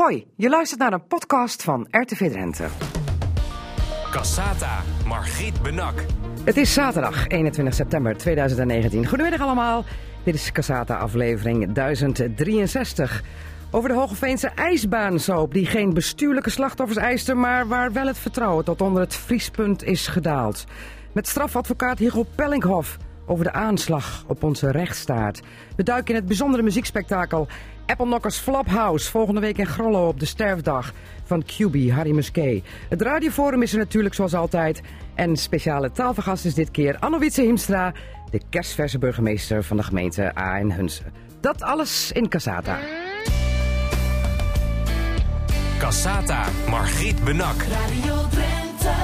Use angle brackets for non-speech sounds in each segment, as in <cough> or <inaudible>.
Hoi, je luistert naar een podcast van RTV Drenthe. Cassata, Margriet Benak. Het is zaterdag 21 september 2019. Goedemiddag allemaal. Dit is Cassata aflevering 1063. Over de Hogeveense ijsbaansoop die geen bestuurlijke slachtoffers eiste... maar waar wel het vertrouwen tot onder het vriespunt is gedaald. Met strafadvocaat Hugo Pellinghoff over de aanslag op onze rechtsstaat. We duiken in het bijzondere muziekspektakel Apple Knockers Flophouse. Volgende week in Grollo op de sterfdag van QB Harry Musquet. Het radioforum is er natuurlijk zoals altijd. En speciale taalvergast is dit keer Anne Wietse Himstra... de kerstverse burgemeester van de gemeente A en Hunsen. Dat alles in Casata. Cassata, Margriet Benak. Radio Drenthe.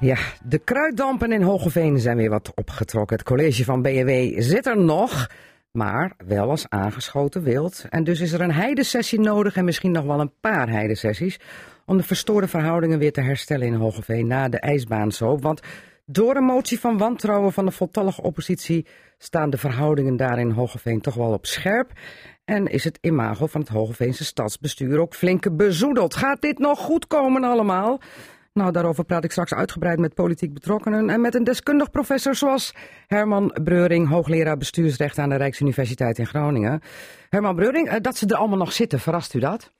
Ja, de kruiddampen in Hogeveen zijn weer wat opgetrokken. Het college van BNW zit er nog, maar wel als aangeschoten wild. En dus is er een heidesessie nodig en misschien nog wel een paar heidesessies... om de verstoorde verhoudingen weer te herstellen in Hogeveen na de ijsbaansoop. Want door een motie van wantrouwen van de voltallige oppositie... staan de verhoudingen daar in Hogeveen toch wel op scherp... En is het imago van het Hogeveense stadsbestuur ook flink bezoedeld? Gaat dit nog goed komen allemaal? Nou, daarover praat ik straks uitgebreid met politiek betrokkenen en met een deskundig professor zoals Herman Breuring, hoogleraar bestuursrecht aan de Rijksuniversiteit in Groningen. Herman Breuring, eh, dat ze er allemaal nog zitten, verrast u dat?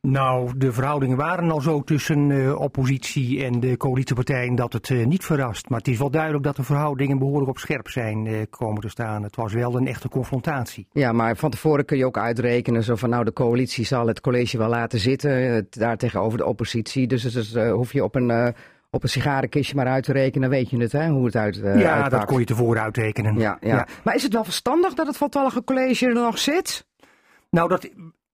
Nou, de verhoudingen waren al zo tussen uh, oppositie en de coalitiepartijen dat het uh, niet verrast. Maar het is wel duidelijk dat de verhoudingen behoorlijk op scherp zijn uh, komen te staan. Het was wel een echte confrontatie. Ja, maar van tevoren kun je ook uitrekenen zo van nou de coalitie zal het college wel laten zitten, daar tegenover de oppositie. Dus, dus hoef je op een op een sigarenkistje maar uit te rekenen, weet je het, hè, hoe het uit uh, Ja, uitpakt. dat kon je tevoren uitrekenen. Ja, ja. Ja. Maar is het wel verstandig dat het voltallige college er nog zit? Nou, dat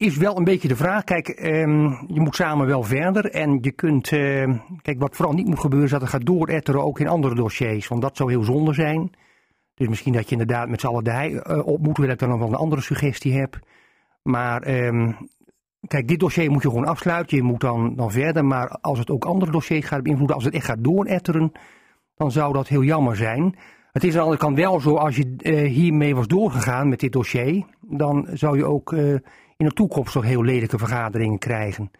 is wel een beetje de vraag. Kijk, ehm, je moet samen wel verder. En je kunt. ehm, kijk, wat vooral niet moet gebeuren, is dat het gaat dooretteren ook in andere dossiers. Want dat zou heel zonde zijn. Dus misschien dat je inderdaad met z'n allen eh, op moet. Dat ik dan nog wel een andere suggestie heb. Maar. ehm, Kijk, dit dossier moet je gewoon afsluiten. Je moet dan, dan verder. Maar als het ook andere dossiers gaat beïnvloeden, als het echt gaat dooretteren, dan zou dat heel jammer zijn. Het is aan de andere kant wel zo, als je eh, hiermee was doorgegaan met dit dossier, dan zou je ook eh, in de toekomst toch heel lelijke vergaderingen krijgen.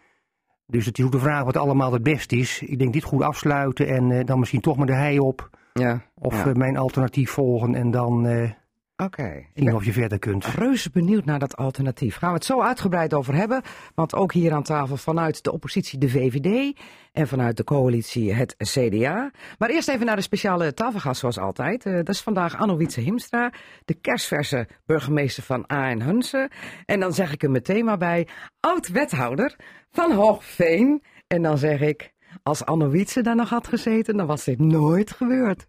Dus het is ook de vraag wat allemaal het beste is. Ik denk dit goed afsluiten en eh, dan misschien toch maar de hei op. Ja. Of ja. eh, mijn alternatief volgen en dan eh, Oké. zien of je verder kunt. Reuze benieuwd naar dat alternatief. Gaan we het zo uitgebreid over hebben. Want ook hier aan tafel vanuit de oppositie de VVD en vanuit de coalitie het CDA. Maar eerst even naar de speciale tafelgast zoals altijd. Eh, dat is vandaag Anno Wietse Himstra, de kerstverse burgemeester van A en Hunsen. En dan zeg ik er meteen maar bij, oud-wethouder van Hoogveen. En dan zeg ik, als Anno Wietse daar nog had gezeten, dan was dit nooit gebeurd.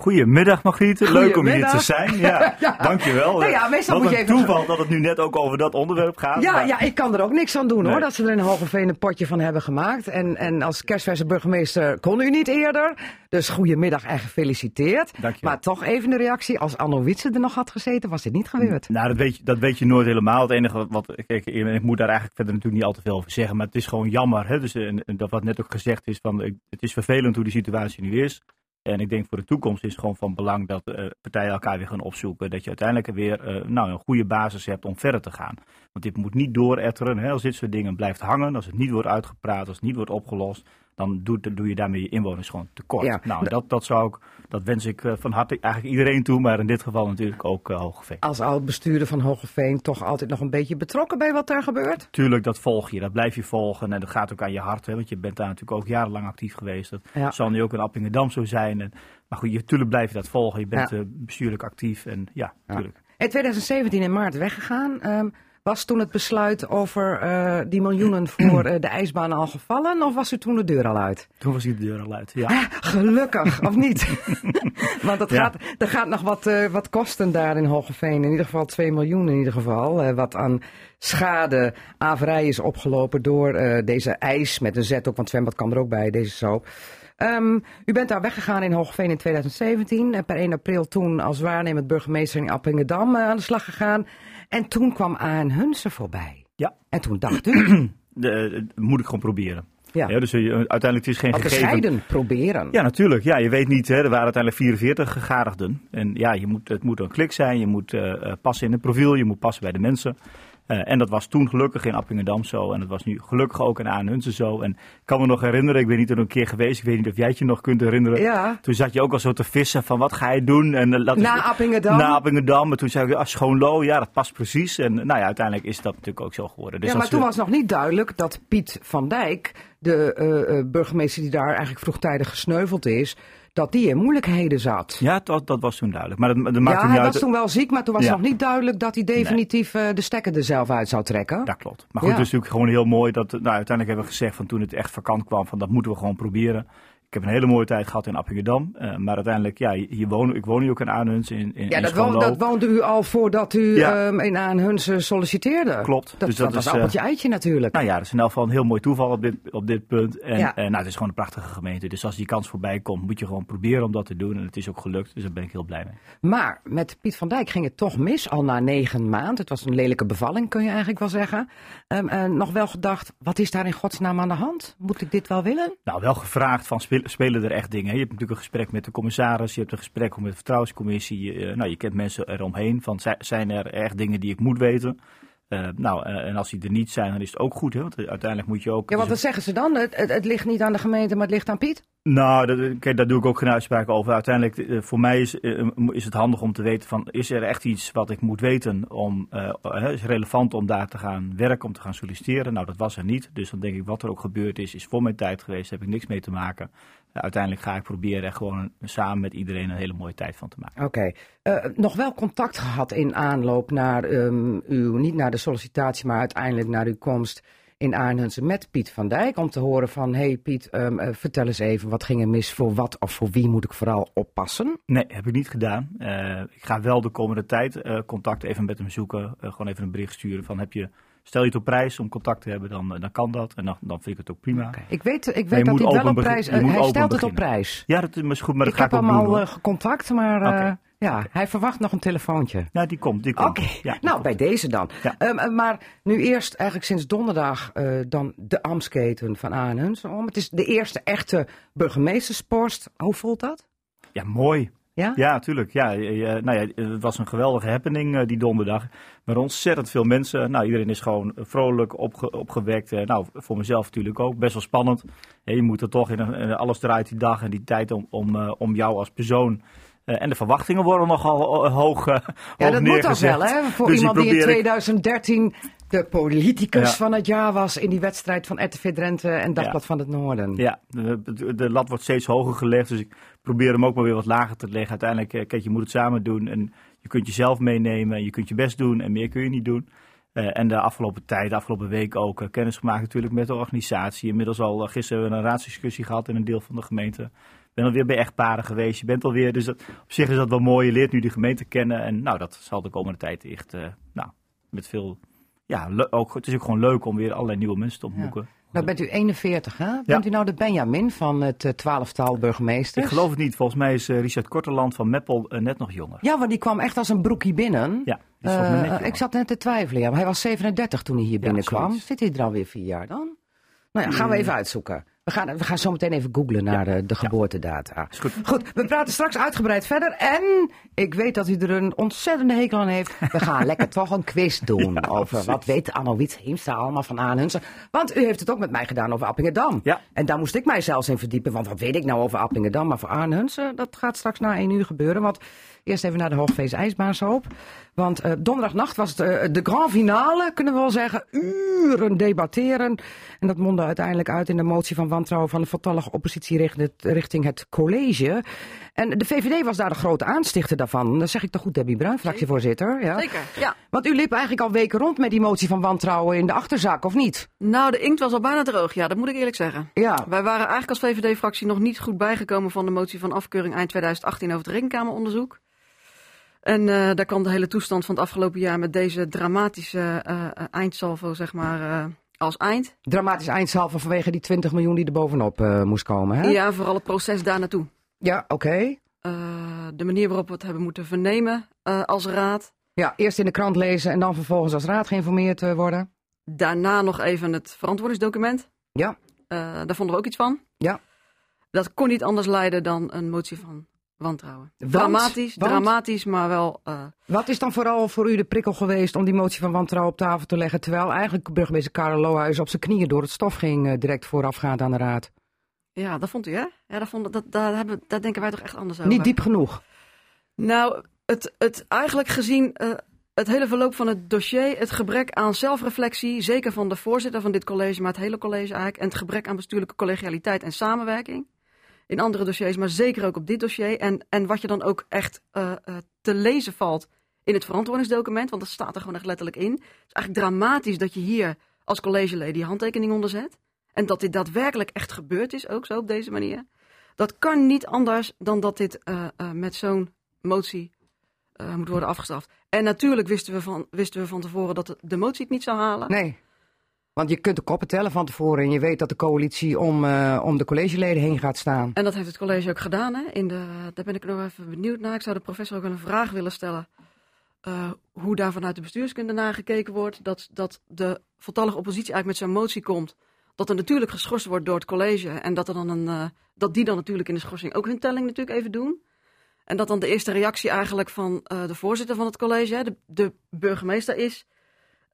Goedemiddag Margriet, leuk om hier te zijn. Ja, <laughs> Ja. dankjewel. Nou ja, meestal Wat moet je even- toeval dat het nu net ook over dat onderwerp gaat. Ja, maar- ja, ik kan er ook niks aan doen hoor, dat ze er in Hogeveen een potje van hebben gemaakt. En, en als kerstverse burgemeester kon u niet eerder. Dus goedemiddag en gefeliciteerd. Dankjewel. Maar toch even een reactie, als Anno Wietse er nog had gezeten, was dit niet gebeurd. Nou, dat weet, je, dat weet je nooit helemaal. Het enige wat, kijk, ik moet daar eigenlijk verder natuurlijk niet al te veel over zeggen. Maar het is gewoon jammer. Hè? Dus, en, en dat wat net ook gezegd is, van, ik- het is vervelend hoe die situatie nu is. En ik denk voor de toekomst is het gewoon van belang dat eh, partijen elkaar weer gaan opzoeken. Dat je uiteindelijk weer eh, nou, een goede basis hebt om verder te gaan. Want dit moet niet dooretteren. Hè? Als dit soort dingen blijft hangen, als het niet wordt uitgepraat, als het niet wordt opgelost, dan doet, doe je daarmee je inwoners gewoon tekort. Ja. Nou, dat, dat, zou ik, dat wens ik eh, van harte eigenlijk iedereen toe, maar in dit geval natuurlijk ook uh, Hogeveen. Als oud-bestuurder van Hogeveen toch altijd nog een beetje betrokken bij wat daar gebeurt? Tuurlijk, dat volg je, dat blijf je volgen en dat gaat ook aan je hart. Hè, want je bent daar natuurlijk ook jarenlang actief geweest. Dat Ja. zal nu ook in Appingedam zo zijn. En, maar goed, je, tuurlijk blijf je dat volgen. Je bent Ja. eh, bestuurlijk actief en ja, tuurlijk. In 2017 in maart weggegaan. Ehm, was toen het besluit over eh, die miljoenen <clears throat> voor eh, de ijsbaan al gevallen? Of was u toen de deur al uit? Toen was die de deur al uit. Ja. Ah, Gelukkig, of niet? <laughs> Want dat Ja. gaat, er gaat nog wat, eh, wat kosten daar in Hogeveen. In ieder geval 2 miljoen in ieder geval. wat aan schade, averij is opgelopen door deze ijs. Met een Z ook, want zwembad kwam er ook bij, deze soap. Ehm, u bent daar weggegaan in Hogeveen in 2017. En per 1 april toen als waarnemend burgemeester in Appingedam aan de slag gegaan. En toen kwam A.N. Hunsen voorbij. Ja. En toen dacht <clears throat> u, De, eh, moet ik gewoon proberen. ja, Ja, dus eh, uiteindelijk het is geen gegeven. proberen. Ja, natuurlijk. Ja, je weet niet, hè, er waren uiteindelijk 44 gegadigden. En ja, je moet, het moet een klik zijn, je moet eh, passen in het profiel, je moet passen bij de mensen. Eh, en dat was toen gelukkig in Appingedam zo. En dat was nu gelukkig ook in Aanhunsen zo. En ik kan me nog herinneren, ik ben niet er een keer geweest. Ik weet niet of jij het je nog kunt herinneren. Ja. Toen zat je ook al zo te vissen van wat ga je doen? En, eh, dat Na Appingedam? Na Appingedam. En toen zei ik, ah, Schoonlo, ja dat past precies. En nou ja, uiteindelijk is dat natuurlijk ook zo geworden. Dus ja, maar toen we- was nog niet duidelijk dat Piet van Dijk, de eh, eh, burgemeester die daar eigenlijk vroegtijdig gesneuveld is, dat die in moeilijkheden zat. Ja, dat, dat was toen duidelijk. Maar dat, dat maakt Ja, hij niet uit. was toen wel ziek, maar toen was Ja. nog niet duidelijk dat hij definitief eh, de stekker er zelf uit zou trekken. Dat klopt. Maar goed, Ja. het is natuurlijk gewoon heel mooi dat, nou, uiteindelijk hebben we gezegd van toen het echt vakant kwam, van dat moeten we gewoon proberen. Ik heb een hele mooie tijd gehad in Appingedam. eh, maar uiteindelijk, ja, hier wonen, ik woon hier ook in Aanhuns in, in, Ja, in dat, woon- woonde u al voordat u Ja. ehm, in Aanhunsen solliciteerde. Klopt. Dat, Dus dat, dat was is, eh, appeltje eitje natuurlijk. Nou ja, dat is in elk geval een heel mooi toeval op dit, op dit punt. En Ja. eh, nou, het is gewoon een prachtige gemeente. Dus als die kans voorbij komt, moet je gewoon proberen om dat te doen. En het is ook gelukt, dus daar ben ik heel blij mee. Maar met Piet van Dijk ging het toch mis, al na negen maanden. Het was een lelijke bevalling, kun je eigenlijk wel zeggen. En nog wel gedacht, wat is daar in godsnaam aan de hand? Moet ik dit wel willen? Nou, wel gevraagd van spelen, er echt dingen. Je hebt natuurlijk een gesprek met de commissaris, je hebt een gesprek met de vertrouwenscommissie. Eh, nou, je kent mensen eromheen. Van, zi- zijn er echt dingen die ik moet weten? Eh, nou, eh, en als die er niet zijn, dan is het ook goed. Hè? Want uiteindelijk moet je ook... Ja, want wat zeggen ze dan? Het, het, het ligt niet aan de gemeente, maar het ligt aan Piet? Nou, dat, kijk, daar doe ik ook geen uitspraak over. Uiteindelijk, eh, voor mij is, eh, is het handig om te weten van, is er echt iets wat ik moet weten om, eh, eh, is relevant om daar te gaan werken, om te gaan solliciteren? Nou, dat was er niet. Dus dan denk ik, wat er ook gebeurd is, is voor mijn tijd geweest, daar heb ik niks mee te maken. Eh, uiteindelijk ga ik proberen er gewoon samen met iedereen een hele mooie tijd van te maken. Oké. Eh, nog wel contact gehad in aanloop naar ehm, uw, niet naar de sollicitatie, maar uiteindelijk naar uw komst in Arnhensen met Piet van Dijk. Om te horen van, hey Piet, ehm, eh, vertel eens even, wat ging er mis? Voor wat of voor wie moet ik vooral oppassen? Nee, heb ik niet gedaan. Eh, ik ga wel de komende tijd contact even met hem zoeken. Gewoon even een bericht sturen van, heb je, stel je het op prijs om contact te hebben, dan, eh, dan kan dat. En dan, dan vind ik het ook prima. Ik weet, ik weet dat hij wel op prijs... hij stelt het op prijs. Ja, dat is goed, maar dat ik ga heb ik hem al eh, gecontact, maar eh, ja, hij verwacht nog een telefoontje. Ja, die komt. Die komt. Oké, Ja, nou komt. bij deze dan. Ja. Ehm, eh, maar nu eerst eigenlijk sinds donderdag dan de Amsketen van Aanhuns om. Het is de eerste echte burgemeesterspost. Hoe voelt dat? Ja, mooi. Ja? Ja, natuurlijk. Ja, nou ja, het was een geweldige happening eh, die donderdag. Maar ontzettend veel mensen. Nou, iedereen is gewoon vrolijk opge- opgewekt. Eh, nou, voor mezelf natuurlijk ook. Best wel spannend. Je moet er toch in alles draait die dag en die tijd om, om, eh, om jou als persoon. Eh, en de verwachtingen worden nogal hoog, eh, Ja, hoog dat moet neergezet. wel, hè? Voor Dus iemand die in probeer ik- 2013 de politicus Ja. van het jaar was in die wedstrijd van RTV Drenthe en Dagblad van het Noorden. Ja, de, de- de lat wordt steeds hoger gelegd. Dus ik probeer hem ook maar weer wat lager te leggen. Uiteindelijk, eh, kijk, je moet het samen doen. En je kunt jezelf meenemen. Je kunt je best doen. En meer kun je niet doen. En de afgelopen tijd, de afgelopen week ook, kennis gemaakt natuurlijk met de organisatie. Inmiddels al gisteren hebben we een raadsdiscussie gehad in een deel van de gemeente. Ik ben alweer bij echtparen geweest. Je bent alweer, dus dat, op zich is dat wel mooi. Je leert nu de gemeente kennen. En nou, dat zal de komende tijd echt, eh, nou, met veel, ja, ook, het is ook gewoon leuk om weer allerlei nieuwe mensen te ontmoeten. Nou bent u 41, hè? Bent u nou de Benjamin van het eh, twaalftal burgemeesters? Ik geloof het niet. Volgens mij is eh, Richard Korteland van Meppel net nog jonger. Ja, want die kwam echt als een broekie binnen. Ja, net ik zat net te twijfelen, ja, maar hij was 37 toen hij hier binnenkwam. Zit hij er alweer vier jaar dan? Nou ja, gaan we even uitzoeken. We gaan, we gaan zo meteen even googlen naar de, de geboortedata. Is goed. Goed, we praten straks uitgebreid verder. En ik weet dat u er een ontzettende hekel aan heeft. We gaan <laughs> lekker toch een quiz doen Ja, over precies. wat weet Anno Wiets Heemstra allemaal van Aanhunsen. Want u heeft het ook met mij gedaan over Appingedam. Ja. En daar moest ik mij zelfs in verdiepen. Want wat weet ik nou over Appingedam? Maar voor Aanhunsen, dat gaat straks na één uur gebeuren. Want eerst even naar de Hoogfeest IJsbaansoop. Want eh, donderdagnacht was het eh, de grand finale, kunnen we wel zeggen. Uren debatteren. En dat mondde uiteindelijk uit in de motie van wantrouwen van de voltallige oppositie richting het, richting het college. En de VVD was daar de grote aanstichter daarvan. Dat zeg ik toch goed, Debbie Bruin, fractievoorzitter. Ja. Zeker, ja. Want u liep eigenlijk al weken rond met die motie van wantrouwen in de achterzak, of niet? Nou, de inkt was al bijna droog, ja, dat moet ik eerlijk zeggen. Ja. Wij waren eigenlijk als VVD-fractie nog niet goed bijgekomen van de motie van afkeuring eind 2018 over het rekenkameronderzoek. En eh, daar kwam de hele toestand van het afgelopen jaar met deze dramatische eh, eh, eindsalvo, zeg maar, als eind. Dramatisch eindsalve vanwege die 20 miljoen die er bovenop moest komen, hè? Ja, vooral het proces daar naartoe. Ja, oké. De manier waarop we het hebben moeten vernemen als raad. Ja, eerst in de krant lezen en dan vervolgens als raad geïnformeerd worden. Daarna nog even het verantwoordingsdocument. Ja. Daar vonden we ook iets van. Ja. Dat kon niet anders leiden dan een motie van wantrouwen. Want? Dramatisch, Want? dramatisch, maar wel... eh, Wat is dan vooral voor u de prikkel geweest om die motie van wantrouwen op tafel te leggen, terwijl eigenlijk burgemeester Karel Lohuis op zijn knieën door het stof ging eh, direct voorafgaand aan de raad? ja, dat vond u, hè? Ja, dat vond, dat, daar, hebben, daar denken wij toch echt anders over. Niet diep genoeg. Nou, het, het eigenlijk gezien eh, het hele verloop van het dossier, het gebrek aan zelfreflectie, zeker van de voorzitter van dit college, maar het hele college eigenlijk, en het gebrek aan bestuurlijke collegialiteit en samenwerking in andere dossiers, maar zeker ook op dit dossier. En, en wat je dan ook echt eh, eh, te lezen valt in het verantwoordingsdocument, want dat staat er gewoon echt letterlijk in. Het is eigenlijk dramatisch dat je hier als collegeleden die handtekening onderzet. En dat dit daadwerkelijk echt gebeurd is, ook zo op deze manier. Dat kan niet anders dan dat dit eh, met zo'n motie moet worden afgestraft. En natuurlijk wisten we van, wisten we van tevoren dat de motie het niet zou halen. Nee. Want je kunt de koppen tellen van tevoren en je weet dat de coalitie om, eh, om de collegeleden heen gaat staan. En dat heeft het college ook gedaan. Hè? In de, daar ben ik nog even benieuwd naar. Ik zou de professor ook een vraag willen stellen. eh, hoe daar vanuit de bestuurskunde naar gekeken wordt. Dat, dat de voltallige oppositie eigenlijk met zo'n motie komt. Dat er natuurlijk geschorst wordt door het college. En dat, er dan een, eh, dat die dan natuurlijk in de schorsing ook hun telling natuurlijk even doen. En dat dan de eerste reactie eigenlijk van de voorzitter van het college, hè, de, de burgemeester, is.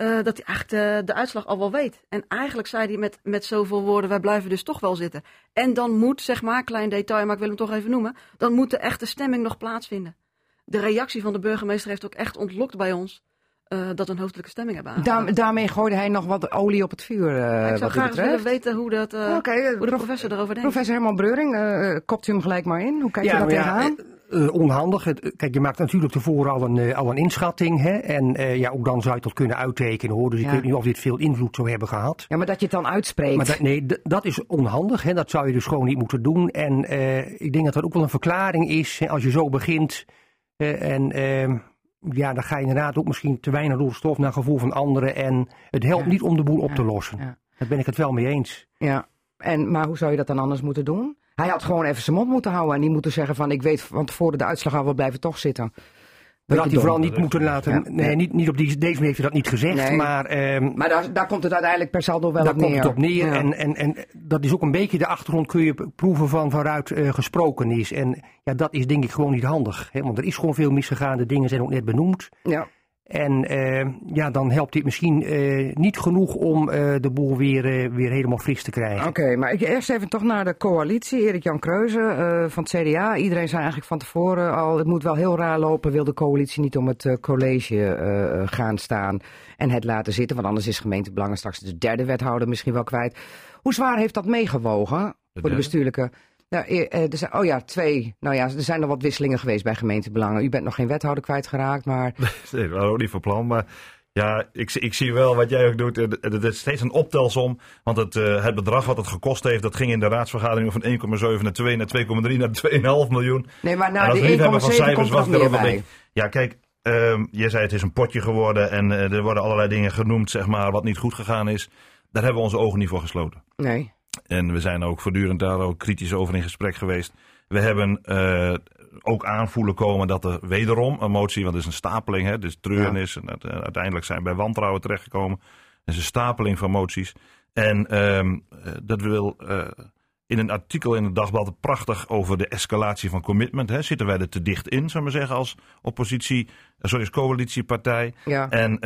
Eh, dat hij eigenlijk de, de uitslag al wel weet. En eigenlijk zei hij met, met zoveel woorden: wij blijven dus toch wel zitten. En dan moet, zeg maar, klein detail, maar ik wil hem toch even noemen. Dan moet de echte stemming nog plaatsvinden. De reactie van de burgemeester heeft ook echt ontlokt bij ons. eh, dat we een hoofdelijke stemming hebben. Daar, daarmee gooide hij nog wat olie op het vuur. eh, ik zou wat u graag willen weten hoe, dat, eh, Oké, eh, hoe de prof- professor erover denkt. Professor Herman Breuring, eh, kopt u hem gelijk maar in. Hoe kijk je daar maar ja, tegenaan? eh, eh, onhandig. Het- Kijk, je maakt natuurlijk tevoren al een, eh, al een inschatting. Hè? En eh, ja, ook dan zou je dat kunnen uittekenen hoor. Dus ik weet niet of dit veel invloed zou hebben gehad. Ja, maar dat je het dan uitspreekt. Maar dat, nee, dat is onhandig. Hè? Dat zou je dus gewoon niet moeten doen. En eh, ik denk dat dat ook wel een verklaring is hè, als je zo begint. eh, en ehm, ja, dan ga je inderdaad ook misschien te weinig door de stof naar gevoel van anderen. En het helpt Ja. niet om de boel op Ja, te lossen. ja. Daar ben ik het wel mee eens. Ja, en, maar hoe zou je dat dan anders moeten doen? Hij had gewoon even zijn mond moeten houden en niet moeten zeggen van ik weet van tevoren de uitslag al, we blijven toch zitten. Dat had hij vooral niet moeten laten. Ja. Nee, niet, niet op die, deze manier heeft hij dat niet gezegd. Nee. Maar ehm, Maar daar, daar komt het uiteindelijk per saldo wel daar op komt neer. het op neer. Ja. En, en, en dat is ook een beetje de achtergrond kun je proeven van waaruit eh, gesproken is. En ja, dat is denk ik gewoon niet handig. Hè? Want er is gewoon veel misgegaan. De dingen zijn ook net benoemd. ja. En eh, ja, dan helpt dit misschien eh, niet genoeg om eh, de boel weer, weer helemaal fris te krijgen. Oké, maar ik eerst even toch naar de coalitie. Erik-Jan Kreuze eh, van het CDA. Iedereen zei eigenlijk van tevoren al, het moet wel heel raar lopen. Wil de coalitie niet om het eh, college eh, gaan staan en het laten zitten. Want anders is gemeentebelangen straks de derde wethouder misschien wel kwijt. Hoe zwaar heeft dat meegewogen voor de bestuurlijke... Nou, eh, eh, er zijn, oh ja, twee. Nou ja, er zijn nog wat wisselingen geweest bij gemeentebelangen. U bent nog geen wethouder kwijtgeraakt, maar <laughs> Nee, dat ook niet van plan. Maar ja, ik, ik zie wel wat jij ook doet. Het het is steeds een optelsom. Want het, eh, het bedrag wat het gekost heeft, dat ging in de raadsvergadering van 1,7 naar 2 naar 2,3 naar 2,5 miljoen. nee, maar naar als die 1,7 liefhebber van cijfers er was er ook een beetje- Ja, kijk, ehm, je zei het is een potje geworden en eh, er worden allerlei dingen genoemd, zeg maar, wat niet goed gegaan is. Daar hebben we onze ogen niet voor gesloten. Nee. En we zijn ook voortdurend daar ook kritisch over in gesprek geweest. We hebben eh, ook aanvoelen komen dat er wederom een motie, want het is een stapeling, hè, dus treurnis. En het, eh, uiteindelijk zijn we bij wantrouwen terechtgekomen. Het is een stapeling van moties. En eh, dat wil in een artikel in het dagblad prachtig over de escalatie van commitment. Hè. Zitten wij er te dicht in, zou ik maar zeggen, als oppositie, sorry, als coalitiepartij. Ja. En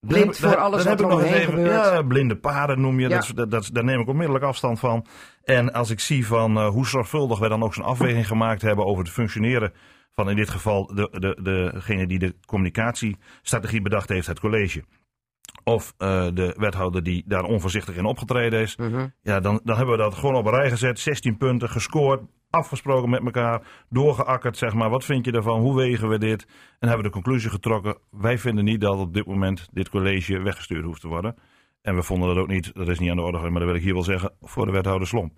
Blind voor alles wat er omheen gebeurt. Ja, blinde paden noem je. Ja. Dat, is- dat, dat, daar neem ik onmiddellijk afstand van. En als ik zie van eh, hoe zorgvuldig wij dan ook zo'n afweging gemaakt hebben over het functioneren van in dit geval de, de, degene die de communicatiestrategie bedacht heeft, het college. Of eh, de wethouder die daar onvoorzichtig in opgetreden is. Mhm. Ja, dan, dan hebben we dat gewoon op een rij gezet. 16 punten, gescoord, afgesproken met elkaar, doorgeakkerd, zeg maar. Wat vind je ervan? Hoe wegen we dit? En hebben we de conclusie getrokken. Wij vinden niet dat op dit moment dit college weggestuurd hoeft te worden. En we vonden dat ook niet, dat is niet aan de orde, maar dat wil ik hier wel zeggen, voor de wethouder Slomp.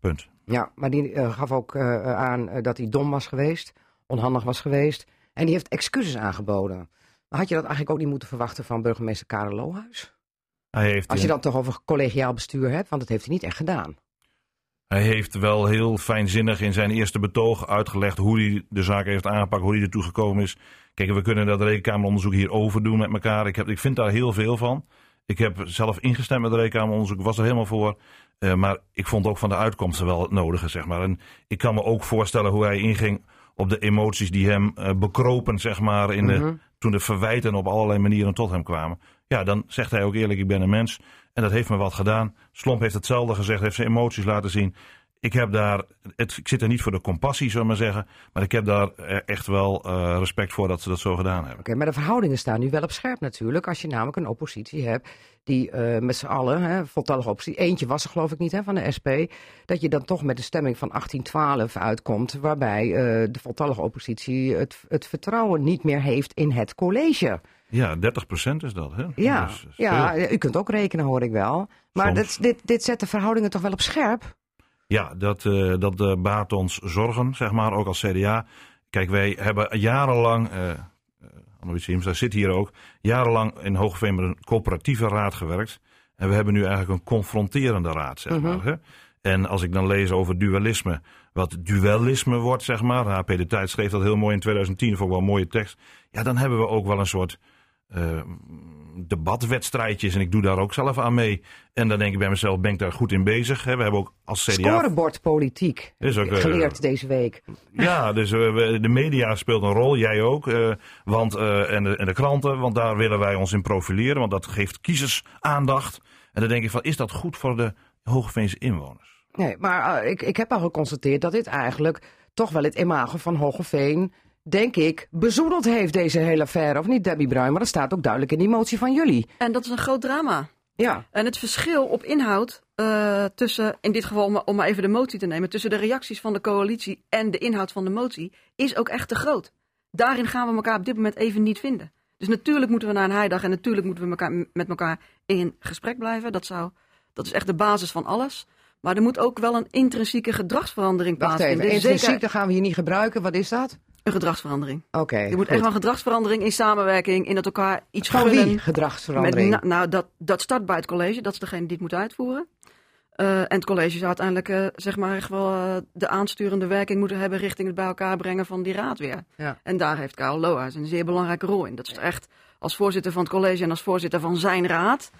Punt. Ja, maar die eh, gaf ook eh, aan dat hij dom was geweest, onhandig was geweest. En die heeft excuses aangeboden. Maar had je dat eigenlijk ook niet moeten verwachten van burgemeester Karel Lohuis? Hij heeft, Als je dan toch over collegiaal bestuur hebt, want dat heeft hij niet echt gedaan. hij heeft wel heel fijnzinnig in zijn eerste betoog uitgelegd hoe hij de zaak heeft aangepakt, hoe hij ertoe gekomen is. Kijk, we kunnen dat rekenkameronderzoek hier overdoen met elkaar. Ik, heb, ik vind daar heel veel van. Ik heb zelf ingestemd met het rekenkameronderzoek, ik was er helemaal voor. Eh, maar ik vond ook van de uitkomsten wel het nodige, zeg maar. En ik kan me ook voorstellen hoe hij inging op de emoties die hem eh, bekropen, zeg maar, in de, toen de verwijten op allerlei manieren tot hem kwamen. Ja, dan zegt hij ook eerlijk, ik ben een mens. En dat heeft me wat gedaan. Slomp heeft hetzelfde gezegd, heeft zijn emoties laten zien. Ik heb daar, het, ik zit er niet voor de compassie, zullen we maar zeggen. Maar ik heb daar eh, echt wel eh, respect voor dat ze dat zo gedaan hebben. Oké, maar de verhoudingen staan nu wel op scherp natuurlijk. Als je namelijk een oppositie hebt die eh, met z'n allen, hè, voltallige oppositie, eentje was er geloof ik niet hè, van de SP, dat je dan toch met de stemming van 1812 uitkomt, waarbij eh, de voltallige oppositie het, het vertrouwen niet meer heeft in het college. Ja, 30% is dat, hè? Ja, dat is ja, u kunt ook rekenen hoor ik wel. Maar Soms. dit, dit, dit zet de verhoudingen toch wel op scherp? Ja, dat, eh, dat baart ons zorgen, zeg maar, ook als CDA. Kijk, wij hebben jarenlang, eh Anne Siemstra zit hier ook, jarenlang in Hoogveen met een coöperatieve raad gewerkt. En we hebben nu eigenlijk een confronterende raad, zeg maar. Hè? En als ik dan lees over dualisme, wat dualisme wordt, zeg maar. HP De Tijd schreef dat heel mooi in 2010, vond ik wel een mooie tekst. Ja, dan hebben we ook wel een soort eh, debatwedstrijdjes. En ik doe daar ook zelf aan mee. En dan denk ik bij mezelf, ben ik daar goed in bezig? We hebben ook als CDA... Scorebordpolitiek, Is ook, eh, geleerd deze week. Ja, dus eh, we- de media speelt een rol, jij ook. want, en, de, en de kranten, want daar willen wij ons in profileren. Want dat geeft kiezers aandacht. En dan denk ik van, is dat goed voor de Hoogeveense inwoners? Nee, maar ik, ik heb al geconstateerd dat dit eigenlijk toch wel het imago van Hogeveen, denk ik, bezoedeld heeft, deze hele affaire. Of niet, Debbie Bruin? Maar dat staat ook duidelijk in die motie van jullie. En dat is een groot drama. Ja, En het verschil op inhoud eh, tussen, in dit geval om, om maar even de motie te nemen, tussen de reacties van de coalitie en de inhoud van de motie, is ook echt te groot. Daarin gaan we elkaar op dit moment even niet vinden. Dus natuurlijk moeten we naar een heidag en natuurlijk moeten we elkaar, met elkaar in gesprek blijven. Dat, zou, dat is echt de basis van alles. Maar er moet ook wel een intrinsieke gedragsverandering wacht plaatsvinden. even. Dus Intrinsiek, zeker dat gaan we hier niet gebruiken. Wat is dat? Een gedragsverandering. Oké. Er moet goed. echt wel gedragsverandering in samenwerking, in dat elkaar iets Van gunnen. wie Met, gedragsverandering? na- nou, dat, dat start bij het college. Dat is degene die het moet uitvoeren. Eh, en het college zou uiteindelijk eh, zeg maar echt wel eh, de aansturende werking moeten hebben richting het bij elkaar brengen van die raad weer. Ja. En daar heeft Karel Lohuis een zeer belangrijke rol in. Dat is echt als voorzitter van het college en als voorzitter van zijn raad.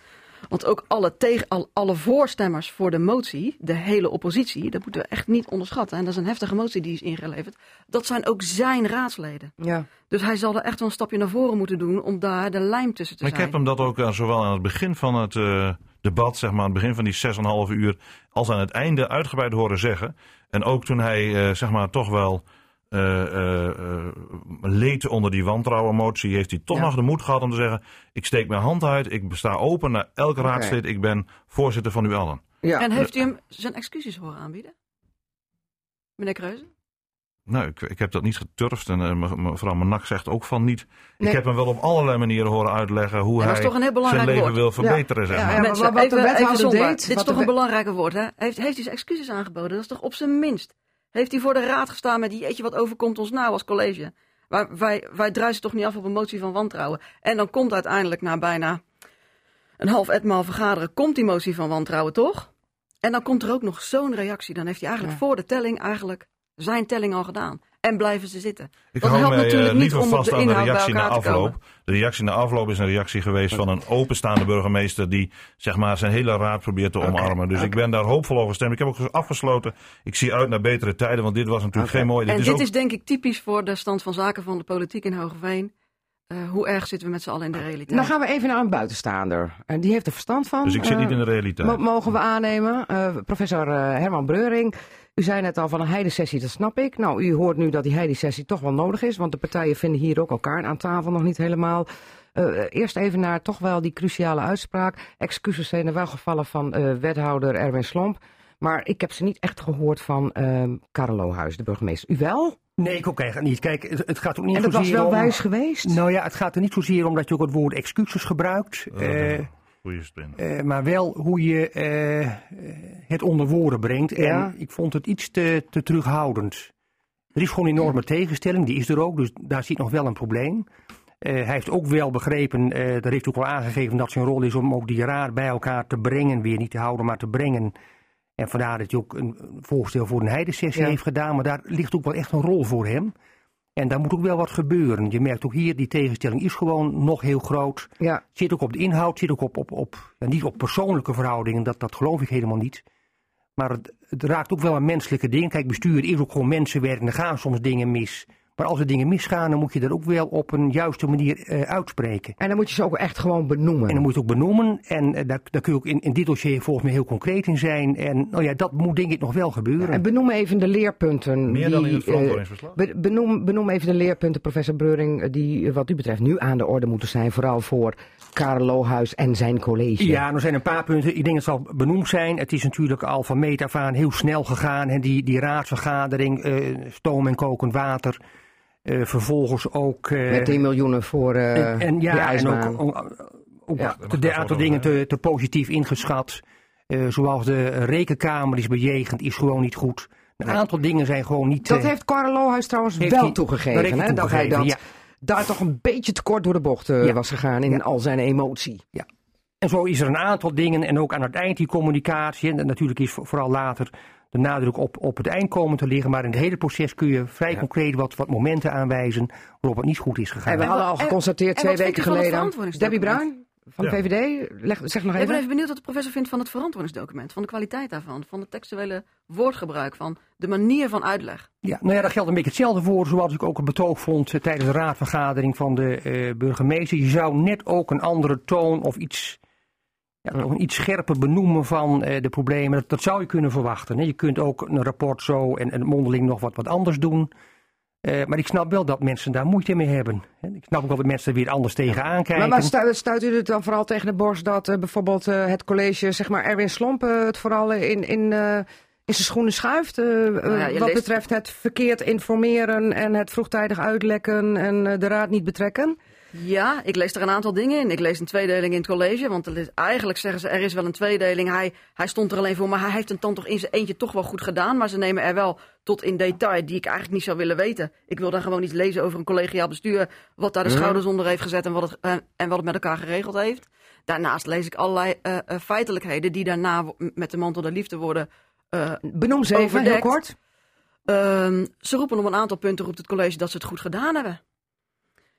Want ook alle, tegen, al, alle voorstemmers voor de motie, de hele oppositie, dat moeten we echt niet onderschatten. En dat is een heftige motie die is ingeleverd. Dat zijn ook zijn raadsleden. ja. Dus hij zal er echt wel een stapje naar voren moeten doen om daar de lijm tussen te Maar ik zijn. heb hem dat ook eh, zowel aan het begin van het eh, debat, zeg maar, aan het begin van die 6,5 uur, als aan het einde uitgebreid horen zeggen. En ook toen hij, eh, zeg maar, toch wel eh, eh, eh, leed onder die wantrouwenmotie, heeft hij toch Ja. nog de moed gehad om te zeggen: Ik steek mijn hand uit, ik sta open naar elk Oké. raadslid, ik ben voorzitter van u allen. ja. En heeft u hem zijn excuses horen aanbieden? Meneer Kreuzen? Nou, ik, ik heb dat niet geturfd en me- mevrouw Manak zegt ook van niet. Nee. Ik heb hem wel op allerlei manieren horen uitleggen hoe hij is toch een heel zijn leven woord. wil verbeteren, zeg maar. ja, maar Mensen, wat de even, wethouder even zonder. deed, Dit is wat toch de een belangrijke woord, hè? Heeft, heeft hij zijn excuses aangeboden? Dat is toch op zijn minst? Heeft hij voor de raad gestaan met, jeetje, wat overkomt ons nou als college? Wij, wij, wij druisen toch niet af op een motie van wantrouwen? En dan komt uiteindelijk na bijna een half etmaal vergaderen, komt die motie van wantrouwen toch? En dan komt er ook nog zo'n reactie. Dan heeft hij eigenlijk Ja. voor de telling eigenlijk zijn telling al gedaan. En blijven ze zitten. Ik Dat hou helpt mij natuurlijk eh, niet liever om op vast de aan de reactie na afloop. De reactie na afloop is een reactie geweest van een openstaande burgemeester die zeg maar, zijn hele raad probeert te omarmen. Dus ik ben daar hoopvol over gestemd. Ik heb ook afgesloten. Ik zie uit naar betere tijden, want dit was natuurlijk geen mooi. Dit en is dit ook, is denk ik typisch voor de stand van zaken van de politiek in Hogeveen. Eh, hoe erg zitten we met z'n allen in de realiteit? Dan gaan we even naar een buitenstaander. En die heeft er verstand van. dus ik zit Eh, niet in de realiteit. Mo- mogen we aannemen. Eh, professor eh, Herman Breuring, u zei net al van een heidesessie, dat snap ik. Nou, u hoort nu dat die heidesessie toch wel nodig is, want de partijen vinden hier ook elkaar aan tafel nog niet helemaal. Eh, eerst even naar toch wel die cruciale uitspraak. Excuses zijn er wel gevallen van eh, wethouder Erwin Slomp. Maar ik heb ze niet echt gehoord van eh Karel Lohuis, de burgemeester. U wel? Nee, ik ook eigenlijk niet. Kijk, het, het gaat ook niet En dat was wel om... wijs geweest? Nou ja, het gaat er niet zozeer om dat je ook het woord excuses gebruikt. Eh, maar wel hoe je eh, eh, het onder woorden brengt. Ja. En ik vond het iets te, te terughoudend. Er is gewoon een enorme tegenstelling, die is er ook. Dus daar zit nog wel een probleem. Eh, hij heeft ook wel begrepen, eh daar heeft ook wel aangegeven dat zijn rol is om ook die raad bij elkaar te brengen. Weer niet te houden, maar te brengen. En vandaar dat hij ook een een voorstel voor een heidesessie Ja. heeft gedaan. Maar daar ligt ook wel echt een rol voor hem. En daar moet ook wel wat gebeuren. Je merkt ook hier, die tegenstelling is gewoon nog heel groot. Ja. Zit ook op de inhoud, zit ook op, op, op ja, niet op persoonlijke verhoudingen, dat, dat geloof ik helemaal niet. Maar het, het raakt ook wel aan menselijke dingen. Kijk, bestuur is ook gewoon mensenwerk en er gaan soms dingen mis. Maar als er dingen misgaan, dan moet je dat ook wel op een juiste manier eh, uitspreken. En dan moet je ze ook echt gewoon benoemen. En dan moet je het ook benoemen. En eh, daar, daar kun je ook in, in dit dossier volgens mij heel concreet in zijn. En nou ja, dat moet denk ik nog wel gebeuren. En benoem even de leerpunten. Meer die, dan in het eh, verantwoordingsverslag? be- benoem, benoem even de leerpunten, professor Breuring, die wat u betreft nu aan de orde moeten zijn. Vooral voor Karel Lohuis en zijn college. Ja, er zijn een paar punten. Ik denk dat het zal benoemd zijn. Het is natuurlijk al van meet af aan heel snel gegaan. Hè. Die, die raadsvergadering, eh, stoom en kokend water. Eh, vervolgens ook... eh, Met 10 miljoenen voor eh en, en die ja, en ijsbaan. ook, Ja. Een aantal dingen te, te positief ingeschat. Eh, zoals de rekenkamer die is bejegend, is gewoon niet goed. Een aantal dingen zijn gewoon niet... dat heeft Karel Lohuis trouwens heeft wel toegegeven. dat heeft hij hè, dat hij dat toegegeven, daar toch een beetje te kort door de bocht eh, Ja. was gegaan in Ja. al zijn emotie. En zo is er een aantal dingen en ook aan het eind die communicatie. En natuurlijk is voor- vooral later de nadruk op, op het eind komen te liggen. Maar in het hele proces kun je vrij concreet wat, wat momenten aanwijzen waarop het niet goed is gegaan. En we En hadden al geconstateerd en twee weken u van het geleden. Debbie? Bruin van de Ja. VVD, leg, zeg nog Ik ben even. even benieuwd wat de professor vindt van het verantwoordingsdocument, van de kwaliteit daarvan, van het textuele woordgebruik, van de manier van uitleg. Ja, nou ja, daar geldt een beetje hetzelfde voor zoals ik ook een betoog vond eh, tijdens de raadvergadering van de eh, burgemeester. Je zou net ook een andere toon of iets, ja, toch een iets scherper benoemen van eh, de problemen. Dat, dat zou je kunnen verwachten. Hè. Je kunt ook een rapport zo en, en mondeling nog wat, wat anders doen. Eh, maar ik snap wel dat mensen daar moeite mee hebben. Hè. Ik snap ook wel dat mensen er weer anders tegenaan kijken. Maar, maar stu- stuit u het dan vooral tegen de borst dat eh, bijvoorbeeld eh, het college, zeg maar Erwin Slomp, het vooral in, in, eh, in zijn schoenen schuift? Nou ja, wat leest- betreft het verkeerd informeren en het vroegtijdig uitlekken en eh, de raad niet betrekken? Ja, ik lees er een aantal dingen in. Ik lees een tweedeling in het college, want er is, eigenlijk zeggen ze er is wel een tweedeling. Hij, hij stond er alleen voor, maar hij heeft het dan toch in zijn eentje toch wel goed gedaan. Maar ze nemen er wel tot in detail, die ik eigenlijk niet zou willen weten. Ik wil dan gewoon iets lezen over een collegiaal bestuur, wat daar de schouders onder heeft gezet en wat, het, eh, en wat het met elkaar geregeld heeft. Daarnaast lees ik allerlei eh, eh, feitelijkheden die daarna met de mantel der liefde worden eh, Benoem ze even, heel kort. Ehm, ze roepen op een aantal punten, roept het college, dat ze het goed gedaan hebben.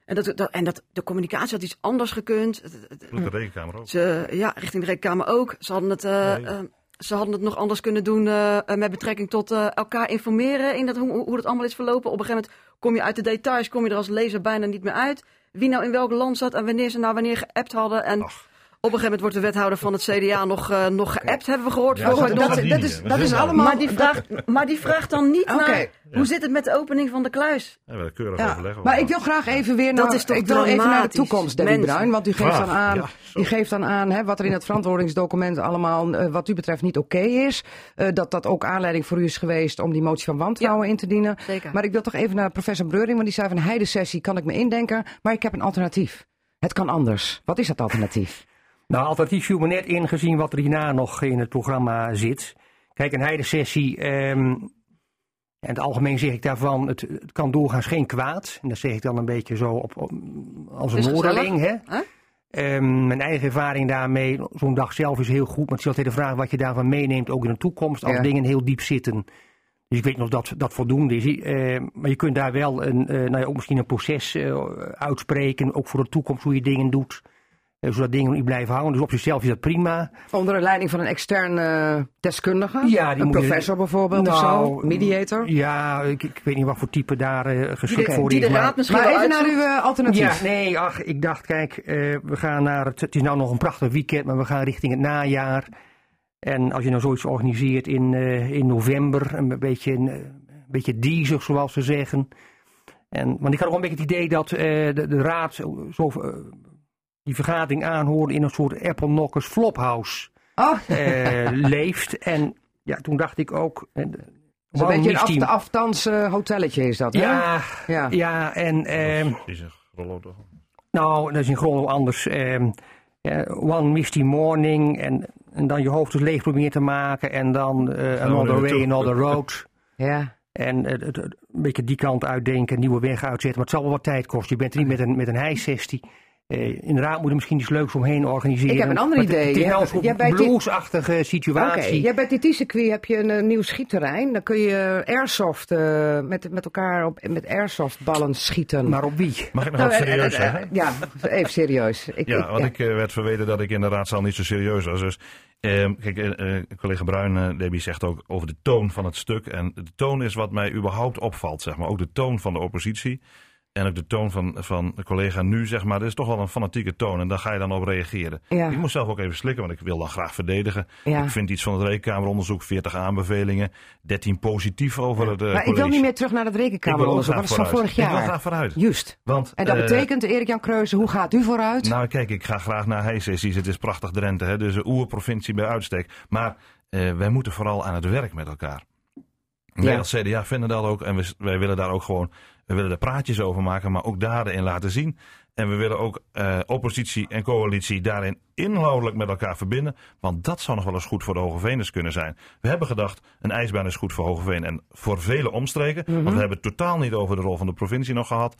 En, dat, dat, en dat, de communicatie had iets anders gekund. De rekenkamer ook. Ze, ja, richting de rekenkamer ook. Ze hadden het, eh, Nee. eh, ze hadden het nog anders kunnen doen eh, met betrekking tot elkaar informeren in dat, hoe, hoe het allemaal is verlopen. Op een gegeven moment kom je uit de details, kom je er als lezer bijna niet meer uit. Wie nou in welk land zat en wanneer ze nou wanneer geappt hadden. En Ach. Op een gegeven moment wordt de wethouder van het CDA nog, eh, nog geappt, hebben we gehoord. Ja, dat- dat, dat- is, dat- is allemaal... Maar die, <laughs> vraagt, maar die vraagt dan niet naar hoe zit het met de opening van de kluis. Ja, we keurig Ja, overleggen. maar ik wil graag even weer naar, Dat ik wil even naar de toekomst, Debbie mensen. Bruin. Want u geeft Graag, dan aan, ja, u geeft dan aan hè, wat er in het verantwoordingsdocument allemaal, eh, wat u betreft, niet oké is. Eh, dat dat ook aanleiding voor u is geweest om die motie van wantrouwen in te dienen. Zeker. Maar ik wil toch even naar professor Breuring, want die zei van een heidesessie kan ik me indenken, maar ik heb een alternatief. Het kan anders. Wat is dat alternatief? Nou, alternatief viel me net in gezien wat er hierna nog in het programma zit. Kijk, een heidesessie, ehm in het algemeen zeg ik daarvan, het, het kan doorgaans geen kwaad. En dat zeg ik dan een beetje zo op, op- als een. Hè? hè? Ehm, mijn eigen ervaring daarmee, zo'n dag zelf is heel goed. Maar het is altijd de vraag wat je daarvan meeneemt, ook in de toekomst, als Ja. dingen heel diep zitten. Dus ik weet nog dat dat voldoende is. Eh, maar je kunt daar wel een, eh, nou ja, ook misschien een proces eh, uitspreken, ook voor de toekomst, hoe je dingen doet. Eh, zodat dingen niet blijven hangen. Dus op zichzelf is dat prima. Onder de leiding van een externe eh, deskundige? Ja, die een je- professor bijvoorbeeld of Nou, zo? Mediator? Ja, ik, ik weet niet wat voor type daar geschikt voor Die is. de maar- raad misschien Maar even naar uw eh, alternatief. Ja, nee, ach, ik dacht, kijk, we gaan naar het. Het is nou nog een prachtig weekend, maar we gaan richting het najaar. En als je nou zoiets organiseert in, in november, een beetje, een, een beetje zoals ze zeggen. En, want ik had ook een beetje het idee dat de, de raad zo, die vergadering aanhoorde in een soort Apple Knockers flophouse oh. uh, <laughs> leeft. En ja, toen dacht ik ook. Uh, beetje een af, aftans hotelletje is dat. Ja, ja. ja en... Ehm, is, een toch? Nou, dat is in Grollo anders. Ehm, one Misty Morning en, en, dan je hoofd dus leeg proberen te maken. En dan eh, Another Way, toe. Another Road. <laughs> ja. En het, een beetje die kant uitdenken, nieuwe weg uitzetten. Maar het zal wel wat tijd kosten. Je bent er niet met een, met een hij 60. Eh, uh, inderdaad, moet misschien iets leuks omheen organiseren. Ik heb een ander idee. Een ja, situatie. Ja, bij dit circuit heb je een, eh, nieuw schietterrein. Dan kun je airsoft eh, met, met elkaar op, met airsoftballen schieten. Maar op wie? Mag ik nog nou, nou serieus zeggen? ja, even serieus. Ik, ja, ik, want ik werd verweten dat ik inderdaad zal niet zo serieus was. Dus ehm, kijk, collega Bruin, uh, Debbie zegt ook over de toon van het stuk. En de toon is wat mij überhaupt opvalt, zeg maar. Ook de toon van de oppositie. En ook de toon van, van de collega nu, zeg maar. Dat is toch wel een fanatieke toon. En daar ga je dan op reageren. Ja. Ik moest zelf ook even slikken, want ik wil dan graag verdedigen. Ja. Ik vind iets van het rekenkameronderzoek, 40 aanbevelingen, 13 positief over het eh, maar ik wil niet meer terug naar het rekenkameronderzoek. Dat is van vorig Ik wil jaar. graag vooruit. Juist. Want, En dat eh, betekent, Erik-Jan Kreuzen, hoe gaat u vooruit? nou, kijk, ik ga graag naar heisessies. Het is prachtig Drenthe, hè? dus een oerprovincie bij uitstek. Maar eh, wij moeten vooral aan het werk met elkaar. Wij Ja. als CDA vinden dat ook. En wij willen daar ook gewoon we willen er praatjes over maken, maar ook daden in laten zien. En we willen ook eh, oppositie en coalitie daarin inhoudelijk met elkaar verbinden. Want dat zou nog wel eens goed voor de Hogeveeners kunnen zijn. We hebben gedacht, een ijsbaan is goed voor Hogeveen en voor vele omstreken. Want we hebben het totaal niet over de rol van de provincie nog gehad.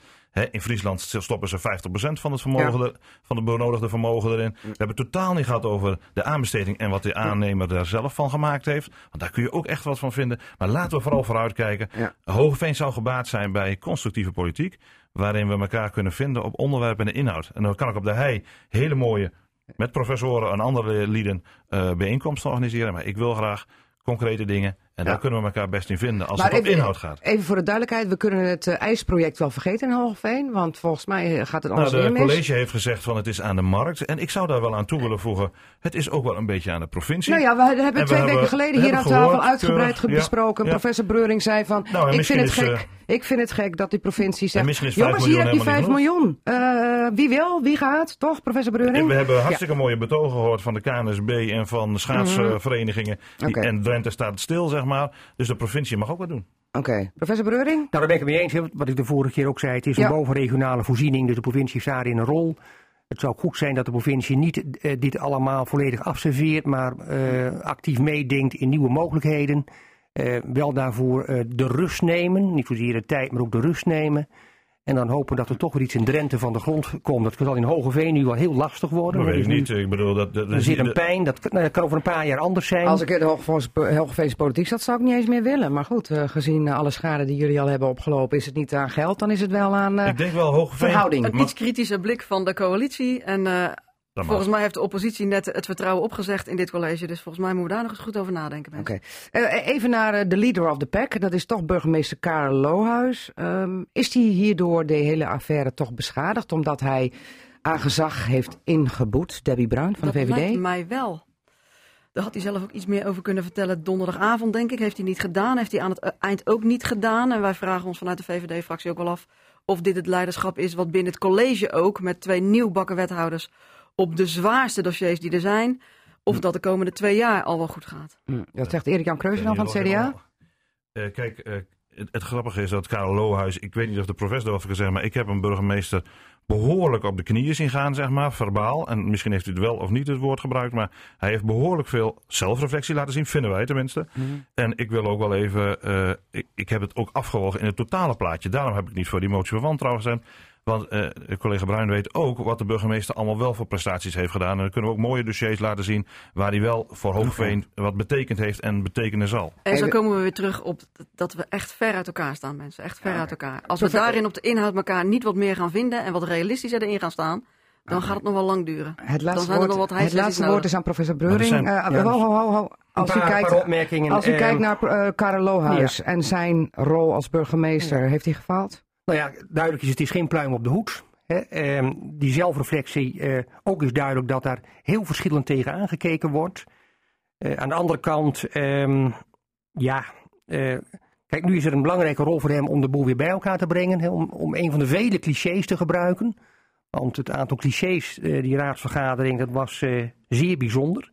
In Friesland stoppen ze 50% van het vermogen, er- van de benodigde vermogen erin. We hebben het totaal niet gehad over de aanbesteding en wat de aannemer daar zelf van gemaakt heeft. Want daar kun je ook echt wat van vinden. Maar laten we vooral vooruitkijken. Ja. Hogeveen zou gebaat zijn bij constructieve politiek. Waarin we elkaar kunnen vinden op onderwerp en inhoud. En dan kan ik op de hei hele mooie, met professoren en andere lieden, eh, bijeenkomsten organiseren. Maar ik wil graag concrete dingen. En daar kunnen we elkaar best in vinden als het om inhoud gaat. even voor de duidelijkheid, we kunnen het eh, ijsproject wel vergeten in Hogeveen. Want volgens mij eh, gaat het Nou, anders de weer mis. college heeft gezegd van het is aan de markt. En ik zou daar wel aan toe willen voegen. Het is ook wel een beetje aan de provincie. Nou ja, we hebben En we twee weken hebben- geleden hier aan tafel uitgebreid keurig, ja, besproken. ja. Professor Breuring zei van, Nou, ik, vind het gek, ik vind het gek dat die provincie zegt, jongens hier heb je miljoen 5 helemaal miljoen. Eh, wie wil, wie gaat, toch professor Breuring? We hebben hartstikke mooie betogen gehoord van de KNSB en van de schaatsverenigingen. En Drenthe staat stil, zeg maar. Dus de provincie mag ook wat doen. Oké, professor Breuring? Nou, daar ben ik het mee eens. Wat ik de vorige keer ook zei. Het is Ja. een bovenregionale voorziening. Dus de provincie heeft daarin een rol. Het zou goed zijn dat de provincie niet eh, dit allemaal volledig afserveert. Maar eh, actief meedenkt in nieuwe mogelijkheden. Eh, wel daarvoor eh, de rust nemen. Niet zozeer de tijd, maar ook de rust nemen. En dan hopen dat er toch weer iets in Drenthe van de grond komt. Dat zal in Hogeveen nu wel heel lastig worden. Dat Er weet niet. Ik bedoel, dat, dat, Er zit een pijn. Dat, kan- nou, dat kan over een paar jaar anders zijn. Als ik in de Hogeveense politiek zat, zou ik niet eens meer willen. Maar goed, eh, gezien alle schade die jullie al hebben opgelopen, is het niet aan geld, dan is het wel aan eh, ik denk wel Hogeveen. verhouding. Een iets kritische blik van de coalitie. En eh, Dat volgens mij heeft de oppositie net het vertrouwen opgezegd in dit college. Dus volgens mij moeten we daar nog eens goed over nadenken. Oké. Eh, even naar eh, de leader of the pack. Dat is toch burgemeester Karel Lohuis. Ehm, is die hierdoor de hele affaire toch beschadigd omdat hij aan gezag heeft ingeboet? Debbie Bruin van dat de VVD? lijkt mij wel. Daar had hij zelf ook iets meer over kunnen vertellen donderdagavond, denk ik. Heeft hij niet gedaan. Heeft hij aan het eh, eind ook niet gedaan. En wij vragen ons vanuit de VVD-fractie ook wel af of dit het leiderschap is wat binnen het college ook, met twee nieuwbakken wethouders, op de zwaarste dossiers die er zijn, of dat de komende twee jaar al wel goed gaat. Hm, Dat zegt Erik-Jan Kreuzen dan van het CDA? Eh, kijk, eh, het, het grappige is dat Karel Lohuis, ik weet niet of de professor dat heeft gezegd, maar ik heb een burgemeester behoorlijk op de knieën zien gaan, zeg maar, verbaal. En misschien heeft u het wel of niet het woord gebruikt, maar hij heeft behoorlijk veel zelfreflectie laten zien, vinden wij tenminste. En ik wil ook wel even, eh, ik, ik heb het ook afgewogen in het totale plaatje. Daarom heb ik niet voor die motie van wantrouwen gestemd. Want eh, collega Bruin weet ook wat de burgemeester allemaal wel voor prestaties heeft gedaan. En dan kunnen we ook mooie dossiers laten zien waar hij wel voor Hoogveen wat betekend heeft en betekenen zal. En zo komen we weer terug op dat we echt ver uit elkaar staan, mensen. Echt ver uit elkaar. Als we daarin op de inhoud elkaar niet wat meer gaan vinden en wat realistischer erin gaan staan, dan gaat het nog wel lang duren. Het laatste, woord, nog wat het laatste woord is aan professor Breuring. zijn- Eh, ja, ho, ho, ho, Als u kijkt, als u kijkt naar eh Karel Lohuis en zijn rol als burgemeester, heeft hij gefaald? Nou ja, duidelijk is het is geen pluim op de hoed. Hè. Ehm, die zelfreflectie, eh, ook is duidelijk dat daar heel verschillend tegen aangekeken wordt. Eh, aan de andere kant, ehm, ja, eh, kijk, nu is er een belangrijke rol voor hem om de boel weer bij elkaar te brengen. Hè, om, om een van de vele clichés te gebruiken. Want het aantal clichés, die raadsvergadering, dat was zeer bijzonder.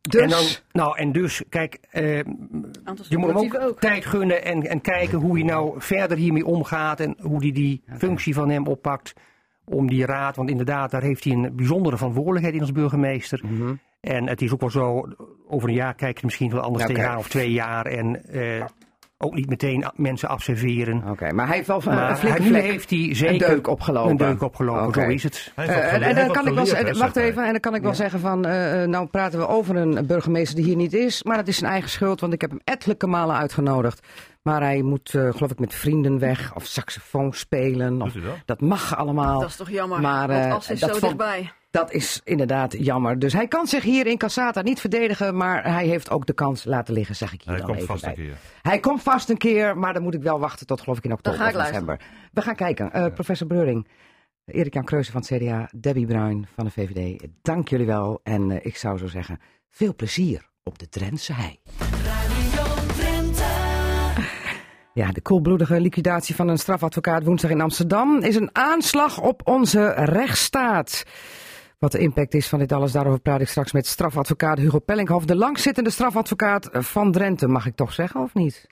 Dus, en, dan, nou, en dus, kijk, eh, je moet hem ook, tijd gunnen en, en kijken hoe hij nou verder hiermee omgaat en hoe hij die functie van hem oppakt om die raad. Want inderdaad, daar heeft hij een bijzondere verantwoordelijkheid in als burgemeester. Mhm. En het is ook wel zo, over een jaar kijk je misschien wel anders tegenaan of twee jaar. En eh, ook niet meteen mensen observeren. Oké, maar hij heeft wel een Maar flinke hij, heeft hij een zeker deuk opgelopen. Een deuk opgelopen, Oké. zo is het. Hij Eh, en, hij dan kan ik wel wacht even, hij. en dan kan ik wel zeggen van, eh, eh, nou praten we over een burgemeester die hier niet is, maar dat is zijn eigen schuld, want ik heb hem ettelijke malen uitgenodigd. Maar hij moet, eh, geloof ik, met vrienden weg, of saxofoon spelen, of, hij dat? dat mag allemaal. Dat is toch jammer. Maar, want As is dat zo vond- dichtbij. Dat is inderdaad jammer. Dus hij kan zich hier in Cassata niet verdedigen, maar hij heeft ook de kans laten liggen, zeg ik hier Hij dan komt even vast bij. een keer. Hij komt vast een keer, maar dan moet ik wel wachten tot geloof ik in oktober ga ik of november. We gaan kijken. Eh, Professor Breuring, Erik-Jan Kreuzen van het CDA, Debbie Bruin van de VVD. Dank jullie wel en eh, ik zou zo zeggen, veel plezier op de Drentse hei. <laughs> Ja, de koelbloedige liquidatie van een strafadvocaat woensdag in Amsterdam is een aanslag op onze rechtsstaat. Wat de impact is van dit alles, daarover praat ik straks met strafadvocaat Hugo Pellinghoff. De langzittende strafadvocaat van Drenthe, mag ik toch zeggen, of niet?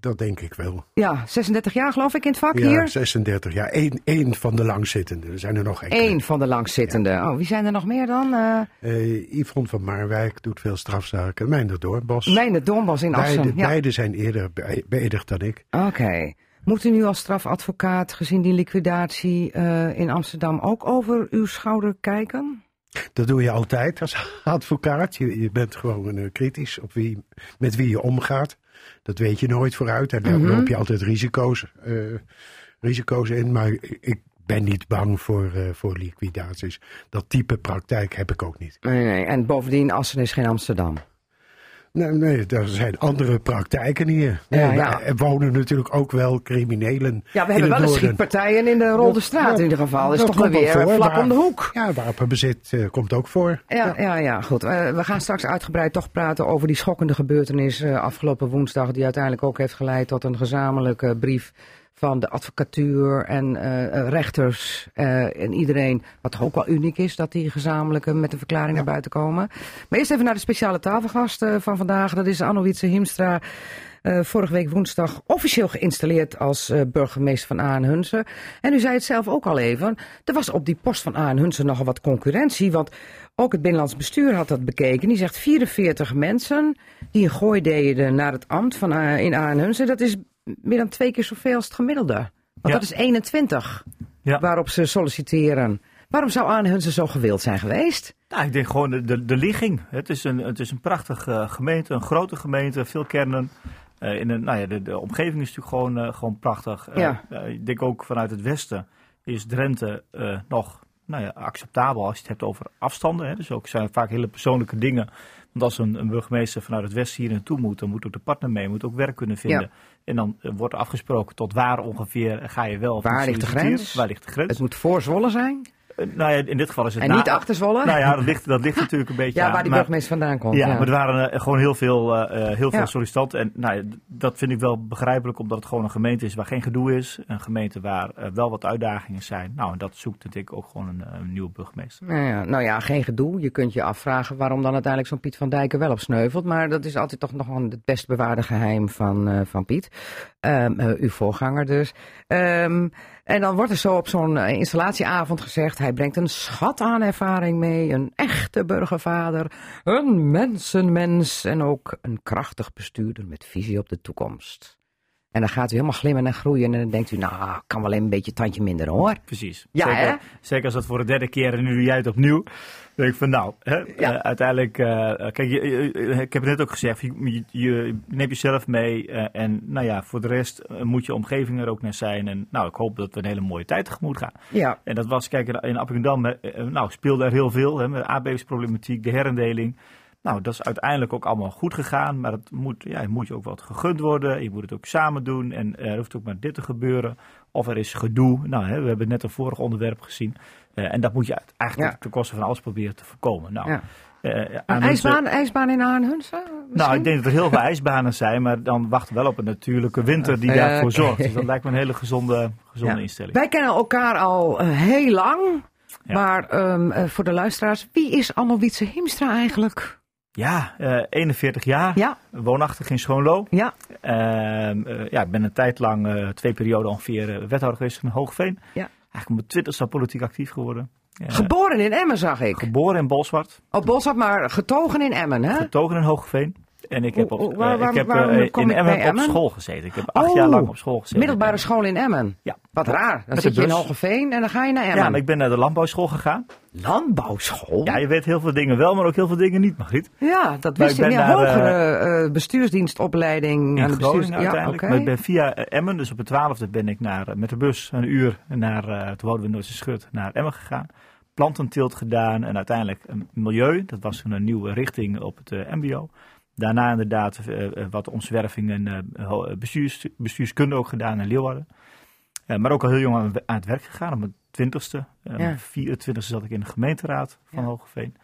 Dat denk ik wel. Ja, 36 jaar geloof ik in het vak Ja, hier. 36 jaar. Eén, één van de langzittenden. Er zijn er nog enkele. Eén van de langzittenden. Oh, wie zijn er nog meer dan? Eh, Yvonne van Marwijk doet veel strafzaken. Mijnder Doorbos. Mijne Doornbos in Assen. beide, Ja. beide zijn eerder be- beëdigd dan ik. Oké. Moet u nu als strafadvocaat, gezien die liquidatie eh, in Amsterdam, ook over uw schouder kijken? Dat doe je altijd als <laughs> advocaat. Je, je bent gewoon eh, kritisch op wie, met wie je omgaat. Dat weet je nooit vooruit. En daar Mhm. loop je altijd risico's, eh, risico's in. Maar ik ben niet bang voor, voor liquidaties. Dat type praktijk heb ik ook niet. Nee, nee. En bovendien, Assen is geen Amsterdam. Nee, nee, er zijn andere praktijken hier. Nee, ja. Er wonen natuurlijk ook wel criminelen. Ja, we hebben wel eens noorden. schietpartijen in de Rolde Straat Ja, in ieder geval. Dat is toch weer voor, vlak om de hoek. Ja, wapenbezit eh, komt ook voor. Ja, ja, ja, goed. We gaan straks uitgebreid toch praten over die schokkende gebeurtenis eh, afgelopen woensdag. Die uiteindelijk ook heeft geleid tot een gezamenlijke brief van de advocatuur en eh, eh, rechters eh, en iedereen. Wat ook wel uniek is, dat die gezamenlijke met een verklaring naar buiten komen. Maar eerst even naar de speciale tafelgast eh, van vandaag. Dat is Anno-Wietse Himstra. vorige week woensdag officieel geïnstalleerd als burgemeester van Aan-Hunsen. En u zei het zelf ook al even. Er was op die post van Aan-Hunsen nogal wat concurrentie. Want ook het Binnenlands Bestuur had dat bekeken. Die zegt 44 mensen die een gooi deden naar het ambt van, A- in Aan-Hunsen. Dat is meer dan twee keer zoveel als het gemiddelde. Want Ja. dat is 21 Ja. waarop ze solliciteren. Waarom zou Aan-Hunsen zo gewild zijn geweest? Nou, ik denk gewoon de, de, de ligging. Het is een, het is een prachtige eh, gemeente, een grote gemeente, veel kernen. Eh, in een, nou ja, de, de omgeving is natuurlijk gewoon, eh, gewoon prachtig. Ja. ik denk ook vanuit het westen is Drenthe nog nou ja, acceptabel als je het hebt over afstanden. Hè. Dus ook zijn vaak hele persoonlijke dingen. Want als een, een burgemeester vanuit het westen hier naartoe moet, dan moet ook de partner mee, moet ook werk kunnen vinden. Ja. En dan eh, wordt afgesproken tot waar ongeveer ga je wel Waar ligt de grens? Waar ligt de grens? Het moet voor Zwolle zijn nou ja, in dit geval is het en na- niet achter Zwolle. Nou ja, dat ligt, dat ligt natuurlijk een <laughs> beetje ja, aan. waar die burgemeester vandaan komt. ja, Ja, maar er waren eh, gewoon heel veel, eh, eh, heel veel sollicitanten. En nou, dat vind ik wel begrijpelijk, omdat het gewoon een gemeente is waar geen gedoe is. Een gemeente waar eh, wel wat uitdagingen zijn. Nou, en dat zoekt denk ik ook gewoon een, eh, een nieuwe burgemeester. Nou ja, nou ja, geen gedoe. Je kunt je afvragen waarom dan uiteindelijk zo'n Piet van Dijken wel op sneuvelt. Maar dat is altijd toch nog wel het best bewaarde geheim van, eh, van Piet. Ehm, eh, uw voorganger dus. Ehm, en dan wordt er zo op zo'n eh, installatieavond gezegd... hij brengt een schat aan ervaring mee. Een echte burgervader. Een mensenmens. En ook een krachtig bestuurder met visie op de toekomst. En dan gaat u helemaal glimmen en groeien. En dan denkt u, nou, kan wel een beetje tandje minder hoor. Precies. Ja, zeker, hè? zeker als dat voor de derde keer en nu doe jij het opnieuw. Dan denk ik van nou, hè, Ja. eh, uiteindelijk, eh, kijk, je, je- je- ik heb het net ook gezegd, je, je, je neemt jezelf mee eh, en nou ja, voor de rest moet je omgeving er ook naar zijn. En nou, ik hoop dat we een hele mooie tijd tegemoet gaan. Ja, En dat was, kijk, in- Appingedam eh, nou, speelde er heel veel, hè, met de aardbevingsproblematiek, de herindeling. Nou, dat is uiteindelijk ook allemaal goed gegaan, maar het moet, ja, het moet je ook wat gegund worden. Je moet het ook samen doen en er hoeft ook maar dit te gebeuren. Of er is gedoe. Nou, hè, we hebben net een vorig onderwerp gezien. Eh, en dat moet je eigenlijk Ja. ten koste van alles proberen te voorkomen. Nou, ja. eh, Een aan ijsbaan, ijsbaan in Arnhunsen? nou, ik denk dat er heel veel ijsbanen zijn, maar dan wachten we wel op een natuurlijke winter die daarvoor zorgt. <laughs> Dus dat lijkt me een hele gezonde, gezonde Ja. instelling. Wij kennen elkaar al eh, heel lang. Ja. Maar ehm, eh, voor de luisteraars, wie is Anno Wietse Himstra eigenlijk? Ja, eh, 41 jaar, Ja, woonachtig in Schoonlo. ja, Ehm, eh, ja, ik ben een tijd lang, eh, twee perioden ongeveer, eh, wethouder geweest in Hoogveen. Ja. Eigenlijk op mijn twintigste politiek actief geworden. Eh, geboren in Emmen zag ik. geboren in Bolsward, Op Boshart, maar getogen in Emmen, hè? getogen in Hoogveen. En ik heb, op, waar- eh, waar- ik heb eh, in Emmen op Emmen? school gezeten. Ik heb acht Oh, jaar lang op school gezeten. Middelbare school in Emmen. Ja. Wat raar. Dan zit je in bus. Hogeveen en dan ga je naar Emmen. Ja, maar ik ben naar de landbouwschool gegaan. Landbouwschool? Ja, je weet heel veel dingen wel, maar ook heel veel dingen niet, Margriet. Ja, dat wist ben Ja, hogere eh, bestuursdienstopleiding In aan de Groningen bestuurs... uiteindelijk. Ja, Maar ik ben via Emmen, dus op de twaalfde ben ik naar, met de bus een uur naar, eh toen woonden we in Schut, naar Emmen gegaan. Plantenteelt gedaan en uiteindelijk een milieu. Dat was een, nieuwe richting op het mbo. Daarna inderdaad eh, eh, wat omzwerving en eh, bestuurs, bestuurskunde ook gedaan in Leeuwarden. Maar ook al heel jong aan, aan het werk gegaan, op mijn twintigste. Ja. 24 zat ik in de gemeenteraad van Ja. Hogeveen.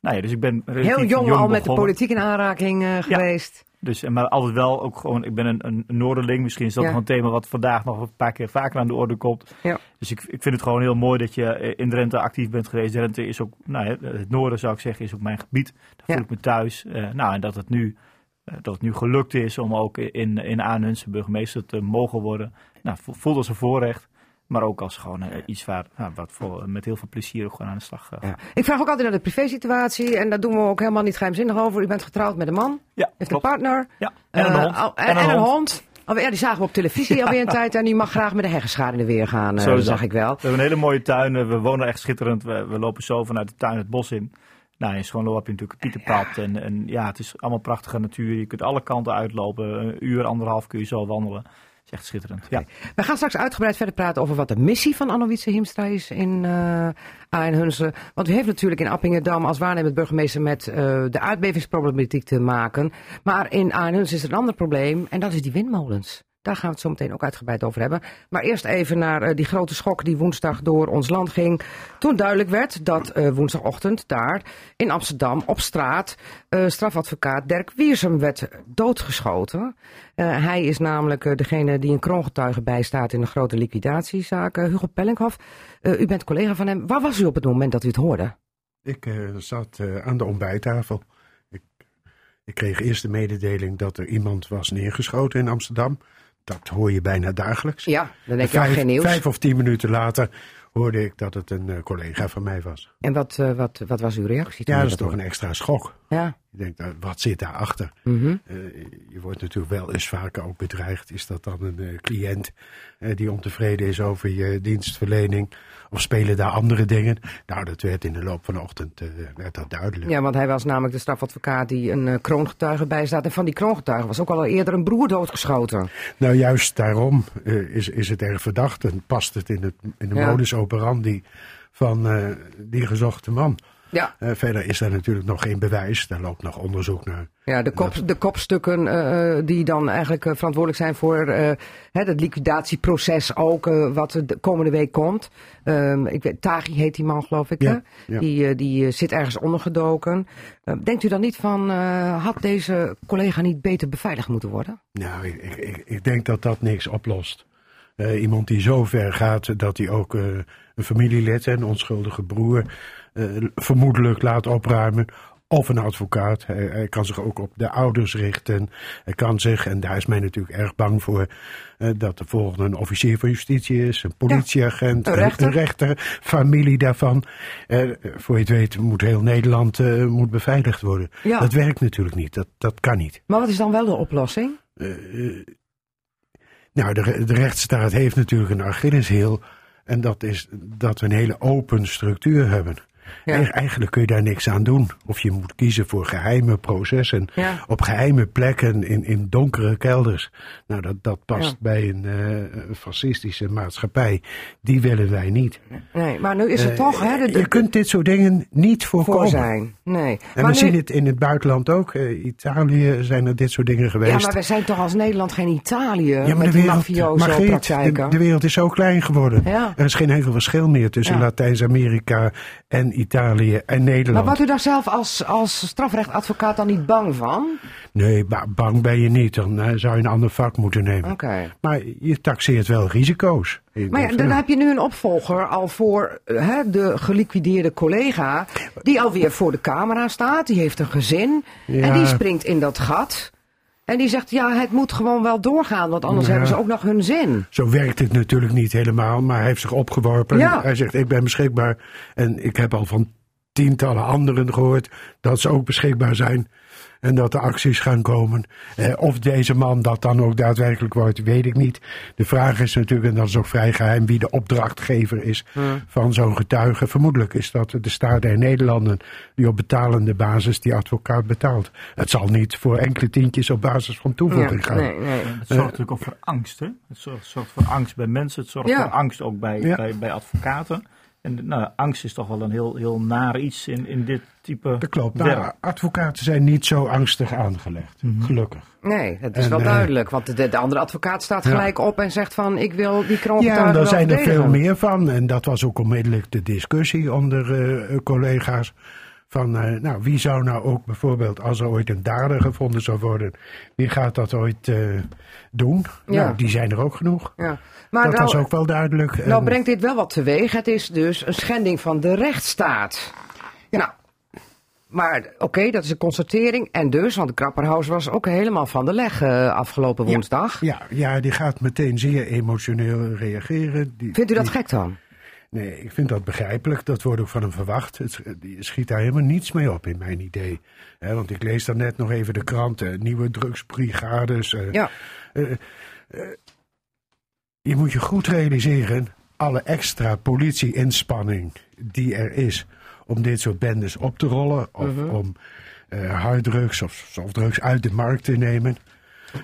Nou ja, dus ik ben Heel jong, al met de politiek in aanraking geweest. Dus, eh, maar altijd wel ook gewoon, ik ben een, een Noorderling. Misschien is dat Ja. nog een thema wat vandaag nog een paar keer vaker aan de orde komt. Ja. Dus ik, ik vind het gewoon heel mooi dat je eh, in Drenthe actief bent geweest. Drenthe is ook, nou, ja, het noorden zou ik zeggen, is ook mijn gebied. Daar voel ik me thuis. Eh, nou, en dat het nu... Dat het nu gelukt is om ook in, in Aanhunsen burgemeester te mogen worden. Nou, vo- voelt als een voorrecht. Maar ook als gewoon eh, iets waar, nou, wat voor, met heel veel plezier ook gewoon aan de slag gaat. Ja. Ik vraag ook altijd naar de privésituatie. En daar doen we ook helemaal niet geheimzinnig over. U bent getrouwd met een man. Ja, Heeft klopt. een partner. Ja, en een Eh, hond. al- en, En een en een hond. hond. Alweer, ja, die zagen we op televisie <laughs> alweer een tijd. En die mag graag met de heggeschaar in de weer gaan, eh, Zo zag dat. ik wel. We hebben een hele mooie tuin. eh, We wonen echt schitterend. We, we lopen zo vanuit de tuin het bos in. Nou, in Schoonlo heb je natuurlijk een Pieterpad. En, en ja, het is allemaal prachtige natuur. Je kunt alle kanten uitlopen. Een uur, anderhalf kun je zo wandelen. Is echt schitterend. Ja. We gaan straks uitgebreid verder praten over wat de missie van Anne-Wietse Hiemstra is in uh, Aanhunsen. Want u heeft natuurlijk in Appingedam als waarnemend burgemeester met uh, de aardbevingsproblematiek te maken. Maar in Aanhunsen is er een ander probleem en dat is die windmolens. Daar gaan we het zo meteen ook uitgebreid over hebben. Maar eerst even naar uh, die grote schok die woensdag door ons land ging. Toen duidelijk werd dat uh, woensdagochtend daar in Amsterdam op straat uh, strafadvocaat Dirk Wiersum werd doodgeschoten. Hij is namelijk degene die een kroongetuige bijstaat in de grote liquidatiezaak. Hugo Pellinghoff, u bent collega van hem. Waar was u op het moment dat u het hoorde? Ik zat aan de ontbijttafel. Ik kreeg eerst de mededeling dat er iemand was neergeschoten in Amsterdam. Dat hoor je bijna dagelijks. Ja, dan denk je vijf, al geen nieuws. Vijf of tien minuten later hoorde ik dat het een uh, collega van mij was. En wat, uh, wat, wat was uw reactie? Ja, dat is toch een extra schok. Ja. Je denkt, uh, wat zit daarachter? Mm -hmm. je wordt natuurlijk wel eens vaker ook bedreigd. Is dat dan een cliënt die ontevreden is over je dienstverlening? Of spelen daar andere dingen? Nou, dat werd in de loop van de ochtend werd dat duidelijk. Ja, want hij was namelijk de strafadvocaat die een kroongetuige bijstaat. En van die kroongetuige was ook al eerder een broer doodgeschoten. Nou, juist daarom is, is het erg verdacht en past het in, het, in de ja. modus operandi van uh, die gezochte man. Ja. Uh, verder is er natuurlijk nog geen bewijs. Daar loopt nog onderzoek naar. Ja, de, kop, de kopstukken uh, die dan eigenlijk verantwoordelijk zijn voor het liquidatieproces ook, wat de komende week komt. Um, ik weet, Tagi heet die man, geloof ik. Ja, hè? ja. Die, die zit ergens ondergedoken. denkt u dan niet van, had deze collega niet beter beveiligd moeten worden? Nou, ik, ik, ik denk dat dat niks oplost. iemand die zo ver gaat dat hij ook een familielid, een onschuldige broer, vermoedelijk laat opruimen. Of een advocaat. Hij, hij, kan zich ook op de ouders richten. Hij kan zich, en daar is mij natuurlijk erg bang voor, uh, dat de volgende een officier van justitie is, een politieagent, ja, een, rechter. een, rechter, familie daarvan. Uh, voor je het weet moet heel Nederland moet beveiligd worden. Ja. Dat werkt natuurlijk niet. Dat, dat kan niet. Maar wat is dan wel de oplossing? nou, de, de rechtsstaat heeft natuurlijk een Achilleshiel. En dat is dat we een hele open structuur hebben. Ja. Eigenlijk kun je daar niks aan doen. Of je moet kiezen voor geheime processen. Ja. Op geheime plekken in, in donkere kelders. Nou, dat, dat past Ja. bij een uh, fascistische maatschappij. Die willen wij niet. Nee, maar nu is het Uh, toch... Hè, de, de, je kunt dit soort dingen niet voorkomen. voor zijn. Nee. En maar we nu- zien het in het buitenland ook. Uh, Italië zijn er dit soort dingen geweest. Ja, maar wij zijn toch als Nederland geen Italië Ja, maar met de wereld, de, wereld is zo klein geworden. Er is geen enkel verschil meer tussen. Latijns-Amerika en Italië en Maar Nederland. wordt u daar zelf als, als strafrechtadvocaat dan niet bang van? Nee, ba- bang ben je niet. Dan eh, zou je een ander vak moeten nemen. Oké. Maar je taxeert wel risico's. Maar ja, dan heb je nu een opvolger al voor eh, hè, de geliquideerde collega. Die alweer voor de camera staat. Die heeft een gezin. Ja. En die springt in dat gat. En die zegt, ja, het moet gewoon wel doorgaan. Want anders Ja. hebben ze ook nog hun zin. Zo werkt het natuurlijk niet helemaal. Maar hij heeft zich opgeworpen. Ja. Hij zegt, ik ben beschikbaar. En ik heb al van tientallen anderen gehoord dat ze ook beschikbaar zijn. En dat er acties gaan komen. Eh, of deze man dat dan ook daadwerkelijk wordt, weet ik niet. De vraag is natuurlijk, en dat is ook vrij geheim, wie de opdrachtgever is van zo'n getuige. Vermoedelijk is dat de staat der Nederlanden die op betalende basis die advocaat betaalt. Het zal niet voor enkele tientjes op basis van toevoeging gaan. nee, nee. Het zorgt natuurlijk ook voor angst. Hè? Het zorgt, zorgt voor angst bij mensen. Het zorgt Ja. voor angst ook bij, Ja. bij, bij advocaten. En nou, angst is toch wel een heel, heel naar iets in, in dit type Dat klopt. werk. Nou, advocaten zijn niet zo angstig aangelegd. Gelukkig. Nee, dat is En, wel eh, duidelijk. Want de, de andere advocaat staat Ja. gelijk op en zegt van... ik wil die Ja, kroongetuige en daar zijn er veel meer van. En dat was ook onmiddellijk de discussie onder eh, collega's. Van, eh, nou, wie zou nou ook bijvoorbeeld, als er ooit een dader gevonden zou worden, wie gaat dat ooit eh, doen? Ja. Nou, die zijn er ook genoeg. Ja. Maar dat nou, was ook wel duidelijk. nou En- brengt dit wel wat teweeg. Het is dus een schending van de rechtsstaat. Nou, maar oké, dat is een constatering. En dus, want de Krapperhaus was ook helemaal van de leg eh, afgelopen Ja. woensdag. ja, ja, die gaat meteen zeer emotioneel reageren. Die, Vindt u dat die- gek dan? Nee, ik vind dat begrijpelijk. Dat wordt ook van hem verwacht. Het, schiet daar helemaal niets mee op, in mijn idee. Want ik lees dan net nog even de kranten. Nieuwe drugsbrigades. eh, Ja. Je moet je goed realiseren, alle extra politie-inspanning die er is om dit soort bendes op te rollen, of Mhm. om eh harddrugs of softdrugs uit de markt te nemen.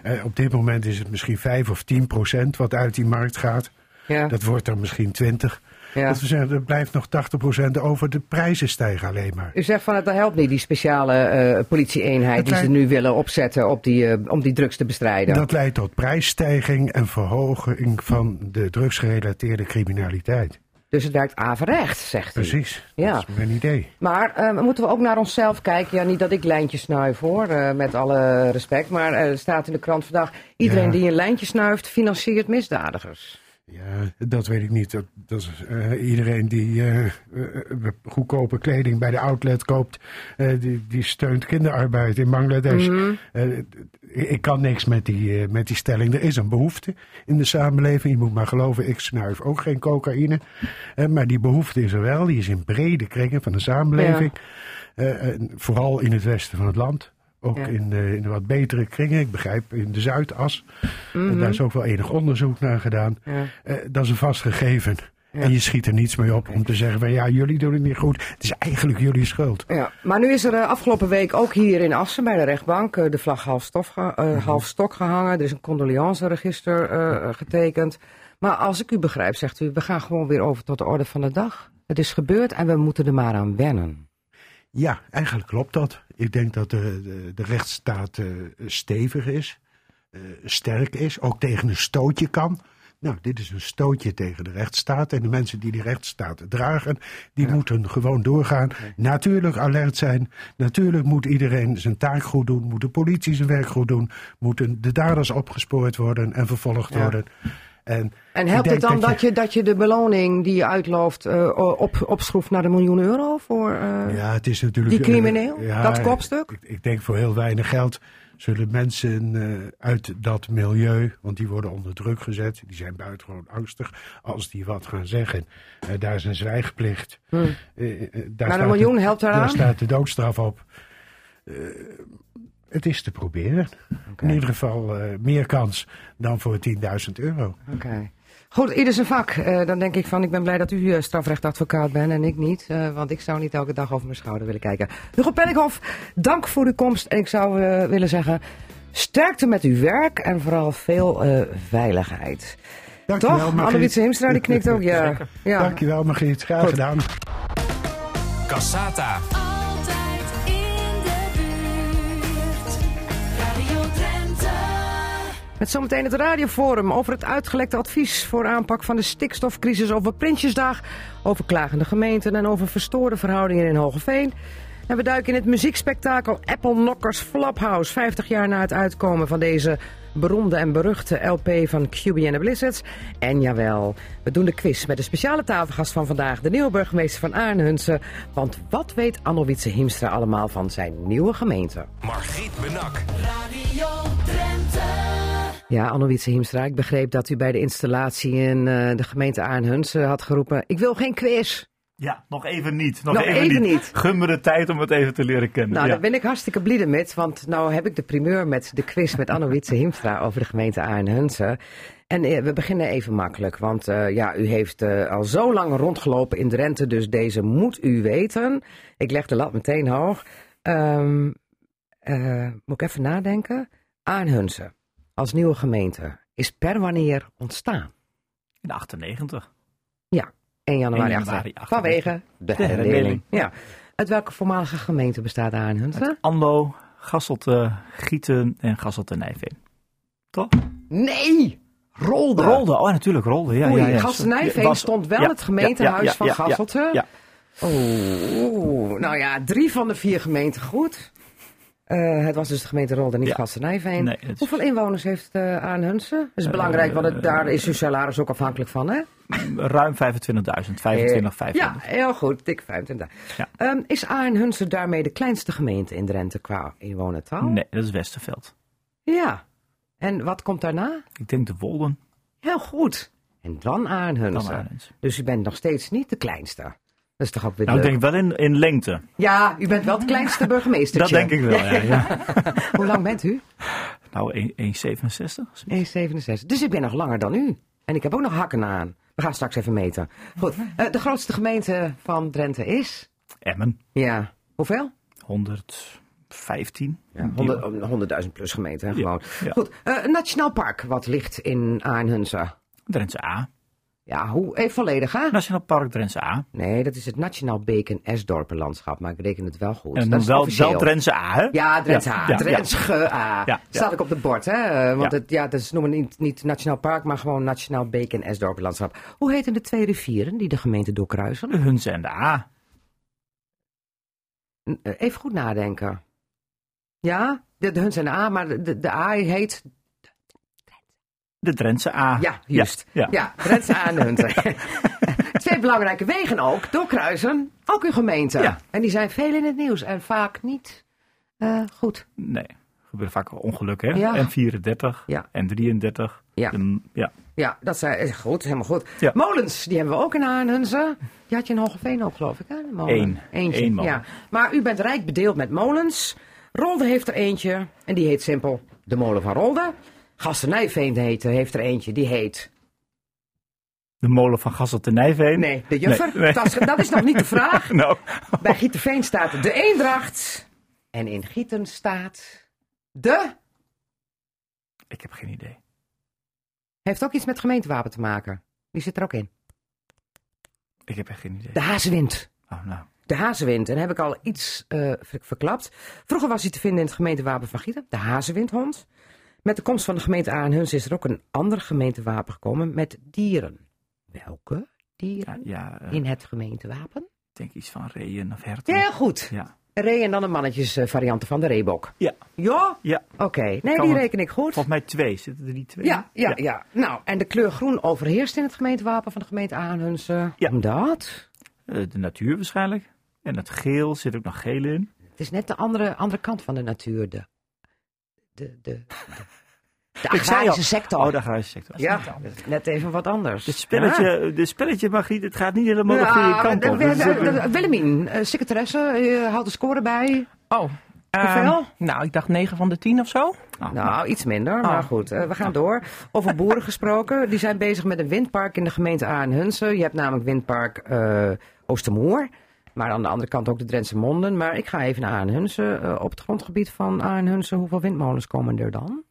Eh, op dit moment is het misschien 5 of 10 procent wat uit die markt gaat. Ja. Dat wordt dan misschien 20. Ja. Dat we zeggen, er blijft nog 80 procent over. De prijzen stijgen alleen maar. U zegt van het helpt niet, die speciale eh politie-eenheid die ze nu willen opzetten op die, eh, om die drugs te bestrijden. Dat leidt tot prijsstijging en verhoging van de drugsgerelateerde criminaliteit. Dus het werkt averecht, zegt u. Precies, Ja. dat is mijn idee. Maar eh, moeten we ook naar onszelf kijken? Ja, niet dat ik lijntjes snuif hoor, met alle respect. Maar er staat in de krant vandaag: iedereen Ja. die een lijntje snuift, financiert misdadigers. Ja, dat weet ik niet. Dat, dat is, eh, iedereen die eh, eh, goedkope kleding bij de outlet koopt, die, die steunt kinderarbeid in Bangladesh. Eh, ik kan niks met die, met die stelling. Er is een behoefte in de samenleving. Je moet maar geloven, ik snuif ook geen cocaïne. Maar die behoefte is er wel. Die is in brede kringen van de samenleving. En vooral in het westen van het land. Ook Ja. in, de, in de wat betere kringen. Ik begrijp in de Zuidas. En daar is ook wel enig onderzoek naar gedaan. Ja. Eh, dat is een vast gegeven. En je schiet er niets mee op om te zeggen van ja, jullie doen het niet goed. Het is eigenlijk jullie schuld. Ja, maar nu is er eh, afgelopen week ook hier in Assen bij de rechtbank eh, de vlag half, stof ge- eh, half stok gehangen. Er is een condoleanceregister eh, getekend. Maar als ik u begrijp, zegt u, we gaan gewoon weer over tot de orde van de dag. Het is gebeurd en we moeten er maar aan wennen. Ja, eigenlijk klopt dat. Ik denk dat de, de, de rechtsstaat eh, stevig is, eh, sterk is, ook tegen een stootje kan. Nou, dit is een stootje tegen de rechtsstaat. En de mensen die die rechtsstaat dragen, die moeten gewoon doorgaan. Natuurlijk alert zijn. Natuurlijk moet iedereen zijn taak goed doen. Moet de politie zijn werk goed doen. Moeten de daders opgespoord worden en vervolgd Ja. worden. En, En helpt het dan dat je, dat je de beloning die je uitlooft eh, op, opschroeft naar de miljoen euro voor... eh, Ja, het is natuurlijk. Die crimineel? eh, Dat kopstuk? Ik, ik denk voor heel weinig geld zullen mensen uit dat milieu, want die worden onder druk gezet, die zijn buitengewoon angstig, als die wat gaan zeggen. daar is een zwijgplicht. Eh, daar Maar een miljoen helpt eraan? Daar staat de doodstraf op. Het is te proberen. In ieder geval eh, meer kans dan voor 10.000 euro. Oké. Goed, ieder zijn vak. Eh, dan denk ik van, ik ben blij dat u eh, strafrechtadvocaat bent en ik niet. eh, want ik zou niet elke dag over mijn schouder willen kijken. Hugo Penninghoff, dank voor uw komst. En ik zou willen zeggen, sterkte met uw werk en vooral veel eh, veiligheid. Dankjewel, Toch? Anne-Wietse Heemstra, die knikt ook, ja. <laughs> ja. Dankjewel, Margriet. Graag Goed. gedaan. Cassata. Met zometeen het radioforum over het uitgelekte advies voor aanpak van de stikstofcrisis, over Prinsjesdag, over klagende gemeenten en over verstoorde verhoudingen in Hogeveen. En we duiken in het muziekspektakel Apple Knockers Flophouse, 50 jaar na het uitkomen van deze beroemde en beruchte LP van QB and the Blizzards. En jawel, we doen de quiz met de speciale tafelgast van vandaag, de nieuwe burgemeester van Aarnhunsen. Want wat weet Anno Wietse Hiemstra allemaal van zijn nieuwe gemeente? Margriet Benak. Radio Drenthe. Ja, Anne-Wietse Hiemstra, ik begreep dat u bij de installatie in eh, de gemeente Aarnhuns eh, had geroepen... ik wil geen quiz. Ja, nog even niet. Nog, Nog even niet. Gun me de tijd om het even te leren kennen. Nou, ja. daar ben ik hartstikke blij met, want nou heb ik de primeur met de quiz met Anne Wietse Hiemstra over de gemeente Aarnhunsen. En eh, we beginnen even makkelijk, want ja, u heeft al zo lang rondgelopen in Drenthe, dus deze moet u weten. Ik leg de lat meteen hoog. Ehm, eh, moet ik even nadenken? Aarnhunsen, als nieuwe gemeente, is per wanneer ontstaan? In 98. 1 januari, 1 18. januari 98. Vanwege de herdeling. Ja. Uit welke voormalige gemeente bestaat Aarnhunsen? Anlo, Gasselte, Gieten en Gasselte Nijveen. Toch? Nee! Rolde. Rolde, oh natuurlijk, Rolde. Ja, Oei, ja, ja. Gassenijveen Was- stond wel ja, het gemeentehuis ja, ja, van ja, ja, Gasselte. ja. Oeh, nou ja, drie van de vier gemeenten goed. Eh, het was dus de gemeente Rolde, niet Ja. Gassenijveen. Nee, is- Hoeveel inwoners heeft uh, Aanhunsen? Dat is belangrijk, want het, daar is uw salaris ook afhankelijk van, hè? Ruim 25.000, 25, 500. Ja, heel goed, dik 25. Ja. Ehm, is Aanhunsen daarmee de kleinste gemeente in Drenthe qua inwonertal? Nee, dat is Westerveld. Ja. En wat komt daarna? Ik denk de Wolden. Heel goed. En dan Aanhunsen. Dan. Dus u bent nog steeds niet de kleinste. Dat is toch ook weer Nou, ik denk wel in, in lengte. Ja, u bent wel het kleinste burgemeester. Dat denk ik wel, ja. ja. <laughs> Hoe lang bent u? Nou, 1 1,67. 1,67. Dus ik ben nog langer dan u. En ik heb ook nog hakken aan. We gaan straks even meten. Goed, eh, de grootste gemeente van Drenthe is? Emmen, Ja, hoeveel? 115. Ja, 100 100.000 plus gemeente, hè, gewoon. ja. Goed, eh, een nationaal park wat ligt in Aanhunsen. Drentse A. Ja, hoe, even volledig, hè? Nationaal Park Drentse A. Nee, dat is het Nationaal Beken Esdorpenlandschap, maar ik reken het wel goed. En dat dan is wel, officieel. wel Drentse A, hè? Ja, Drentse Ja, A. ja, Drentse A. Ja, Staat ook op het bord, hè? Eh, Want. Het, ja, dat is noemen niet, niet Nationaal Park, maar gewoon Nationaal Beken Esdorpenlandschap. Hoe heten de twee rivieren die de gemeente doorkruisen? De Hunze en de A. Eh, Even goed nadenken. Ja, de, de Huns en de A, maar de, de A heet... De Drentse A. Ja, juist. Ja, Ja, Drentse A Hunten. <laughs> Twee belangrijke wegen ook, doorkruisen, ook uw gemeente. Ja. En die zijn veel in het nieuws en vaak niet eh, goed. Nee, gebeuren vaak ongelukken, hè? Ja. En 34 Ja. en 33. Ja. Ja. Ja, dat zijn is goed, helemaal goed. Ja. Molens, die hebben we ook in Aanhunzen. Die had je in Hogeveen ook, geloof ik, hè? de molen. Eén. Eentje, Eén molen. ja. Maar u bent rijk bedeeld met molens. Rolde heeft er eentje en die heet simpel de molen van Rolde. Gassenijveen heet, heeft er eentje, die heet... De molen van Nijveen. Nee, de juffer. Nee, nee. Dat, is, dat is nog niet de vraag. <laughs> Nou, Bij Gieterveen staat de Eendracht. En in Gieten staat de... ik heb geen idee. Heeft ook iets met gemeentewapen te maken. Die zit er ook in. Ik heb echt geen idee. De Hazewind. Oh, nou. De hazenwind. En daar heb ik al iets ver- verklapt. Vroeger was hij te vinden in het gemeentewapen van Gieten. De hazenwindhond. Met de komst van de gemeente Aanhuns is er ook een ander gemeentewapen gekomen met dieren. Welke dieren ja eh, in het gemeentewapen? ik denk iets van reeën of herten. Heel goed. Ja. Ree en dan een mannetjesvariant van de reebok. Ja. Ja? Ja. Oké. Nee, Kan die reken ik goed. Volgens mij twee. Zitten er die twee? Ja, ja, ja, Nou, en de kleur groen overheerst in het gemeentewapen van de gemeente Aanhuns. eh, Ja. Omdat? Eh, de natuur waarschijnlijk. En het geel zit ook nog geel in. Het is net de andere, andere kant van de natuur. De, de, de, de, <laughs> de Ik zei agrarische al- sector. Oh, de agrarische sector. ja, net even wat anders. Dit spelletje, dit spelletje Margriet, het gaat niet helemaal de Ja, goede kant de- op. de- de- de- Willemien, secretaresse, eh, houdt de score bij. Oh. Hoeveel? ehm, nou, ik dacht 9 van de 10 of zo. nou, Nou, iets minder, maar Oh. goed. eh, we gaan door. Over boeren <laughs> gesproken. Die zijn bezig met een windpark in de gemeente Aanhunsen. Je hebt namelijk windpark eh Oostermoer. Maar aan de andere kant ook de Drentse Monden. Maar ik ga even naar Aanhunsen. Eh, op het grondgebied van Aanhunsen, hoeveel windmolens komen er dan?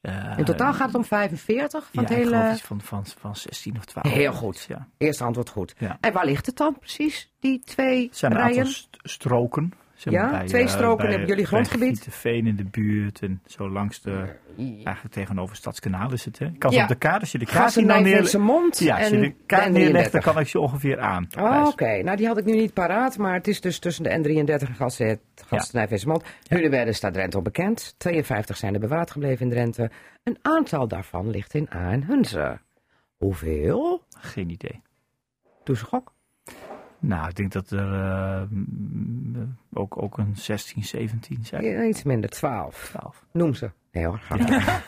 eh, In totaal gaat het om 45 van ja, het hele... van, van, van 16 of 12. Heel goed. Ja. Eerste antwoord goed. Ja. En waar ligt het dan precies, die twee Het zijn een aantal st- stroken. Zeg Ja, maar, bij, twee eh, stroken bij- op jullie bij grondgebied. Veen in de buurt en zo langs de... Eigenlijk tegenover Stadskanaal is het, hè? Ik kan Ja. op de kaart, als je de kaart dan Nijveense neer... mond Ja, als je en de kaart de neerlegt, dan 33. kan ik je ongeveer aan. Oh, Oké, nou die had ik nu niet paraat, maar het is dus tussen de N33 en Gasset, Gastenijversmond. Hunebedden staat Drenthe al bekend. 52 zijn er bewaard gebleven in Drenthe. Een aantal daarvan ligt in Aanhunze. Hoeveel? Geen idee. Doe ze gok. Nou, ik denk dat er eh, ook, ook een 16, 17 zijn. Ja, iets minder, 12. 12. Noem ze. Nee hoor, grapje.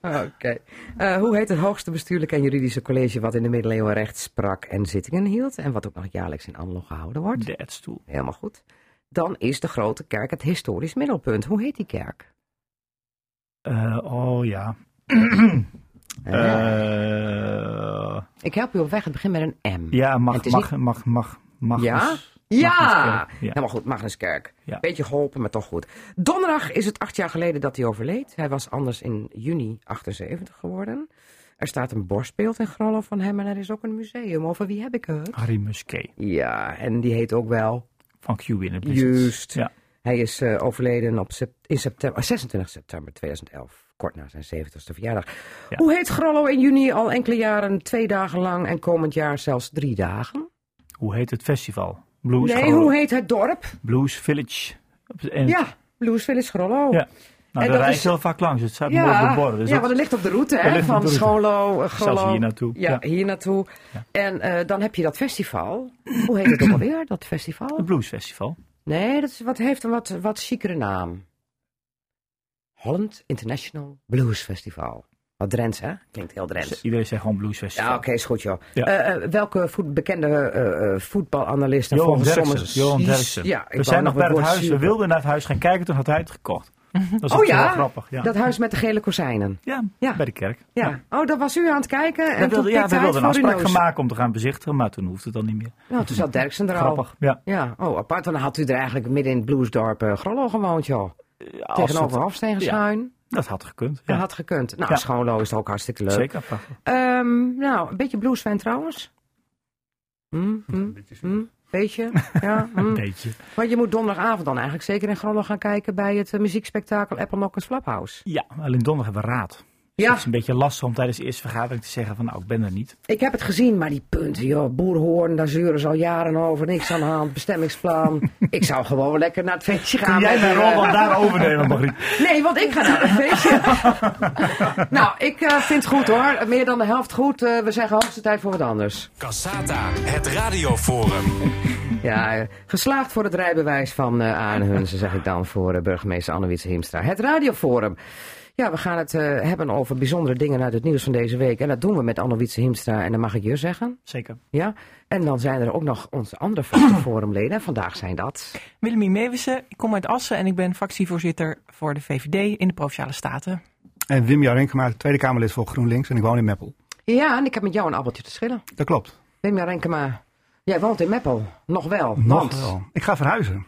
<laughs> Oké. Eh, hoe heet het hoogste bestuurlijke en juridische college wat in de middeleeuwen recht sprak en zittingen hield en wat ook nog jaarlijks in Anlo gehouden wordt? De stoel. Helemaal goed. Dan is de grote kerk het historisch middelpunt. Hoe heet die kerk? Eh, oh ja. <clears throat> Eh, Ik help u op weg. Het begint met een M. ja, mag, mag, mag, mag, mag. Ja? Ja, helemaal goed. Magnuskerk. Ja. Beetje geholpen, maar toch goed. Donderdag is het acht jaar geleden dat hij overleed. Hij was anders in juni 78 geworden. Er staat een borstbeeld in Grollo van hem en er is ook een museum. Over wie heb ik het? Harry Musquet Ja, en die heet ook wel. van Q in het. Juist. Ja. Hij is eh, overleden op in september, 26 september 2011, kort na zijn 70ste verjaardag. Ja. Hoe heet Grollo in juni al enkele jaren twee dagen lang en komend jaar zelfs drie dagen? Hoe heet het festival? Blues nee, Grollo. hoe heet het dorp? Blues Village. En, Ja, Blues Village Grollo. Ja. Nou, En daar dat rijd is- heel vaak langs. Het staat mooi op de borden. Dus ja, dat- want het ligt op de route, Dat hè, van de route. Scholo, uh, Grollo. Zelfs hier naartoe. Ja, Ja. hier naartoe. Ja. En eh, dan heb je dat festival. Hoe heet het ook <clears throat> alweer, dat festival? het Blues Festival. Nee, dat is, wat heeft een wat, wat chicere naam. Holland International Blues Festival. Wat Drents, hè? Klinkt heel Drents. Iedereen zegt gewoon Blues Festival. Ja, oké, is goed, joh. Ja. Eh, eh, welke voet, bekende eh, eh, voetbalanalist en Johan Derksen. Johan Derksen. Ja, ik we zijn nog bij het huis. We wilden naar het huis gaan kijken, toen had hij het gekocht. Dat is Oh ook ja? grappig. Ja. Dat huis met de gele kozijnen. Ja, Ja. bij de kerk. Ja. Oh, daar was u aan het kijken en We toen wilden, ja, we hij wilden een afspraak gaan maken om te gaan bezichtigen, maar toen hoefde het dan niet meer. Nou, toen zat Derksen er al. Grappig, ja. Ja, oh, apart. Dan had u er eigenlijk midden in het bluesdorp uh, Grollo gewoond, joh. Tegenover het- Hofsteen ja. schuin. Dat had gekund. Dat had gekund. Nou, Ja. Schoonlo is ook hartstikke leuk. Zeker. Ehm, nou, een beetje bluesfan trouwens. Hm, hm, hm, beetje, ja. <laughs> Een beetje. Want je moet donderdagavond dan eigenlijk zeker in Grollo gaan kijken bij het eh, muziekspektakel Apple Knockers Flaphouse. Ja, alleen donderdag hebben we raad. Dus Ja. Het is een beetje lastig om tijdens de eerste vergadering te zeggen van nou, ik ben er niet. Ik heb het gezien, maar die punten, joh, boerhoorn, daar zeuren ze al jaren over. Niks aan de hand, bestemmingsplan. <laughs> ik zou gewoon lekker naar het feestje gaan. Kun jij met, mijn eh, rol dan daar overnemen, Margriet? <laughs> Nee, want ik ga naar het feestje. <laughs> nou, ik eh, vind het goed hoor. Meer dan de helft goed. Eh, we zeggen hoogste tijd voor wat anders. Cassata, het radioforum. Ja, eh, geslaagd voor het rijbewijs van eh Arne Hunsen, zeg ik dan, voor eh, burgemeester Annewietse Hiemstra. Het radioforum. Ja, we gaan het eh, hebben over bijzondere dingen uit het nieuws van deze week. En dat doen we met Annewietse Hiemstra en dan mag ik je zeggen. Zeker. Ja, en dan zijn er ook nog onze andere <clears throat> forumleden. En vandaag zijn dat... Willemien Meewissen, ik kom uit Assen en ik ben fractievoorzitter voor de VVD in de Provinciale Staten. En Wim Jarenkema, Tweede Kamerlid voor GroenLinks en ik woon in Meppel. Ja, en ik heb met jou een appeltje te schillen. Dat klopt. Wim Renkema, jij woont in Meppel. Nog wel. Nog want wel. Ik ga verhuizen.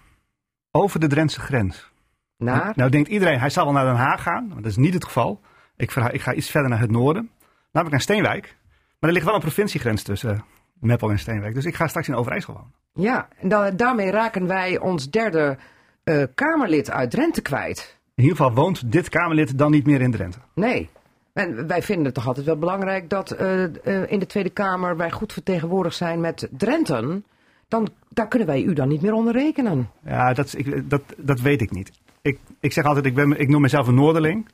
Over de Drentse grens. Naar? Nou denkt iedereen, hij zal wel naar Den Haag gaan. Maar dat is niet het geval. Ik, ik ga iets verder naar het noorden. Namelijk naar Steenwijk. Maar er ligt wel een provinciegrens tussen eh, Meppel en Steenwijk. Dus ik ga straks in Overijssel wonen. Ja, en da- daarmee raken wij ons derde eh, Kamerlid uit Drenthe kwijt. In ieder geval woont dit Kamerlid dan niet meer in Drenthe. Nee. En wij vinden het toch altijd wel belangrijk dat eh, in de Tweede Kamer wij goed vertegenwoordigd zijn met Drenten. Dan, daar kunnen wij u dan niet meer onder rekenen. Ja, dat, ik, dat, dat weet ik niet. Ik, ik zeg altijd, ik, ben, ik noem mezelf een Noorderling.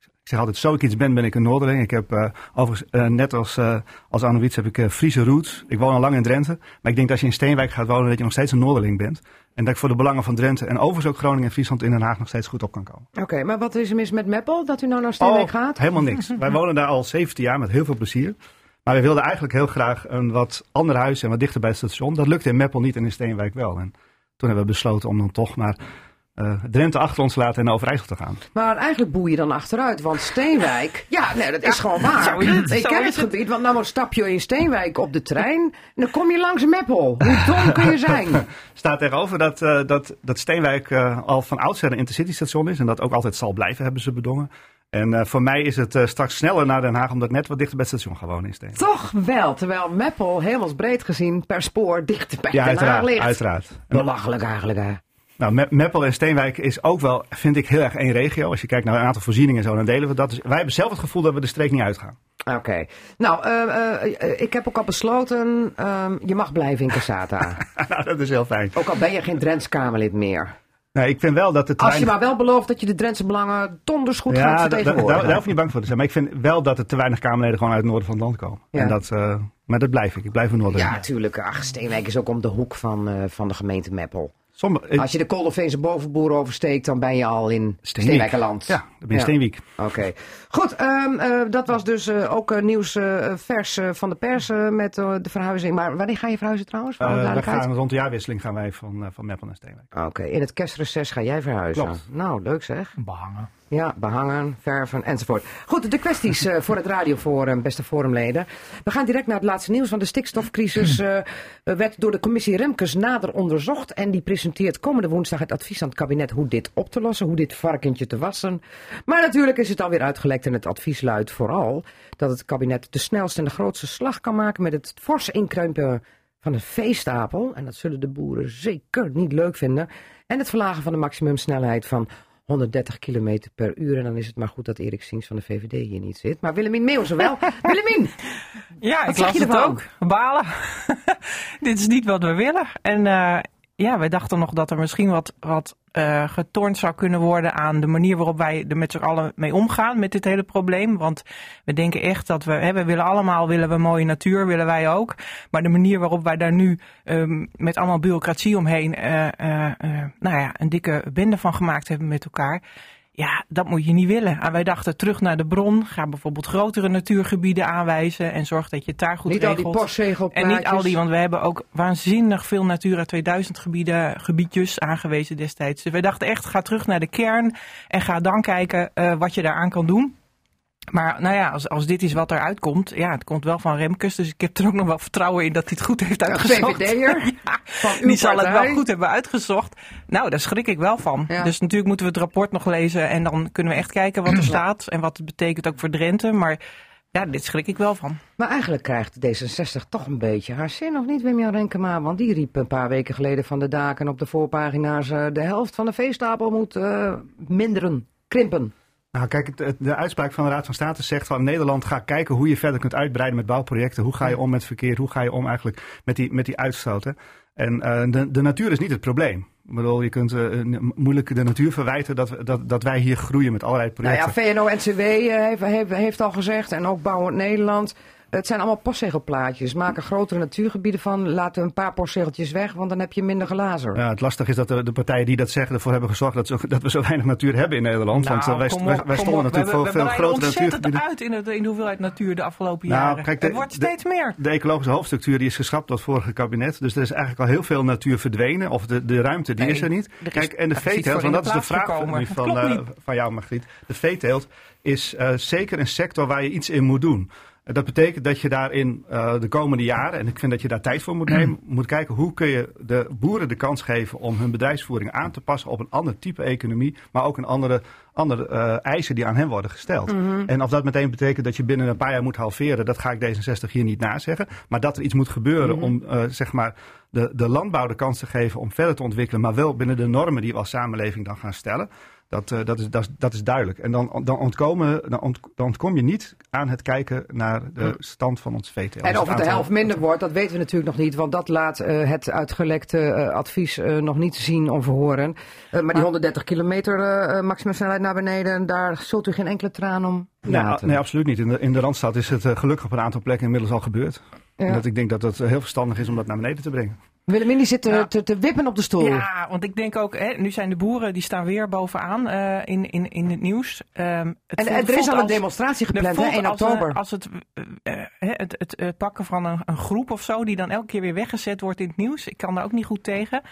Ik zeg altijd, zo ik iets ben, ben ik een Noorderling. Ik heb eh, overigens, eh, net als, eh als heb ik Friese roots. Ik woon al lang in Drenthe. Maar ik denk dat als je in Steenwijk gaat wonen, dat je nog steeds een Noorderling bent. En dat ik voor de belangen van Drenthe en overigens ook Groningen en Friesland in Den Haag nog steeds goed op kan komen. Oké, maar wat is er mis met Meppel dat u nou naar Steenwijk Oh, gaat? Helemaal niks. <laughs> Wij wonen daar al 17 jaar met heel veel plezier. Maar we wilden eigenlijk heel graag een wat ander huis en wat dichter bij het station. Dat lukte in Meppel niet en in Steenwijk wel. En toen hebben we besloten om dan toch maar eh, Drenthe achter ons te laten en naar Overijssel te gaan. Maar eigenlijk boei je dan achteruit, want Steenwijk... Ja, nee, dat is gewoon waar. <laughs> zo is het, ik zo ken is het het. gebied, want nou stap je in Steenwijk op de trein... en dan kom je langs Meppel. Hoe dom kun je zijn? <laughs> staat tegenover dat, eh, dat, dat Steenwijk eh, al van oudsher een intercity station is. En dat ook altijd zal blijven, hebben ze bedongen. En eh, voor mij is het eh, straks sneller naar Den Haag, omdat ik net wat dichter bij het station in Steenwijk. Toch wel, terwijl Meppel hemelsbreed gezien per spoor dichter bij Ja, Den Haag uiteraard. ligt. uiteraard. En, Belachelijk eigenlijk, hè? Nou, Me- Meppel en Steenwijk is ook wel, vind ik, heel erg één regio. Als je kijkt naar een aantal voorzieningen en zo, dan delen we dat. Dus wij hebben zelf het gevoel dat we de streek niet uitgaan. Oké. Nou, eh, eh, ik heb ook al besloten, ehm, je mag blijven in Casata. <laughs> nou, dat is heel fijn. ook al ben je geen Drents Kamerlid meer. Nee, ik vind wel dat de Als je maar wel belooft dat je de Drentse belangen donders goed gaat ja, vertegenwoordigen. daar, daar hoef je niet bang voor te zijn. Maar ik vind wel dat er te weinig Kamerleden gewoon uit het noorden van het land komen. Ja. En dat, eh, maar dat blijf ik. Ik blijf een Noorder. Ja, tuurlijk. Ach, Steenwijk is ook om de hoek van, van de gemeente Meppel. Sommige, Als je de Kolderveense bovenboer oversteekt, dan ben je al in Steenwijkerland. Ja, dan ben je Ja. Steenwiek. Oké. Goed, ehm, eh, dat was dus eh, ook eh, nieuws eh, vers eh, van de pers eh, met eh, de verhuizing. Maar wanneer ga je verhuizen trouwens? Eh, we gaan rond de jaarwisseling gaan wij van, eh, van Meppel naar Steenwijk. Oké, in het kerstreces ga jij verhuizen. Klopt. Nou, leuk zeg. Behangen. Ja, behangen, verven enzovoort. Goed, de kwesties eh, voor het radioforum, beste forumleden. We gaan direct naar het laatste nieuws, want de stikstofcrisis eh, werd door de commissie Remkes nader onderzocht. En die presenteert komende woensdag het advies aan het kabinet hoe dit op te lossen, hoe dit varkentje te wassen. Maar natuurlijk is het alweer uitgelekt en het advies luidt vooral dat het kabinet de snelste en de grootste slag kan maken met het forse inkruimpen van een veestapel. En dat zullen de boeren zeker niet leuk vinden. En het verlagen van de maximumsnelheid van 130 km per uur. En dan is het maar goed dat Erik Sings van de VVD hier niet zit. Maar Willemien Meeuwse wel. <laughs> Willemien! Ja, Wat ik zeg las je het ook. Balen. <laughs> Dit is niet wat we willen. En eh, ja, wij dachten nog dat er misschien wat, wat eh getornd zou kunnen worden aan de manier waarop wij er met z'n allen mee omgaan met dit hele probleem. Want we denken echt dat we, hè, we willen allemaal willen we mooie natuur, willen wij ook. Maar de manier waarop wij daar nu ehm, met allemaal bureaucratie omheen eh, eh, nou ja, een dikke bende van gemaakt hebben met elkaar. Ja, dat moet je niet willen. En wij dachten terug naar de bron. Ga bijvoorbeeld grotere natuurgebieden aanwijzen. En zorg dat je het daar goed niet al regelt. die postzegelplaatjes. En niet al die, want we hebben ook waanzinnig veel Natura 2000 gebieden, gebiedjes aangewezen destijds. Dus wij dachten echt, ga terug naar de kern en ga dan kijken eh, wat je daaraan kan doen. Maar nou ja, als, als dit is wat eruit komt, ja, het komt wel van Remkes, dus ik heb er ook nog wel vertrouwen in dat hij het goed heeft uitgezocht. VVD'er <laughs> Ja, van die zal het wel goed hebben uitgezocht. Nou, daar schrik ik wel van. Ja. Dus natuurlijk moeten we het rapport nog lezen en dan kunnen we echt kijken wat er staat en wat het betekent ook voor Drenthe. Maar ja, dit schrik ik wel van. Maar eigenlijk krijgt D66 toch een beetje haar zin, of niet, Wim-Jan Renkema? Want die riep een paar weken geleden van de daken op de voorpagina's... eh, de helft van de veestapel moet eh, minderen, krimpen. Nou, kijk, de uitspraak van de Raad van State zegt van Nederland ga kijken hoe je verder kunt uitbreiden met bouwprojecten. Hoe ga je om met verkeer? Hoe ga je om eigenlijk met die, met die uitstoten? En eh, de, de natuur is niet het probleem. Ik bedoel, je kunt eh, moeilijk de natuur verwijten dat, dat, dat wij hier groeien met allerlei Nou ja, projecten. VNO-NCW eh, heeft, heeft, heeft al gezegd, en ook Bouwend Nederland... Het zijn allemaal postzegelplaatjes. Maak er grotere natuurgebieden van. Laat een paar postzegeltjes weg, want dan heb je minder glazer. Ja, het lastige is dat de, de partijen die dat zeggen ervoor hebben gezorgd dat, zo, dat we zo weinig natuur hebben in Nederland. Nou, Want eh, wij, stonden natuurlijk we, voor we, veel we grotere natuurgebieden. uit in, het, in de hoeveelheid natuur de afgelopen Nou, jaren. kijk, de- het wordt de- steeds meer. De ecologische hoofdstructuur die is geschrapt door het vorige kabinet. Dus er is eigenlijk al heel veel natuur verdwenen. Of de, de ruimte, die Nee, is er niet. er is- Kijk, en de veeteelt, want dat is de vraag van, van, eh, van jou, Margriet. De veeteelt is eh, zeker een sector waar je iets in moet doen. Dat betekent dat je daarin eh, de komende jaren, en ik vind dat je daar tijd voor moet nemen, <clears throat> moet kijken hoe kun je de boeren de kans geven om hun bedrijfsvoering aan te passen op een ander type economie, maar ook een andere, andere eh, eisen die aan hen worden gesteld. En of dat meteen betekent dat je binnen een paar jaar moet halveren, dat ga ik D66 hier niet nazeggen. Maar dat er iets moet gebeuren om eh, zeg maar de, de landbouw de kans te geven om verder te ontwikkelen, maar wel binnen de normen die we als samenleving dan gaan stellen. Dat, eh, dat, is, dat, is, dat is duidelijk. En dan, dan, ontkomen, dan, ont- dan ontkom je niet aan het kijken naar de stand van ons veeteelt. En Dus of het de helft minder wordt, dat weten we natuurlijk nog niet. Want dat laat eh, het uitgelekte eh, advies eh, nog niet zien of horen. Eh, maar die 130 kilometer eh, maximumsnelheid naar beneden, daar zult u geen enkele traan om Nee, a- laten. nee, absoluut niet. In de, in de Randstad is het gelukkig op een aantal plekken inmiddels al gebeurd. Ja. En dat ik denk dat het heel verstandig is om dat naar beneden te brengen. Willemien die zit te, Ja. te, te wippen op de stoel. Ja, want ik denk ook, hè, nu zijn de boeren, die staan weer bovenaan eh, in, in, in het nieuws. Ehm, het En, voelt- en er is al een demonstratie gepland, hè, voelt 1 als, eh, oktober. Als het, eh, eh, het, het, eh, pakken van een, een groep of zo, die dan elke keer weer weggezet wordt in het nieuws. Ik kan daar ook niet goed tegen.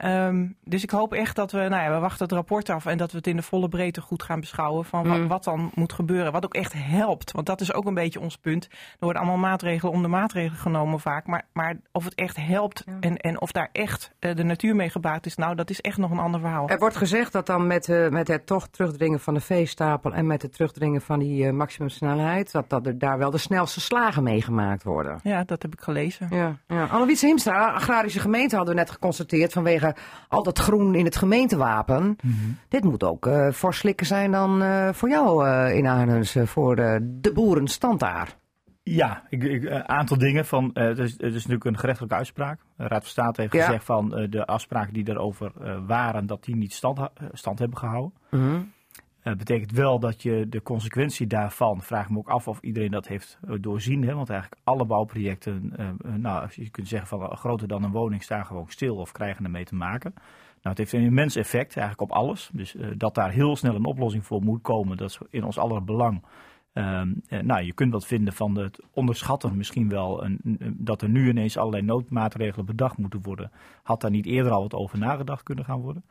Ehm, dus ik hoop echt dat we, nou ja, we wachten het rapport af en dat we het in de volle breedte goed gaan beschouwen van Mm. wat, dan moet gebeuren. Wat ook echt helpt, want dat is ook een beetje ons punt. Er worden allemaal maatregelen om de maatregelen genomen vaak, maar, maar of het echt helpt en, en of daar echt eh, de natuur mee gebaat is, nou dat is echt nog een ander verhaal. Er wordt gezegd dat dan met, eh, met het toch terugdringen van de veestapel en met het terugdringen van die eh, maximumsnelheid, dat, dat er daar wel de snelste slagen mee gemaakt worden. Ja, dat heb ik gelezen. Ja, ja. Annewietse Himstra, agrarische gemeente hadden we net geconstateerd vanwege al dat groen in het gemeentewapen. Dit moet ook eh voor slikken zijn dan eh, voor jou eh, in Arnhens, eh, voor eh, de boerenstand daar. Ja, een aantal dingen. Van, eh, het, is, het is natuurlijk een gerechtelijke uitspraak. De Raad van State heeft Ja. gezegd van eh, de afspraken die daarover eh, waren, dat die niet stand, eh, stand hebben gehouden. Mhm. Eh, betekent wel dat je de consequentie daarvan, vraag me ook af of iedereen dat heeft eh, doorzien. Hè? Want eigenlijk alle bouwprojecten, eh, nou, als je kunt zeggen van groter dan een woning, staan gewoon stil of krijgen ermee te maken. Nou, het heeft een immens effect eigenlijk op alles. Dus dat daar heel snel een oplossing voor moet komen, dat is in ons aller belang. Ehm, eh, nou, je kunt wat vinden van het onderschatten misschien wel dat er nu ineens allerlei noodmaatregelen bedacht moeten worden. Had daar niet eerder al wat over nagedacht kunnen gaan worden?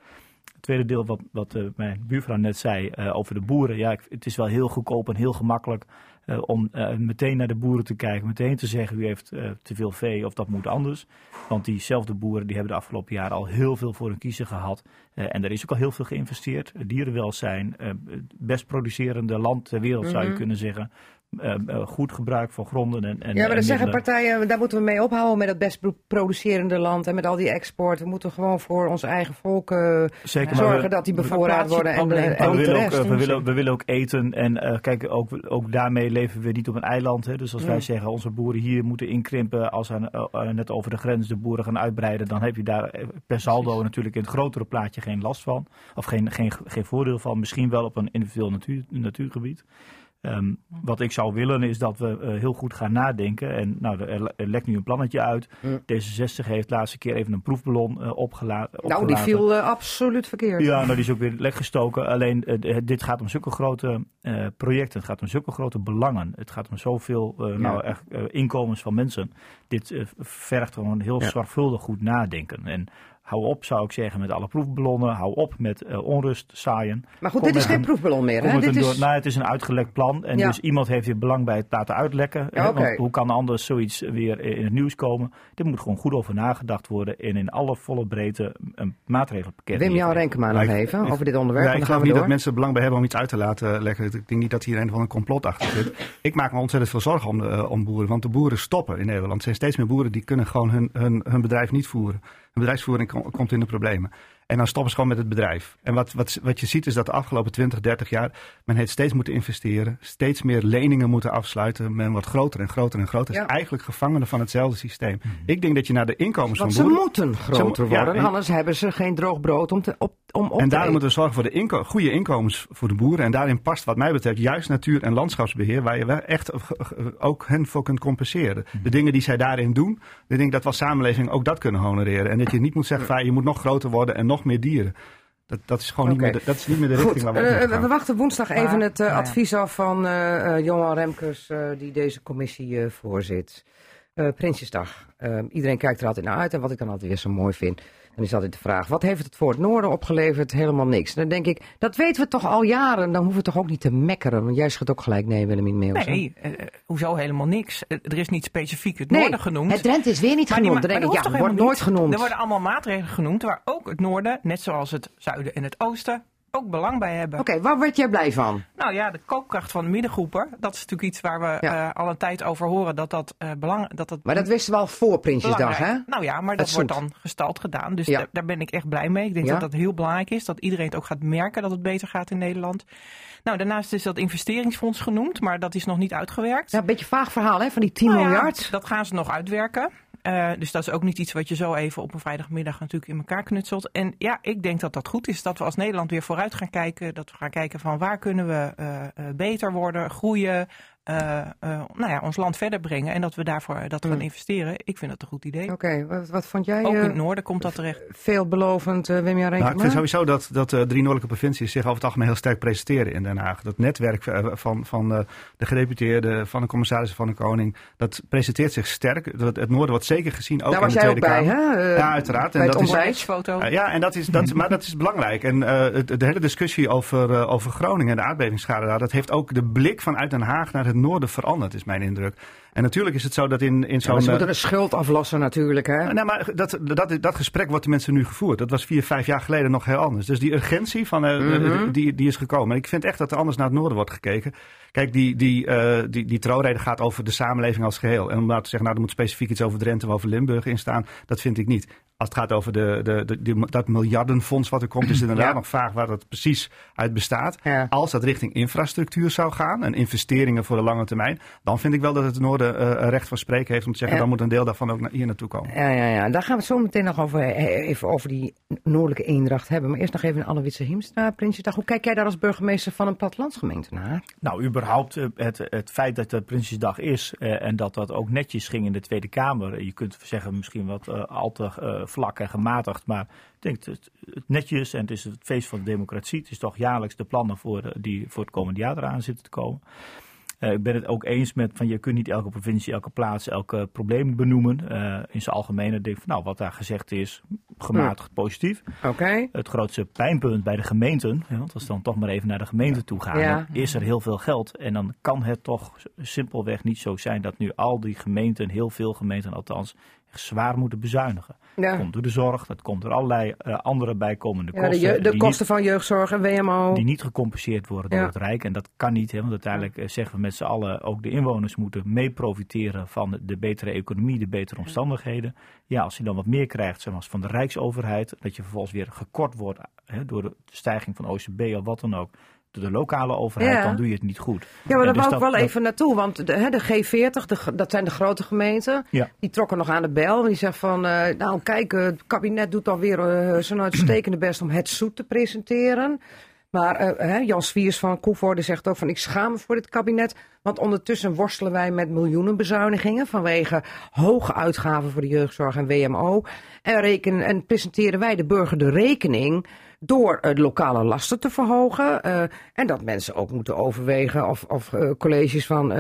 Het tweede deel wat, wat eh, mijn buurvrouw net zei eh, over de boeren. Ja, ik, het is wel heel goedkoop en heel gemakkelijk eh, om meteen naar de boeren te kijken. Meteen te zeggen u heeft te veel vee of dat moet anders. Want diezelfde boeren die hebben de afgelopen jaren al heel veel voor hun kiezen gehad. Eh, en er is ook al heel veel geïnvesteerd. Dierenwelzijn, het best producerende land ter wereld zou je Mhm. kunnen zeggen. Eh, eh, goed gebruik van gronden en, en ja, maar dan zeggen partijen, daar moeten we mee ophouden met het best pro- producerende land en met al die export. We moeten gewoon voor ons eigen volk eh, Zeker, zorgen we- dat die bevoorraad worden en, we, willen ook, rest. we, willen, we willen ook eten. En eh, kijk, ook, ook daarmee leven we niet op een eiland. Hè. Dus als wij zeggen onze boeren hier moeten inkrimpen. Als aan, net over de grens de boeren gaan uitbreiden. Dan heb je daar per saldo natuurlijk in het grotere plaatje geen last van. Of geen, geen, geen voordeel van. Misschien wel op een individueel natuur, natuurgebied. Ehm, wat ik zou willen is dat we eh, heel goed gaan nadenken. En nou, er, er lekt nu een plannetje uit. Mm. D66 heeft de laatste keer even een proefballon eh opgela- Nou, die viel eh, absoluut verkeerd. ja, nou die is ook weer lek gestoken. Alleen dit gaat om zulke grote projecten. Het gaat om zulke grote belangen. Het gaat om zoveel nou, echt, inkomens van mensen. Dit vergt gewoon heel Ja. zorgvuldig goed nadenken. En hou op, zou ik zeggen, met alle proefballonnen. Hou op met eh, onrust zaaien. Maar goed, Kom dit is geen een- proefballon meer. Hè? Dit door- is... nou, het is een uitgelekt plan. En Ja. dus iemand heeft hier belang bij het laten uitlekken. Ja, Hè, oké. Want hoe kan anders zoiets weer in het nieuws komen? Dit moet gewoon goed over nagedacht worden. En in alle volle breedte een maatregelenpakket. Wim, jouw. Renkema nog Maar ik- even ik- over dit onderwerp. Ja, ik geloof niet door. dat mensen er belang bij hebben om iets uit te laten leggen. Ik denk niet dat hier een van een complot achter zit. Ik maak me ontzettend veel zorgen om, de, eh, om boeren. Want de boeren stoppen in Nederland. Er zijn steeds meer boeren die kunnen gewoon hun, hun, hun bedrijf niet voeren. Hun bedrijfsvoering kom- komt in de problemen. En dan stoppen ze gewoon met het bedrijf. En wat, wat, wat je ziet is dat de afgelopen 20, 30 jaar... men heeft steeds moeten investeren. Steeds meer leningen moeten afsluiten. Men wordt groter en groter en groter. Ja. is eigenlijk gevangenen van hetzelfde systeem. Ik denk dat je naar de inkomens Want van ze boeren... moeten groter worden, en- anders hebben ze geen droog brood om, te, op, om op En te daarom eten. moeten we zorgen voor de inko goede inkomens voor de boeren. En daarin past wat mij betreft juist natuur- en landschapsbeheer... waar je wel echt ook hen voor kunt compenseren. De dingen die zij daarin doen, ik denk dat we als samenleving ook dat kunnen honoreren. En dat je niet moet zeggen, van, je moet nog groter worden en nog meer dieren. Dat, dat, is gewoon niet meer de, dat is niet meer de richting Goed, waar we op eh, moeten we gaan. wachten woensdag Maar, even het eh, nou ja. advies af van eh eh, Johan Remkes, eh, die deze commissie eh, voorzit. Eh, Prinsjesdag. Iedereen kijkt er altijd naar uit. En wat ik dan altijd weer zo mooi vind, dan is altijd de vraag: wat heeft het voor het noorden opgeleverd? Helemaal niks. Dan denk ik, dat weten we toch al jaren. Dan hoeven we toch ook niet te mekkeren. Want jij schudt ook gelijk nee, Willemien hè? Nee, eh, hoezo helemaal niks? Eh, er is niet specifiek het Nee, noorden genoemd. het Drenthe is weer niet Maar genoemd. maar ja, wordt nooit genoemd. Er worden allemaal maatregelen genoemd waar ook het noorden, net zoals het zuiden en het oosten, ook belang bij hebben. Oké, waar werd jij blij van? Nou ja, de koopkracht van de middengroepen, dat is natuurlijk iets waar we Ja. eh, al een tijd over horen dat dat, eh belang, dat, dat Maar dat wisten we al voor Prinsjesdag, hè? Nou ja, maar dat wordt dan gestald gedaan. Dus Ja. daar, ben ik echt blij mee. Ik denk Ja. dat dat heel belangrijk is. Dat iedereen het ook gaat merken dat het beter gaat in Nederland. Nou, daarnaast is dat investeringsfonds genoemd, maar dat is nog niet uitgewerkt. Ja, een beetje vaag verhaal, hè? Van die 10 Nou ja, miljard. Dat gaan ze nog uitwerken. Eh, dus dat is ook niet iets wat je zo even op een vrijdagmiddag natuurlijk in elkaar knutselt. En ja, ik denk dat dat goed is. Dat we als Nederland weer vooruit gaan kijken. Dat we gaan kijken van waar kunnen we eh, eh, beter worden, groeien. Eh, eh, nou ja, ons land verder brengen. En dat we daarvoor eh, dat gaan Mm. investeren. Ik vind dat een goed idee. Oké, wat, wat vond jij Ook in het noorden komt dat terecht. veelbelovend, Wim Jan Nou, ik vind sowieso dat, dat de drie noordelijke provincies zich over het algemeen heel sterk presenteren in Den Haag. Dat netwerk van, van eh, de gedeputeerden, van de commissarissen van de Koning, dat presenteert zich sterk. Dat- Het noorden wordt zeker gezien ook Daar in was de jij ook Tweede bij, Kamer. hè? Ja, uiteraard. Bij En dat is. Uh, ja, en dat is, dat, maar dat is belangrijk. En uh, de hele discussie over, uh, over Groningen en de aardbevingsschade daar, dat heeft ook de blik vanuit Den Haag naar het noorden veranderd, is mijn indruk. En natuurlijk is het zo dat in, in Ja, zo'n... ze uh, moeten de schuld aflossen natuurlijk, hè? nou, maar dat, dat, dat gesprek wordt de mensen nu gevoerd. Dat was vier, vijf jaar geleden nog heel anders. Dus die urgentie van, uh, Mhm. die, die is gekomen. En ik vind echt dat er anders naar het noorden wordt gekeken. Kijk, die, die, uh, die, die troonrede gaat over de samenleving als geheel. En om nou te zeggen, nou, er moet specifiek iets over Drenthe of over Limburg in staan. Dat vind ik niet. Als het gaat over de, de, de, dat miljardenfonds wat er komt, is het inderdaad Ja. nog vaag waar dat precies uit bestaat. Ja. Als dat richting infrastructuur zou gaan en investeringen voor de lange termijn, dan vind ik wel dat het noorden eh, recht van spreken heeft om te zeggen, Ja. dan moet een deel daarvan ook naar, hier naartoe komen. Ja, ja, ja. Daar gaan we het zo meteen nog over, eh, even over die noordelijke eendracht hebben. Maar eerst nog even Anne Witse Hiemstra, Prinsjesdag. Hoe kijk jij daar als burgemeester van een plattelandsgemeente naar? Nou, überhaupt eh, het, het feit dat het Prinsjesdag is eh, en dat dat ook netjes ging in de Tweede Kamer. Je kunt zeggen misschien wat eh, al te eh, vlak en gematigd, maar ik denk het, het netjes en het is het feest van de democratie. Het is toch jaarlijks de plannen voor, eh, die voor het komende jaar eraan zitten te komen. Eh, ik ben het ook eens met van je kunt niet elke provincie, elke plaats, elke probleem benoemen. Eh, in zijn algemeen denk ik van nou, wat daar gezegd is, gematigd positief. Oké. Het grootste pijnpunt bij de gemeenten, want als we dan toch maar even naar de gemeente toe gaan, Ja. is er heel veel geld. En dan kan het toch simpelweg niet zo zijn dat nu al die gemeenten, heel veel gemeenten althans, echt zwaar moeten bezuinigen. Dat komt door de zorg, dat komt door allerlei eh, andere bijkomende Ja, de, kosten. de die kosten van jeugdzorg en WMO. die niet gecompenseerd worden door het Rijk. En dat kan niet, hè, want uiteindelijk eh, zeggen we met z'n allen, ook de inwoners moeten mee profiteren van de betere economie, de betere omstandigheden. Ja, als je dan wat meer krijgt, zeg maar, van de Rijksoverheid, dat je vervolgens weer gekort wordt hè, door de stijging van OCB of wat dan ook, de lokale overheid, Ja. dan doe je het niet goed. Ja, maar daar dus wou ik wel dat- even naartoe. Want de, hè, de G40, de, g- dat zijn de grote gemeenten. Ja. Die trokken nog aan de bel. Die zegt van, eh, nou kijk, eh, het kabinet doet dan weer eh, zijn uitstekende <clears throat> best om het zoet te presenteren. Maar hè, Jan Swiers van Koevoorde zegt ook van, ik schaam me voor dit kabinet. Want ondertussen worstelen wij met miljoenen bezuinigingen vanwege hoge uitgaven voor de jeugdzorg en WMO. En, rekenen, en presenteren wij de burger de rekening door eh, de lokale lasten te verhogen. eh, en dat mensen ook moeten overwegen of, of eh, colleges van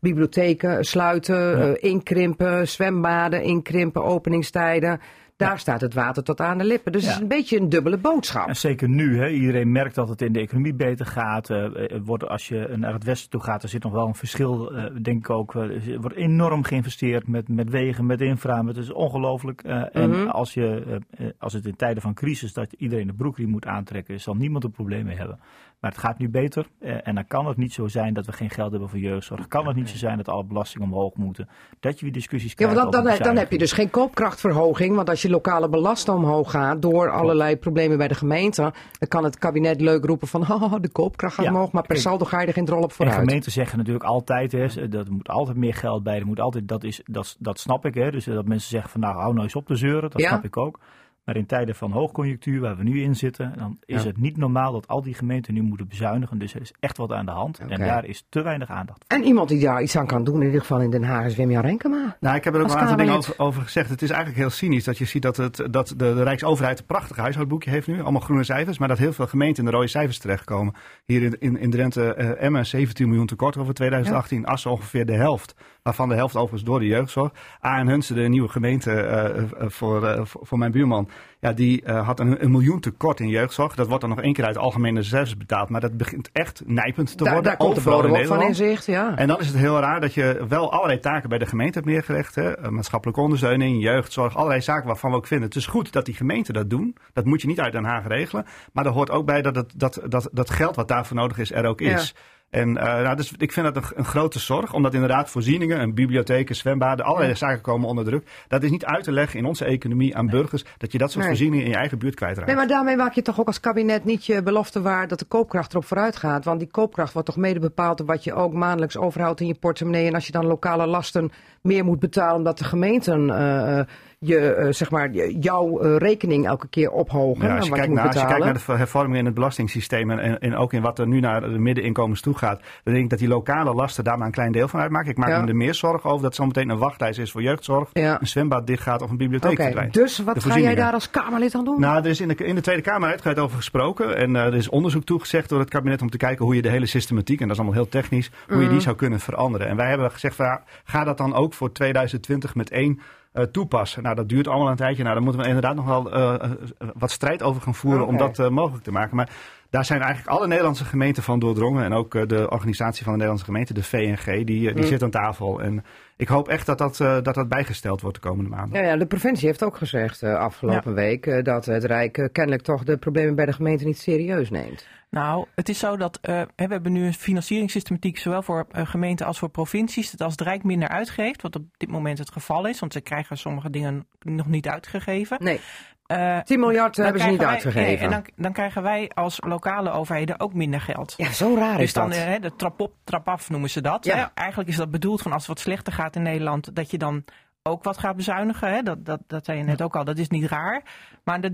bibliotheken sluiten, eh, inkrimpen, zwembaden inkrimpen, openingstijden. Daar staat het water tot aan de lippen. Dus het is een beetje een dubbele boodschap. En zeker nu, hè, iedereen merkt dat het in de economie beter gaat. Eh, wordt, als je naar het westen toe gaat, er zit nog wel een verschil, denk ik ook. Er wordt enorm geïnvesteerd met, met wegen, met infra. Het is ongelooflijk. En Mhm. als, je, als het in tijden van crisis, dat iedereen de broekriem moet aantrekken, zal niemand een probleem mee hebben. Maar het gaat nu beter. eh, en dan kan het niet zo zijn dat we geen geld hebben voor jeugdzorg. Kan het niet zo zijn dat alle belastingen omhoog moeten. Dat je weer discussies Ja, krijgt want dan, dan, dan heb je dus geen koopkrachtverhoging. Want als je lokale belasting omhoog gaat door allerlei problemen bij de gemeente, dan kan het kabinet leuk roepen van <laughs> oh, de koopkracht gaat Ja, omhoog, maar per saldo ga je er geen drol op En vooruit. gemeenten zeggen natuurlijk altijd, hè, dat er moet altijd meer geld bij. Er moet altijd, dat, is, dat, dat snap ik. Hè, dus dat mensen zeggen van nou hou nou eens op te zeuren. Dat Ja. snap ik ook. Maar in tijden van hoogconjunctuur, waar we nu in zitten, dan is Ja. het niet normaal dat al die gemeenten nu moeten bezuinigen. Dus er is echt wat aan de hand. En daar is te weinig aandacht voor. En iemand die daar iets aan kan doen, in ieder geval in Den Haag, is Wim-Jan Renkema. Nou, ik heb er ook een aantal dingen over, over gezegd. Het is eigenlijk heel cynisch dat je ziet dat, het, dat de, de Rijksoverheid een prachtig huishoudboekje heeft nu. Allemaal groene cijfers. Maar dat heel veel gemeenten in de rode cijfers terechtkomen. Hier in, in, in Drenthe, eh, Emmen 17 miljoen tekort over 2018. Assen ongeveer de helft. Waarvan de helft overigens door de jeugdzorg. A en Hunsen, de nieuwe gemeente eh, eh, voor, eh, voor voor mijn buurman. Ja, die had een, een miljoen tekort in jeugdzorg. Dat wordt dan nog één keer uit de algemene reserves betaald. Maar dat begint echt nijpend te worden. daar komt de bodem ook van in Nederland. zicht, ja. En dan is het heel raar dat je wel allerlei taken bij de gemeente hebt neergelegd. Hè? Maatschappelijke ondersteuning, jeugdzorg, allerlei zaken waarvan we ook vinden. Het is goed dat die gemeenten dat doen. Dat moet je niet uit Den Haag regelen. Maar er hoort ook bij dat, het, dat, dat, dat geld wat daarvoor nodig is er ook is. En eh, nou, dus ik vind dat een, een grote zorg, omdat inderdaad voorzieningen, en bibliotheken, zwembaden, allerlei zaken komen onder druk. Dat is niet uit te leggen in onze economie aan burgers, dat je dat soort Nee. voorzieningen in je eigen buurt kwijtraakt. Nee, maar daarmee maak je toch ook als kabinet niet je belofte waar dat de koopkracht erop vooruit gaat. Want die koopkracht wordt toch mede bepaald door wat je ook maandelijks overhoudt in je portemonnee. En als je dan lokale lasten meer moet betalen omdat de gemeenten eh, eh, je, eh, zeg maar, jouw rekening elke keer ophogen. Ja, als, je kijkt naar, als je kijkt naar de hervormingen in het belastingssysteem en, en, en ook in wat er nu naar de middeninkomens toe gaat, dan denk ik dat die lokale lasten daar maar een klein deel van uitmaken. Ik maak Ja. me er meer zorgen over dat zometeen een wachtlijst is voor jeugdzorg, Ja. een zwembad dichtgaat of een bibliotheek verdwijnt. dus wat ga jij daar als Kamerlid aan doen? Nou, er is in de, in de Tweede Kamer uitgebreid over gesproken. En er is onderzoek toegezegd door het kabinet om te kijken hoe je de hele systematiek, en dat is allemaal heel technisch, hoe Mhm. je die zou kunnen veranderen. En wij hebben gezegd, van, ga dat dan ook voor 2020 met één eh, toepassen. Nou, dat duurt allemaal een tijdje. Nou, daar moeten we inderdaad nog wel eh, eh, wat strijd over gaan voeren om dat mogelijk te maken. Maar daar zijn eigenlijk alle Nederlandse gemeenten van doordrongen. En ook de organisatie van de Nederlandse gemeenten, de VNG, die, die Mm. zit aan tafel. En ik hoop echt dat dat, dat, dat bijgesteld wordt de komende maanden. Ja, ja, de provincie heeft ook gezegd afgelopen week dat het Rijk kennelijk toch de problemen bij de gemeente niet serieus neemt. Nou, het is zo dat eh, we hebben nu een financieringssystematiek zowel voor eh, gemeenten als voor provincies. Dat als het Rijk minder uitgeeft, wat op dit moment het geval is, want ze krijgen sommige dingen nog niet uitgegeven. Nee. Eh, 10 miljard dan hebben ze niet wij- uitgegeven. nee, en dan, dan krijgen wij als lokale overheden ook minder geld. Ja, zo raar Dus is dan dat. eh, hè, de trap op, trap af noemen ze dat. Ja. Hè? Eigenlijk is dat bedoeld van als het wat slechter gaat in Nederland, dat je dan ook wat gaat bezuinigen. Hè? Dat, dat, dat zei je net ook al, dat is niet raar. Maar dat,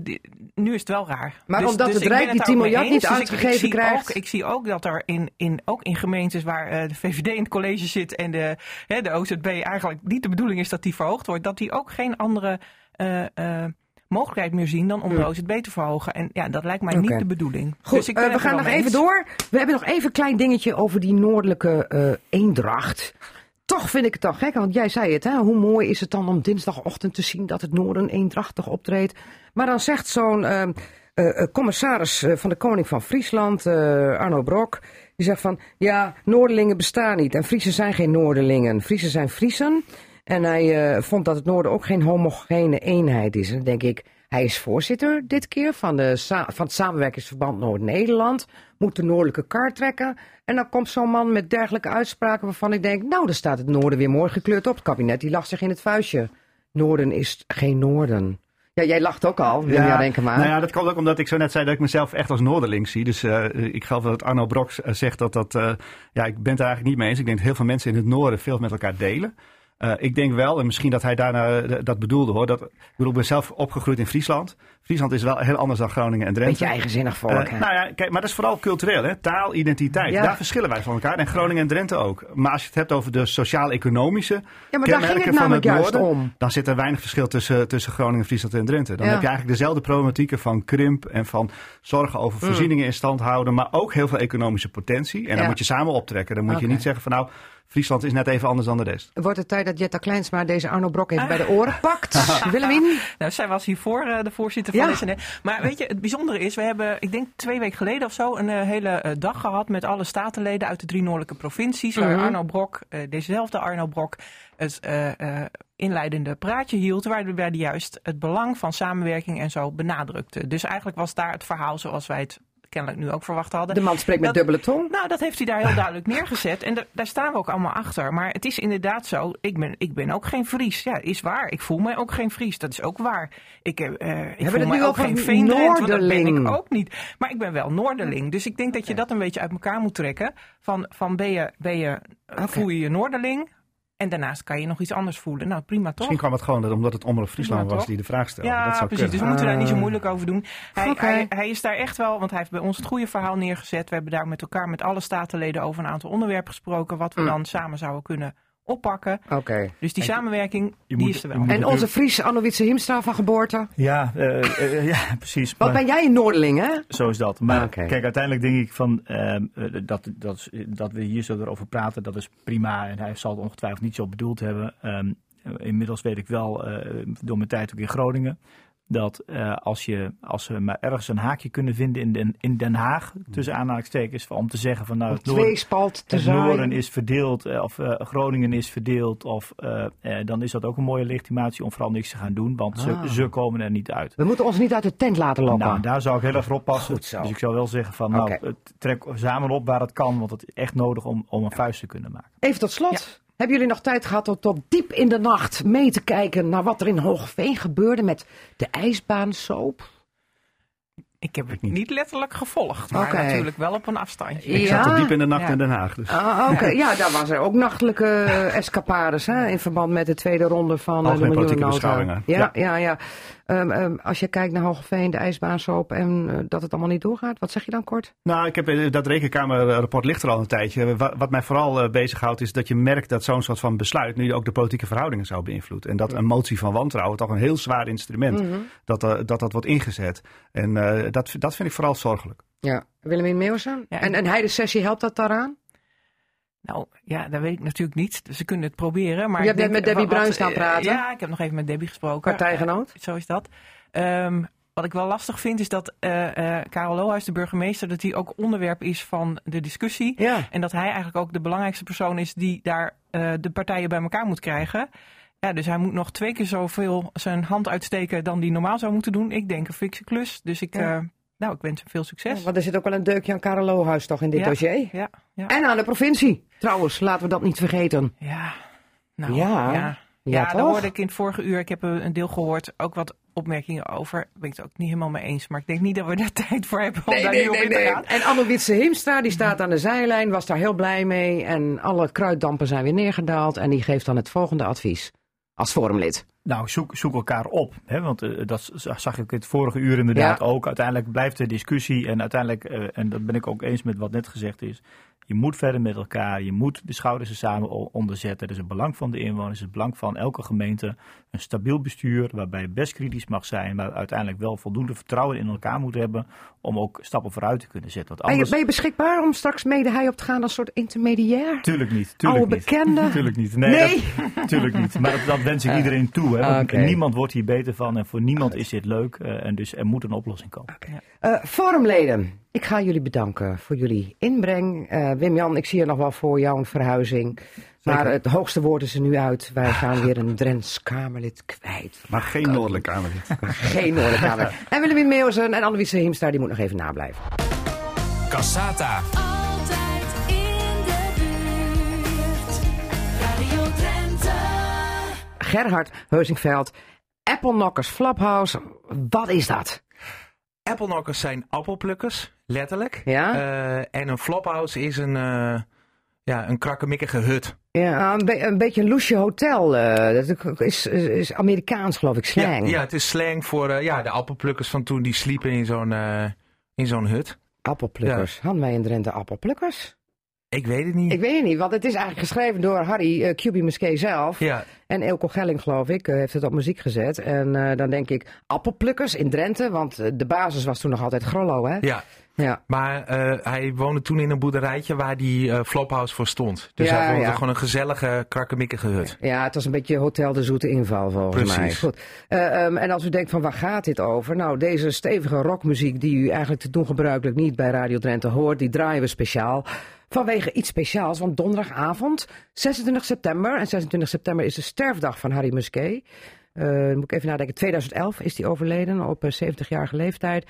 nu is het wel raar. Maar omdat het ik ben Rijk die daar 10 ook mee miljard niet Dus ik- krijgt. Ook, ik zie ook dat er in, in, ook in gemeentes waar eh, de VVD in het college zit en de, hè, de OZB eigenlijk niet de bedoeling is dat die verhoogd wordt, dat die ook geen andere eh, eh, mogelijkheid meer zien dan om de OZB te verhogen. En ja, dat lijkt mij niet de bedoeling. Goed, dus ik we het gaan nog even door. We hebben nog even een klein dingetje over die noordelijke eendracht. Toch vind ik het dan gek, want jij zei het, hè? hoe mooi is het dan om dinsdagochtend te zien dat het noorden eendrachtig optreedt. Maar dan zegt zo'n eh, eh, eh, commissaris eh, van de Koning van Friesland, Arno Brok, die zegt van, ja, Noorderlingen bestaan niet en Friesen zijn geen Noorderlingen. Friesen zijn Friesen. En hij vond dat het noorden ook geen homogene eenheid is. En denk ik, hij is voorzitter dit keer van, de van het samenwerkingsverband Noord-Nederland. Moet de noordelijke kaart trekken. En dan komt zo'n man met dergelijke uitspraken waarvan ik denk... nou, dan staat het noorden weer mooi gekleurd op. Het kabinet die lacht zich in het vuistje. Noorden is geen noorden. Ja, jij lacht ook al, Wilja ja, denken maar. Nou ja, dat komt ook omdat ik zo net zei dat ik mezelf echt als Noorderling zie. Dus eh, ik geloof dat Arno Brok eh, zegt dat dat... eh, ja, ik ben het er eigenlijk niet mee eens. Ik denk dat heel veel mensen in het noorden veel met elkaar delen. Eh, ik denk wel, en misschien dat hij daarna eh, dat bedoelde hoor. Dat, ik bedoel, ik ben zelf opgegroeid in Friesland. Friesland is wel heel anders dan Groningen en Drenthe. Beetje eigenzinnig volk, Eh, hè? nou ja, kijk, maar dat is vooral cultureel, hè? taal, identiteit. Ja. Daar verschillen wij van elkaar. En Groningen en Drenthe ook. Maar als je het hebt over de sociaal-economische Ja, maar daar ging kenmerken het van namelijk het juist noorden, om. dan zit er weinig verschil tussen, tussen Groningen, Friesland en Drenthe. Dan Ja. heb je eigenlijk dezelfde problematieken van krimp en van zorgen over voorzieningen in stand houden, maar ook heel veel economische potentie. En dan Mm. Moet je samen optrekken. Dan moet je niet zeggen van nou, Friesland is net even anders dan de rest. Wordt het tijd dat Jetta Kleinsma deze Arno Brok even bij de oren <laughs> pakt? Willemien? Nou, zij was hiervoor eh, de voorzitter Ja. van. Maar weet je, het bijzondere is, we hebben, ik denk twee weken geleden of zo, een eh, hele eh, dag gehad met alle statenleden uit de drie noordelijke provincies. Waar Mhm. Arno Brok, eh, dezezelfde Arno Brok, het inleidende praatje hield. Waarbij hij juist het belang van samenwerking en zo benadrukte. Dus eigenlijk was daar het verhaal zoals wij het kennelijk nu ook verwacht hadden. De man spreekt met Dat- dubbele tong. Nou, dat heeft hij daar heel duidelijk neergezet. En da- daar staan we ook allemaal achter. Maar het is inderdaad zo. Ik ben, ik ben ook geen Fries. Ja, is waar. Ik voel mij ook geen Fries. Dat is ook waar. Ik, eh, ik voel nu mij ook geen Veendrent. Want dat ben ik ook niet. Maar ik ben wel Noorderling. Dus ik denk dat je dat een beetje uit elkaar moet trekken. Van, van ben je, ben je, voel je je Noorderling? En daarnaast kan je nog iets anders voelen. Nou, prima toch? Misschien kwam het gewoon omdat het Omroep Friesland was die de vraag stelde. Ja, dat zou precies. Dus we moeten daar niet zo Ah. moeilijk over doen. Hij, hij is daar echt wel, want hij heeft bij ons het goede verhaal neergezet. We hebben daar met elkaar, met alle statenleden, over een aantal onderwerpen gesproken. Wat we Mm. dan samen zouden kunnen oppakken. Oké. Dus die samenwerking, je die moet- is er wel. En onze Fries Anne-Wietse Hiemstra van geboorte. Ja, eh, eh, ja <laughs> precies. Wat Maar- ben jij een Noorderling, hè? Zo is dat. Maar kijk, uiteindelijk denk ik van ehm, eh, dat, dat, dat we hier zo erover praten, dat is prima. En hij zal het ongetwijfeld niet zo bedoeld hebben. Ehm, eh, inmiddels weet ik wel, eh, door mijn tijd ook in Groningen, dat eh, als, je, als we maar ergens een haakje kunnen vinden in Den, in Den Haag, tussen aanhalingstekens, om te zeggen van nou, het te het noorden is verdeeld, eh, of eh, Groningen is verdeeld, of, dan is dat ook een mooie legitimatie om vooral niks te gaan doen, want Ah. ze, ze komen er niet uit. We moeten ons niet uit de tent laten lokken. Nou, daar zou ik heel erg voor oppassen. Goed zo. Dus ik zou wel zeggen van, nou, trek samen op waar het kan, want het is echt nodig om, om een vuist te kunnen maken. Even tot slot. Hebben jullie nog tijd gehad om tot diep in de nacht mee te kijken naar wat er in Hoogveen gebeurde met de ijsbaansoap? Ik heb het niet letterlijk gevolgd, maar natuurlijk wel op een afstandje. Ik Ja? zat er diep in de nacht Ja. in Den Haag. Dus. Ah, Oké, ja, daar was er ook nachtelijke <laughs> escapades hè, in verband met de tweede ronde van eh, de miljoenennota. Ja, ja, Ja. Ehm, ehm, als je kijkt naar Hoogveen, de ijsbaansoap en eh, dat het allemaal niet doorgaat, wat zeg je dan kort? Nou, ik heb, eh, dat rekenkamerrapport ligt er al een tijdje. Wat, wat mij vooral eh, bezighoudt is dat je merkt dat zo'n soort van besluit nu ook de politieke verhoudingen zou beïnvloeden. En dat een motie van wantrouwen toch een heel zwaar instrument, Mhm. dat, dat dat wordt ingezet. En eh, dat, dat vind ik vooral zorgelijk. Ja, Willemien Meeuwsen. Ja, en, ik- en hij de sessie helpt dat daaraan? Nou, ja, dat weet ik natuurlijk niet. Dus ze kunnen het proberen. Maar Je denk, met Debbie wat- Bruin wat- staan eh, praten. Ja, ik heb nog even met Debbie gesproken. Partijgenoot? Zo is dat. Ehm, wat ik wel lastig vind is dat eh eh Karel Lohuis, de burgemeester, dat hij ook onderwerp is van de discussie. Ja. En dat hij eigenlijk ook de belangrijkste persoon is die daar de partijen bij elkaar moet krijgen. Ja, dus hij moet nog twee keer zoveel zijn hand uitsteken dan die normaal zou moeten doen. Ik denk een fikse klus. Dus ik, Ja. Nou, ik wens hem veel succes. Want er zit ook wel een deukje aan Karel Lohuis toch in dit Ja. dossier? Ja, ja. En aan de provincie. Trouwens, laten we dat niet vergeten. Ja, nou, Ja. ja. Ja, Ja, daar hoorde ik in het vorige uur, ik heb een deel gehoord, ook wat opmerkingen over. Ben ik het ook niet helemaal mee eens. Maar ik denk niet dat we daar <laughs> tijd voor hebben om Nee, daar nee, nu op nee, in te nee. gaan. En Anne Witse Himstra, die staat aan de zijlijn, was daar heel blij mee. En alle kruiddampen zijn weer neergedaald. En die geeft dan het volgende advies. Als forumlid. Nou, zoek, zoek elkaar op. Hè? Want eh, dat zag ik het vorige uur inderdaad Ja. ook. Uiteindelijk blijft de discussie. En uiteindelijk, eh, en dat ben ik ook eens met wat net gezegd is. Je moet verder met elkaar. Je moet de schouders er samen o- onder zetten. Dat is het belang van de inwoners. Het het belang van elke gemeente. Een stabiel bestuur waarbij je best kritisch mag zijn. Maar uiteindelijk wel voldoende vertrouwen in elkaar moet hebben. Om ook stappen vooruit te kunnen zetten. Want Ben je, anders... ben je beschikbaar om straks mede hij op te gaan als soort intermediair? Tuurlijk niet. Tuurlijk Oude niet. bekende? <laughs> Tuurlijk niet. Nee, Nee. Dat, tuurlijk niet. Maar dat, dat wens ik iedereen toe. Hè? Niemand wordt hier beter van en voor niemand is dit leuk. eh, en dus er moet een oplossing komen. Eh, forumleden, ik ga jullie bedanken voor jullie inbreng. Eh, Wim-Jan, ik zie je nog wel voor jou een verhuizing. Maar het hoogste woord is er nu uit. Wij <laughs> gaan weer een Drents Kamerlid kwijt. Maar geen Noordelijk Kamerlid. <laughs> Geen Noordelijk Kamer. <laughs> En Willemien Meeuwsen en Anneliese Hiemstra, die moet nog even nablijven. Cassata. Altijd in de buurt. Radio Drenthe. Gerhard Heusingveld, Apple Knockers Flaphouse. Wat is dat? Appelnokkers zijn appelplukkers, letterlijk. Ja? Eh, en een flophouse is een, eh, ja, een krakkemikkige hut. Ja, een, be- een beetje een loesje hotel. eh, dat is, is, is Amerikaans, geloof ik, slang. Ja, ja, het is slang voor ja, de appelplukkers van toen die sliepen in zo'n in zo'n hut. Appelplukkers. Hadden wij in Drenthe appelplukkers? Ik weet het niet. Ik weet het niet, want het is eigenlijk geschreven door Harry uh, QB Musquet zelf. Ja, En Eelco Gelling, geloof ik, eh, heeft het op muziek gezet. En eh, dan denk ik, appelplukkers in Drenthe, want eh, de basis was toen nog altijd Grollo, hè? ja. Ja. Maar eh, hij woonde toen in een boerderijtje waar die eh, flophouse voor stond. Dus Ja, hij woonde ja. gewoon een gezellige, krakkemikkige hut. Ja, het was een beetje Hotel de Zoete Inval volgens Precies. mij. Goed. Eh, ehm, en als u denkt van waar gaat dit over? Nou, deze stevige rockmuziek die u eigenlijk te doen gebruikelijk niet bij Radio Drenthe hoort, die draaien we speciaal. Vanwege iets speciaals, want donderdagavond, 26 september, en 26 september is de sterfdag van Harry Musquet. Eh, dan moet ik even nadenken, 2011 is hij overleden op eh, 70-jarige leeftijd.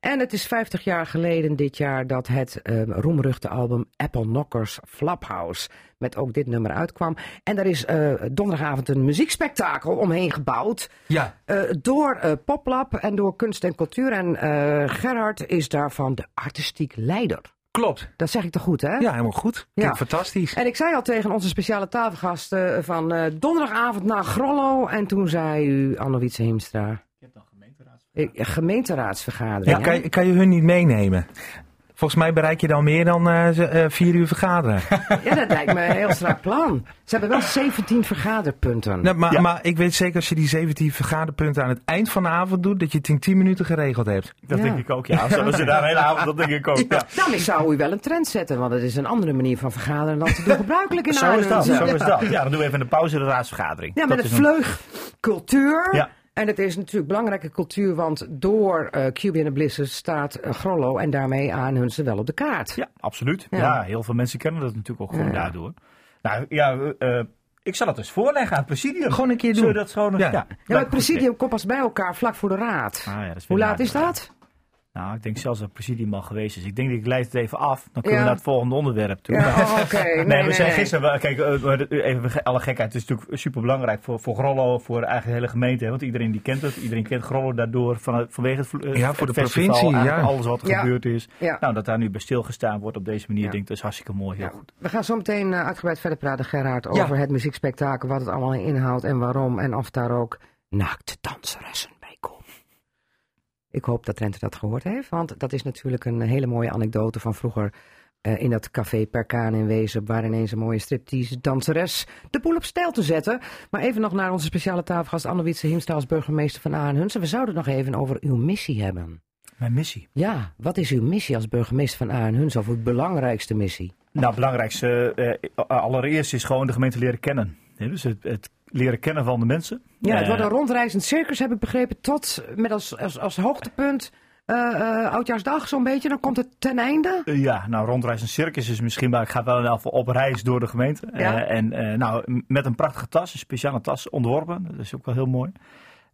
En het is 50 jaar geleden dit jaar dat het eh, roemruchte album Apple Knockers Flaphouse met ook dit nummer uitkwam. En daar is eh, donderdagavond een muziekspektakel omheen gebouwd. Ja, eh, door eh, Poplab en door Kunst en Cultuur. En eh, Gerhard is daarvan de artistiek leider. Klopt. Dat zeg ik toch goed, hè? Ja, helemaal goed. Ja. Klinkt fantastisch. En ik zei al tegen onze speciale tafelgast eh, van eh, donderdagavond naar Grollo. En toen zei u, Anne-Wietse Heemstra... Je hebt dan gemeenteraads. Gemeenteraadsvergadering. Ja, hè? kan, kan je hun niet meenemen? Volgens mij bereik je dan meer dan eh, eh, vier uur vergaderen. <laughs> Ja, dat lijkt me een heel strak plan. Ze hebben wel 17 vergaderpunten. Nee, maar, Ja. maar ik weet zeker als je die 17 vergaderpunten aan het eind van de avond doet, dat je het in 10 minuten geregeld hebt. Dat Ja. denk ik ook, ja. Als, je daar een hele avond, dat denk ik ook. Ja. Nou, ik zou u wel een trend zetten, want het is een andere manier van vergaderen dan te doen gebruikelijk in Zo is dat, zo is dat. Ja, dan doen we even een pauze in de raadsvergadering. Ja, Dat met een vleug cultuur. Ja. En het is natuurlijk belangrijke cultuur, want door eh en de Blizzard staat eh, Grollo en daarmee Aanhunsen wel op de kaart. Ja, absoluut. Ja. Ja. heel veel mensen kennen dat natuurlijk ook gewoon Ja. daardoor. Nou ja, eh, ik zal het eens voorleggen aan het presidium. Gewoon een keer Zullen we doen. dat gewoon nog- Ja. ja. Ja, maar het presidium komt pas bij elkaar vlak voor de raad. Ah, ja, dat is Hoe laat is dat? Nou, ik denk zelfs dat het presidium al geweest is. Ik denk dat ik leid het even af. Dan kunnen Ja. we naar het volgende onderwerp toe. Ja, oh, <laughs> oké. Nee, Nee, nee, we zijn nee. gisteren, kijk, eh, we- even alle gekheid, het is natuurlijk super belangrijk voor, voor Grollo, voor eigenlijk de hele gemeente, hè, want iedereen die kent het, iedereen kent Grollo daardoor, van, vanwege het, eh, Ja, het voor de festival, provincie, ja. alles wat er Ja. gebeurd is. Ja. Nou, dat daar nu bij stilgestaan wordt op deze manier, Ja. denk ik, dat is hartstikke mooi, heel Ja. goed. We gaan zo meteen eh, uitgebreid verder praten, Gerhard, Ja. over het muziekspektakel, wat het allemaal inhoudt en waarom. En of daar ook naakte danseressen. Ik hoop dat Trente dat gehoord heeft, want dat is natuurlijk een hele mooie anekdote van vroeger eh, in dat café Perkaan in Wezen, waar ineens een mooie striptease danseres de boel op stijl te zetten. Maar even nog naar onze speciale tafelgast Anne-Wietse Hiemstra als burgemeester van Aanhunsen. We zouden het nog even over uw missie hebben. Mijn missie. Ja, wat is uw missie als burgemeester van Aanhunsen, of uw belangrijkste missie? Nou, het belangrijkste eh, allereerst is gewoon de gemeente leren kennen. Dus het, het leren kennen van de mensen. Ja, het Eh, wordt een rondreizend circus, heb ik begrepen, tot met als, als, als hoogtepunt eh, eh, Oudjaarsdag zo'n beetje. Dan komt het ten einde. Ja, nou rondreis een circus is misschien, maar ik ga wel in ieder geval op reis door de gemeente. Ja. En nou, met een prachtige tas, een speciale tas ontworpen. Dat is ook wel heel mooi.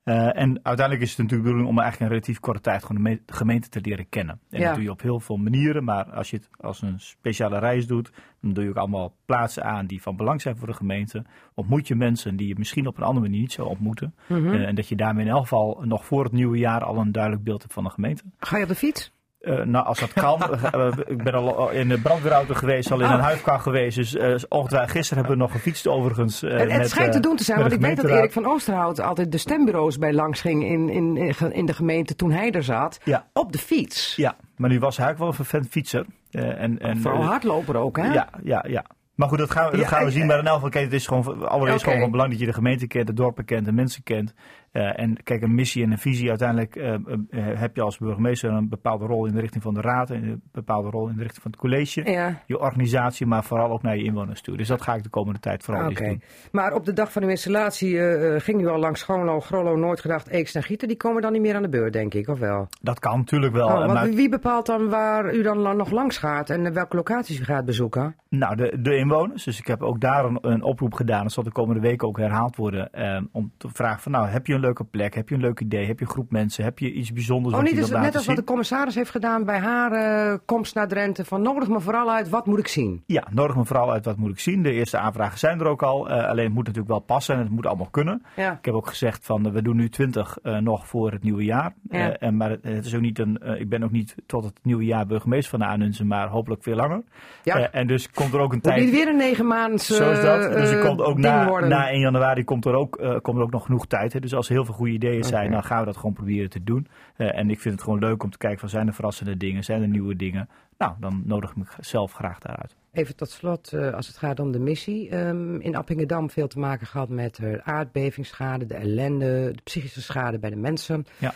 Eh, en uiteindelijk is het natuurlijk de bedoeling om eigenlijk in relatief korte tijd gewoon de me- de gemeente te leren kennen. En Ja. dat doe je op heel veel manieren, maar als je het als een speciale reis doet, dan doe je ook allemaal plaatsen aan die van belang zijn voor de gemeente. Ontmoet je mensen die je misschien op een andere manier niet zou ontmoeten. Mhm. Eh, en dat je daarmee in elk geval nog voor het nieuwe jaar al een duidelijk beeld hebt van de gemeente. Ga je op de fiets? Eh, nou, als dat kan. <laughs> Eh, ik ben al in de brandweerauto geweest, al in Oh. een huifkar geweest. Dus ongetwijfeld gisteren hebben we nog gefietst overigens. En het met, schijnt te doen te zijn, want ik weet dat. Erik van Oosterhout altijd de stembureaus bij langs ging in, in, in de gemeente toen hij er zat. Ja. Op de fiets. Ja, maar nu was hij ook wel een vervent fietser. En, en, Vooral hardloper ook, hè? Ja, ja, ja. Maar goed, dat gaan we, dat gaan we zien. Maar in elk geval, het is gewoon allereerst Oké. gewoon van belang dat je de gemeente kent, de dorpen kent, de mensen kent. Eh, en kijk, een missie en een visie, uiteindelijk eh, eh, heb je als burgemeester een bepaalde rol in de richting van de raad en een bepaalde rol in de richting van het college. Ja. Je organisatie, maar vooral ook naar je inwoners toe. Dus dat ga ik de komende tijd vooral Oké. eens doen. Maar op de dag van uw installatie ging u al langs Schoonlo, Grollo, Nooit gedacht, Eeks en Gieten. Die komen dan niet meer aan de beurt, denk ik, of wel? Dat kan natuurlijk wel. Oh, maar, wie- bepaalt dan waar u dan nog langs gaat en welke locaties u gaat bezoeken? Nou, de, de inwoners. Dus ik heb ook daar een, een oproep gedaan. Dat zal de komende weken ook herhaald worden. om te vragen van, nou, heb je een leuke plek? Heb je een leuk idee? Heb je een groep mensen? Heb je iets bijzonders Oh, wat niet wilt net als wat de commissaris heeft gedaan bij haar eh, komst naar Drenthe. Van nodig me vooral uit, wat moet ik zien? Ja, nodig me vooral uit wat moet ik zien. De eerste aanvragen zijn er ook al. eh, alleen het moet natuurlijk wel passen en het moet allemaal kunnen. Ja. Ik heb ook gezegd van eh, we doen nu 20 eh, nog voor het nieuwe jaar. Ja. En, maar het, het is ook niet een, ik ben ook niet tot het nieuwe jaar burgemeester van Aanunzen, maar hopelijk veel langer. Ja. En dus komt er ook een tijd. niet weer een negen maands Zo is dat. Dus er komt ook na, worden. na 1 januari komt er, ook, komt er ook nog genoeg tijd. Hè. Dus als er heel veel goede ideeën zijn, dan gaan we dat gewoon proberen te doen. Eh, en ik vind het gewoon leuk om te kijken van zijn er verrassende dingen, zijn er nieuwe dingen. Nou, dan nodig ik mezelf graag daaruit. Even tot slot, eh, als het gaat om de missie. ehm, in Appingedam veel te maken gehad met de aardbevingsschade, de ellende, de psychische schade bij de mensen. Ja.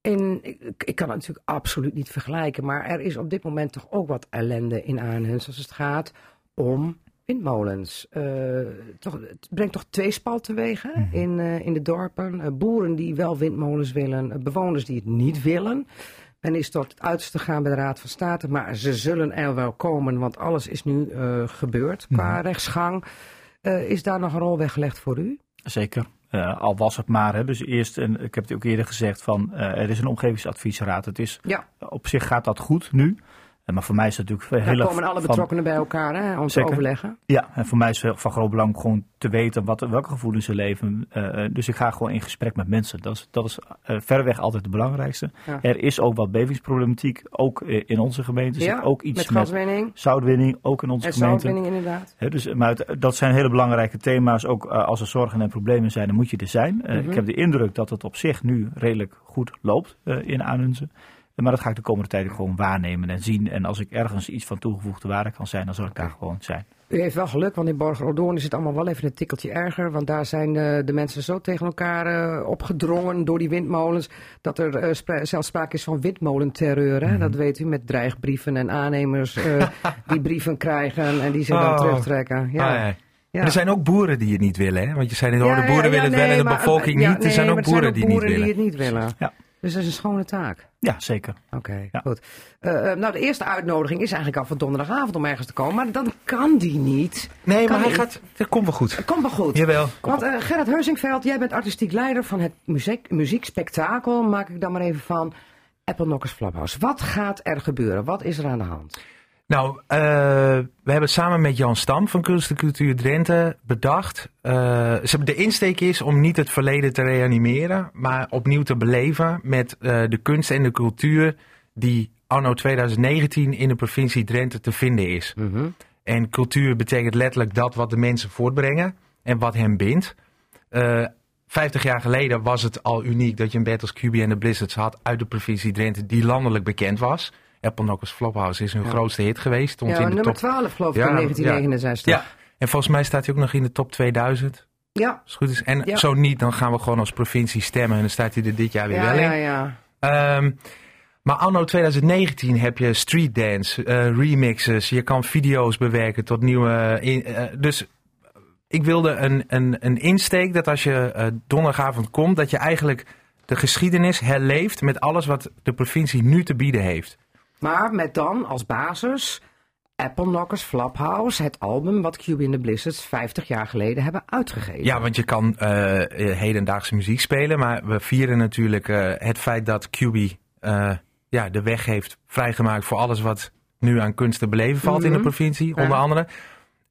En ik, ik kan het natuurlijk absoluut niet vergelijken, maar er is op dit moment toch ook wat ellende in Arnhem als het gaat om windmolens. Eh, toch, het brengt toch tweespalt teweeg Mhm. in, eh, in de dorpen. Eh, boeren die wel windmolens willen, bewoners die het niet willen. Men is tot het uiterste gegaan bij de Raad van State, maar ze zullen er wel komen, want alles is nu gebeurd qua Mhm. rechtsgang. Eh, is daar nog een rol weggelegd voor u? Zeker. Al was het maar. Hè. Dus eerst, en ik heb het ook eerder gezegd, van, eh, er is een omgevingsadviesraad. Het is, Ja. Op zich gaat dat goed nu. Eh, maar voor mij is het natuurlijk heel Daar erg komen alle van- betrokkenen bij elkaar hè, om Zeker. te overleggen. Ja, en voor mij is het van groot belang gewoon te weten wat, welke gevoelens ze leven. Eh, eh, dus ik ga gewoon in gesprek met mensen. Dat is, dat is eh, verreweg altijd het belangrijkste. Ja. Er is ook wat bevingsproblematiek, ook in onze gemeente. Ja, zit ook iets met met, gaswinning zoutwinning, ook in onze en gemeente. zoutwinning inderdaad. Dus, maar het- dat zijn hele belangrijke thema's. Ook als er zorgen en problemen zijn, dan moet je er zijn. Eh, Mhm. Ik heb de indruk dat het op zich nu redelijk goed loopt in Aanunzen. Maar dat ga ik de komende tijd ook gewoon waarnemen en zien. En als ik ergens iets van toegevoegde waarde kan zijn, dan zal ik daar gewoon zijn. U heeft wel geluk, want in Borger-Odoorn is het allemaal wel even een tikkeltje erger. Want daar zijn eh, de mensen zo tegen elkaar eh, opgedrongen door die windmolens. Dat er eh, spra- zelfs sprake is van windmolenterreur. Hè? Dat weet u, met dreigbrieven en aannemers eh, <laughs> die brieven krijgen en die zich dan Oh. terugtrekken. Ja. Ah, ja. Er zijn ook boeren die het niet willen, hè? Want je zei net, oh, de boeren ja, willen het wel en de maar- bevolking ja, niet. Er zijn ook boeren die niet die het niet willen. Ja. Dus dat is een schone taak. Ja, zeker. Oké, Ja. goed. Eh, eh, nou, de eerste uitnodiging is eigenlijk al voor donderdagavond om ergens te komen. Maar dan kan die niet. Nee, Kan maar hij niet. gaat... Dat komt wel goed. Komt wel goed. Jawel. Want eh, Gerrit Heusingveld, jij bent artistiek leider van het muziek, muziekspektakel, maak ik dan maar even van, Apple Knockers Flaphouse. Wat gaat er gebeuren? Wat is er aan de hand? Nou, eh, we hebben samen met Jan Stam van Kunst en Cultuur Drenthe bedacht. eh, de insteek is om niet het verleden te reanimeren, maar opnieuw te beleven met eh, de kunst en de cultuur die anno 2019 in de provincie Drenthe te vinden is. En cultuur betekent letterlijk dat wat de mensen voortbrengen en wat hen bindt. 50 jaar geleden was het al uniek dat je een band als QB en de Blizzards had uit de provincie Drenthe die landelijk bekend was. Apple Knockers Flophouse is hun Ja. grootste hit geweest. Stond Ja, in de nummer top. 12 geloof ik Ja, in 1969. Ja, en volgens mij staat hij ook nog in de top 2000. Ja, Als het goed is. En Ja. zo niet, dan gaan we gewoon als provincie stemmen en dan staat hij er dit jaar weer ja, wel in. ja, ja. Ehm, maar anno 2019 heb je street dance, eh, remixes, je kan video's bewerken tot nieuwe. in- eh, dus ik wilde een, een, een insteek dat als je eh, donderdagavond komt, dat je eigenlijk de geschiedenis herleeft met alles wat de provincie nu te bieden heeft. Maar met dan als basis Apple Knockers Flophouse, het album wat QB and the Blizzards 50 jaar geleden hebben uitgegeven. Ja, want je kan eh, eh, hedendaagse muziek spelen, maar we vieren natuurlijk eh, het feit dat QB ja, de weg heeft vrijgemaakt voor alles wat nu aan kunst te beleven valt in de Mhm. provincie, Ja. onder andere.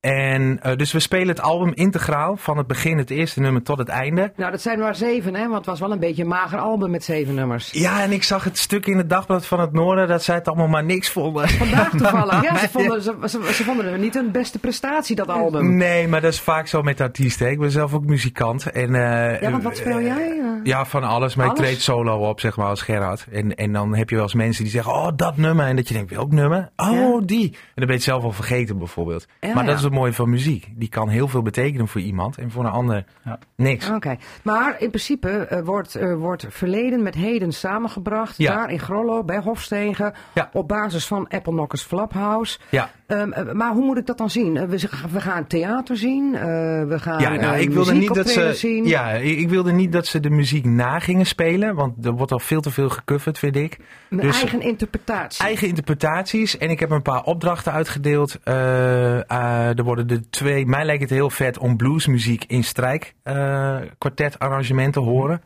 En eh, dus we spelen het album integraal, van het begin, het eerste nummer tot het einde. Nou, dat zijn maar zeven, hè? Want het was wel een beetje een mager album met zeven nummers. Ja, en ik zag het stuk in het dagblad van het Noorden dat zij het allemaal maar niks vonden. Vandaag <laughs> toevallig. Ja, ze vonden, ze, ze, ze vonden het niet een beste prestatie, dat album. Nee, maar dat is vaak zo met artiesten. hè. Ik ben zelf ook muzikant. En, eh, Ja, want wat speel jij? Eh, Ja, van alles. Maar Alles? ik treed solo op, zeg maar, als Gerard. En, en dan heb je wel eens mensen die zeggen, oh, dat nummer. En dat je denkt, welk nummer? Oh, die. En dan ben je het zelf al vergeten, bijvoorbeeld. Ja, maar dat ja. is het mooie van muziek. Die kan heel veel betekenen voor iemand. En voor een ander Ja. niks. Oké, maar in principe eh, wordt, eh, wordt verleden met heden samengebracht. Ja. Daar in Grollo, bij Hofstegen. Ja. Op basis van Apple Knockers Flophouse. Ja. Ehm, eh, maar hoe moet ik dat dan zien? We, we gaan theater zien. eh, we gaan Ja, nou, ik wilde niet dat ze. zien. Ja, ik ik wilde niet dat ze de muziek na gingen spelen. Want er wordt al veel te veel gecoverd, vind ik. Mijn dus- eigen interpretatie. Eigen interpretaties. En ik heb een paar opdrachten uitgedeeld. Eh, eh, er worden de twee. Mij lijkt het heel vet om bluesmuziek in strijk eh kwartetarrangementen te horen.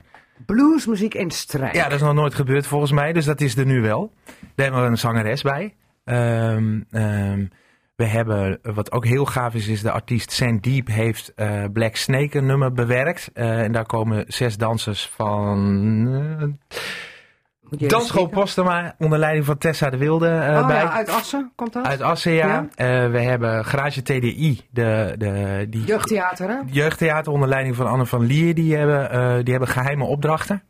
Bluesmuziek in strijd. Ja, dat is nog nooit gebeurd volgens mij. Dus dat is er nu wel. Daar hebben we een zangeres bij. Ehm, ehm, we hebben, wat ook heel gaaf is, is de artiest Sandeep heeft eh, Black Snake een nummer bewerkt. Eh, en daar komen zes dansers van uh, even Dansschool. Postema onder leiding van Tessa de Wilde eh, Oh bij. ja, uit Assen komt dat? Uit Assen, ja. Ja. Eh, we hebben Garage TDI, de, de, die Jeugdtheater, hè? jeugdtheater onder leiding van Anne van Lier. Die hebben, eh, die hebben geheime opdrachten.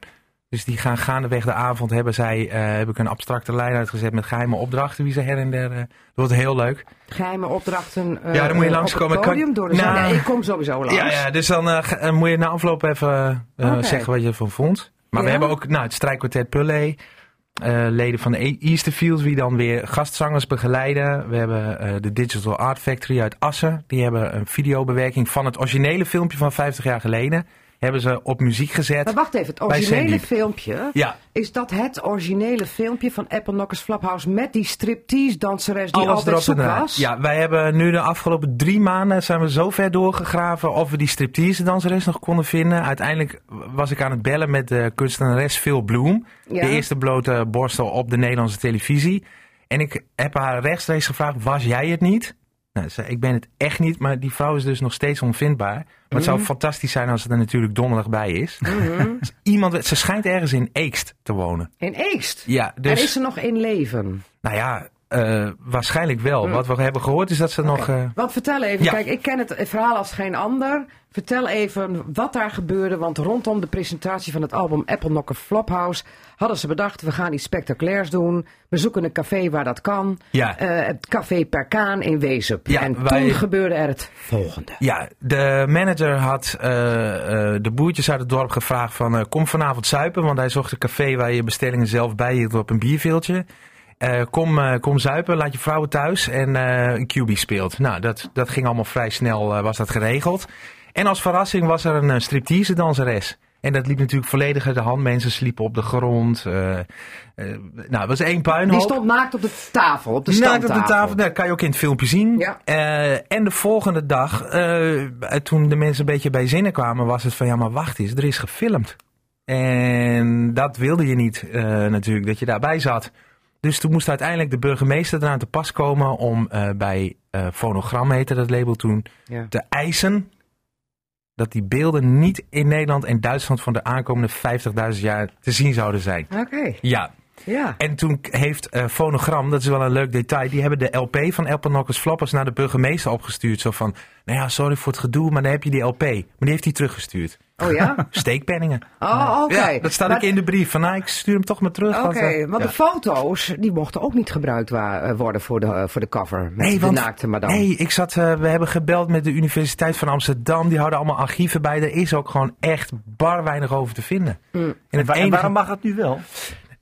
Dus die gaan gaandeweg de avond hebben zij, eh, heb ik een abstracte lijn uitgezet met geheime opdrachten. Wie ze her en der. eh, dat wordt heel leuk. Geheime opdrachten eh, Ja, dan moet je langskomen. op het podium Kan- door de zaal. Nou, ik kom sowieso langs. Ja, ja, dus dan moet je na afloop even zeggen wat je ervan vond. Maar we hebben ook nou, het strijkkwartet Pulley. leden van de E- Easterfield, die dan weer gastzangers begeleiden. We hebben de Digital Art Factory uit Assen. Die hebben een videobewerking van het originele filmpje van 50 jaar geleden. Hebben ze op muziek gezet. Maar wacht even, het originele filmpje, Ja, is dat het originele filmpje van Apple Knockers Flophouse met die striptease danseres die alles altijd zoek was? Ja, wij hebben nu de afgelopen drie maanden zijn we zo ver doorgegraven of we die striptease danseres nog konden vinden. Uiteindelijk was ik aan het bellen met de kunstenares Phil Bloem. Ja. De eerste blote borstel op de Nederlandse televisie. En ik heb haar rechtstreeks gevraagd, was jij het niet? Nou, zei, ik ben het echt niet, maar die vrouw is dus nog steeds onvindbaar. Maar het zou fantastisch zijn als ze er natuurlijk donderdag bij is. Mhm. <laughs> Iemand, ze schijnt ergens in Eekst te wonen. In Eekst. Ja, En dus... is ze nog in leven? Nou ja, eh, waarschijnlijk wel. Hmm. Wat we hebben gehoord is dat ze nog... eh, Want vertel even, Ja. kijk, ik ken het verhaal als geen ander. Vertel even wat daar gebeurde, want rondom de presentatie van het album Apple Knocker Flophouse hadden ze bedacht, we gaan iets spectaculairs doen. We zoeken een café waar dat kan. Ja. Eh, het café Perkaan in Wezup. Ja, en wij- toen gebeurde er het volgende. ja, de manager had eh, eh, de boertjes uit het dorp gevraagd van... kom vanavond zuipen, want hij zocht een café waar je bestellingen zelf bijhield op een bierveeltje. Kom, kom zuipen, laat je vrouwen thuis en een QB speelt. Nou, dat, dat ging allemaal vrij snel, was dat geregeld. En als verrassing was er een striptease danseres. En dat liep natuurlijk volledig uit de hand. Mensen sliepen op de grond. eh, nou, het was één puinhoop. Die stond naakt op de tafel, op de Naakt standtafel. op de tafel, dat kan je ook in het filmpje zien. Ja. Eh, en de volgende dag, toen de mensen een beetje bij zinnen kwamen, was het van ja, maar wacht eens, er is gefilmd. En dat wilde je niet natuurlijk, dat je daarbij zat. Dus toen moest uiteindelijk de burgemeester eraan te pas komen om bij Fonogram, heette dat label toen, Ja. te eisen dat die beelden niet in Nederland en Duitsland van de aankomende 50.000 jaar te zien zouden zijn. Oké, Ja, ja. en toen heeft eh Fonogram, dat is wel een leuk detail, die hebben de LP van Apple Knockers Floppers naar de burgemeester opgestuurd. Zo van, nou ja, sorry voor het gedoe, maar dan heb je die LP. Maar die heeft hij teruggestuurd. Oh ja? <laughs> Steekpenningen. Oh, oké. Ja, dat staat Maar- ook in de brief. Van, nou, ik stuur hem toch maar terug. Oké, want, eh, want ja. de foto's, die mochten ook niet gebruikt eh, worden voor de, voor de cover. Met Nee, de want- naakte madame. Nee, ik zat, we hebben gebeld met de Universiteit van Amsterdam. Die houden allemaal archieven bij. Er is ook gewoon echt bar weinig over te vinden. Mm. En en waarom mag het nu wel?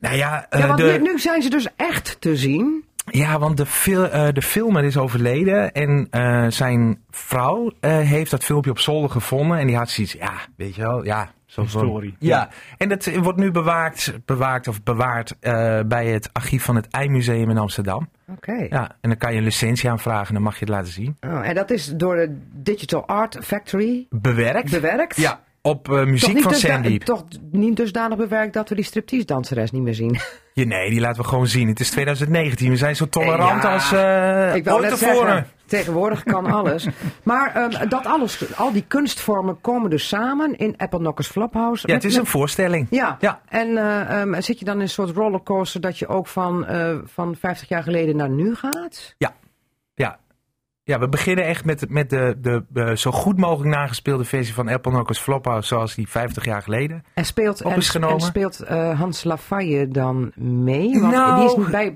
Nou ja, eh, Ja, want de, nu, nu zijn ze dus echt te zien. Ja, want de, fil eh, de filmer is overleden en eh, zijn vrouw eh, heeft dat filmpje op zolder gevonden. En die had zoiets, ja, weet je wel, ja. Zo van- Historie. Ja, en dat wordt nu bewaakt, bewaakt of bewaard eh, bij het archief van het Eimmuseum in Amsterdam. Oké. Ja, en dan kan je een licentie aanvragen en dan mag je het laten zien. Oh, en dat is door de Digital Art Factory Bewerkt? bewerkt? Ja, op eh, muziek van dusda- Sandy. toch niet dusdanig bewerkt dat we die striptease-danseres niet meer zien. Ja, nee, die laten we gewoon zien. Het is 2019. We zijn zo tolerant Ja, als eh Ik ooit tevoren. zeggen, tegenwoordig kan alles. <laughs> Maar ehm, dat alles, al die kunstvormen komen dus samen in Apple Knockers Flophouse. Ja, het is een voorstelling. Ja, Ja. en eh, ehm, zit je dan in een soort rollercoaster dat je ook van, van 50 jaar geleden naar nu gaat? Ja. Ja, we beginnen echt met, met de, de, de zo goed mogelijk nagespeelde versie van Apple Knockers Flophouse zoals die 50 jaar geleden. En speelt, Op en, is genomen. en speelt eh, Hans Lafaye dan mee? Want Nou. die is bij,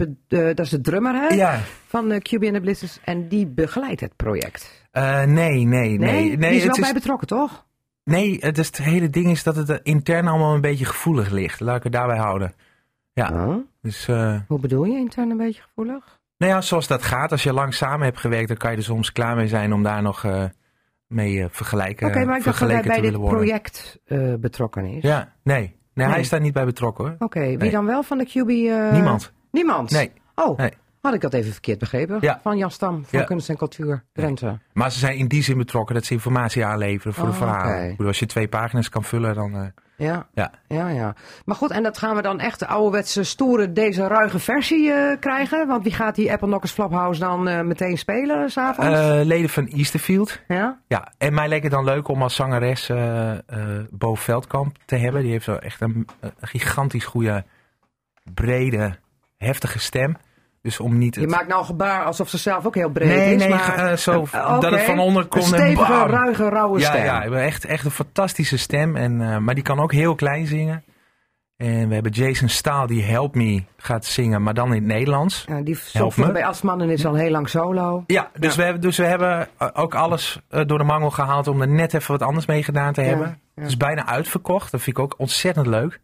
dat is de drummer hè, Ja. van uh, QB and the Blizzards en die begeleidt het project. Eh, nee, nee, nee. Nee, die is wel bij betrokken toch? Nee, het, is, het hele ding is dat het intern allemaal een beetje gevoelig ligt. Laat ik het daarbij houden. Ja, Oh, dus... eh, hoe bedoel je intern een beetje gevoelig? Nou ja, zoals dat gaat. Als je lang samen hebt gewerkt, dan kan je er soms klaar mee zijn om daar nog eh, mee eh, vergelijken, Oké, maar ik dacht dat hij bij dit project eh, betrokken is. Ja, nee. nee. Nee. hij is daar niet bij betrokken hoor. Oké, wie Nee. dan wel van de QB? Niemand. Niemand? Nee. Oh, Nee. Had ik dat even verkeerd begrepen? Ja. Van Jan Stam, van Ja. Kunst en Cultuur, Drenthe. Maar ze zijn in die zin betrokken dat ze informatie aanleveren voor de Oh, verhalen. oké. Ik bedoel, als je twee pagina's kan vullen, dan... eh, Ja. Ja. ja, ja. Maar goed, en dat gaan we dan echt de ouderwetse, stoere, deze ruige versie eh, krijgen? Want wie gaat die Apple Knockers Flophouse dan eh, meteen spelen s'avonds? leden van Easterfield. ja? Ja, en mij leek het dan leuk om als zangeres Bo Veldkamp te hebben. Die heeft wel echt een, een gigantisch goede, brede, heftige stem. Dus om niet... Je het- maakt nou een gebaar alsof ze zelf ook heel breed nee, is. nee, maar... eh, zo Eh, dat het van onder komt Een en stevige, ruige, rauwe Ja, stem. ja, ben echt, echt een fantastische stem. En, eh, maar die kan ook heel klein zingen. En we hebben Jason Staal die Help Me gaat zingen, maar dan in het Nederlands. Ja, die me. bij Asmannen is al heel lang solo. Ja, dus, We, hebben, dus we hebben ook alles door de mangel gehaald om er net even wat anders mee gedaan te Ja, hebben. ja. Het is bijna uitverkocht. Dat vind ik ook ontzettend leuk.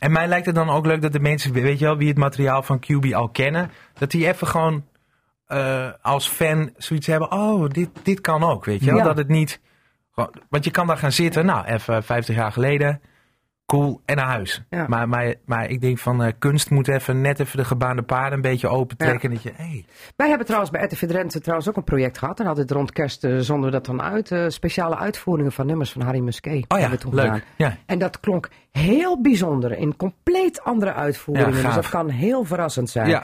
En mij lijkt het dan ook leuk dat de mensen, weet je wel, wie het materiaal van QB al kennen, dat die even gewoon eh, als fan zoiets hebben. Oh, dit, dit kan ook, weet je wel. Ja. Dat het niet, want je kan daar gaan zitten, nou, even 50 jaar geleden. Cool, en naar huis. Ja. Maar, maar, maar ik denk van eh, kunst moet even net even de gebaande paarden een beetje opentrekken. Dat je, hey, Wij hebben trouwens bij RTV Drenthe trouwens ook een project gehad. En altijd rond kerst eh, zonden we dat dan uit. eh, speciale uitvoeringen van nummers van Harry Musquet. oh ja, toen leuk. gedaan. Ja. En dat klonk heel bijzonder in compleet andere uitvoeringen. Ja, dus dat kan heel verrassend zijn. Ja.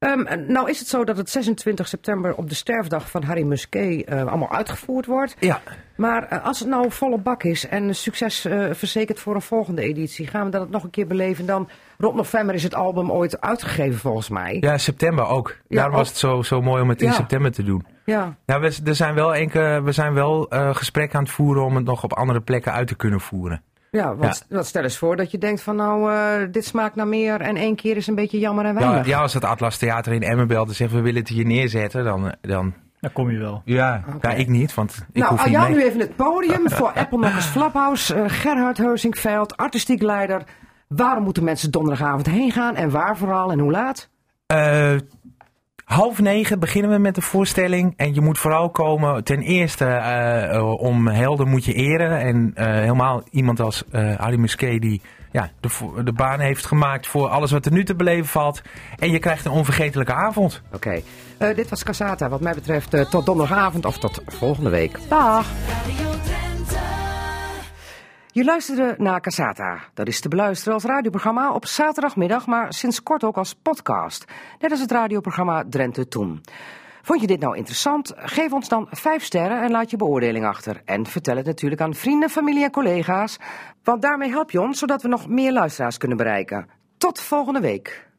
Ehm, nou is het zo dat het 26 september op de sterfdag van Harry Musquet eh, allemaal uitgevoerd wordt. Ja, Maar eh, als het nou volle bak is en succes eh, verzekerd voor een volgende editie, gaan we dat nog een keer beleven. Dan rond november is het album ooit uitgegeven volgens mij. Ja, september ook. Ja, Daarom was het zo, zo mooi om het in Ja. september te doen. Ja. Ja, we, er zijn wel, enkele, we zijn wel gesprekken aan het voeren om het nog op andere plekken uit te kunnen voeren. Ja, want, want stel eens voor dat je denkt van nou, eh, dit smaakt naar meer en één keer is een beetje jammer en Ja, weinig. ja, als het Atlas Theater in Emmen belt en zegt we willen het hier neerzetten, dan... eh, dan Daar kom je wel. ja, ja, ik niet, want ik nou, hoef aan niet jou nu even het podium voor Apple Knockers Flaphouse. eh, Gerhard Heusingveld, artistiek leider. Waarom moeten mensen donderdagavond heen gaan en waar vooral en hoe laat? Eh, half negen beginnen we met de voorstelling. En je moet vooral komen, ten eerste eh, eh, om helden moet je eren. En eh, helemaal iemand als eh Harry Musquet die ja, de, de baan heeft gemaakt voor alles wat er nu te beleven valt. En je krijgt een onvergetelijke avond. Oké, Eh, dit was Casata. Wat mij betreft tot donderdagavond of tot volgende week. Dag! Je luisterde naar Casata. Dat is te beluisteren als radioprogramma op zaterdagmiddag, maar sinds kort ook als podcast. Net als het radioprogramma Drenthe Toen. Vond je dit nou interessant? Geef ons dan 5 sterren en laat je beoordeling achter. En vertel het natuurlijk aan vrienden, familie en collega's. Want daarmee help je ons zodat we nog meer luisteraars kunnen bereiken. Tot volgende week.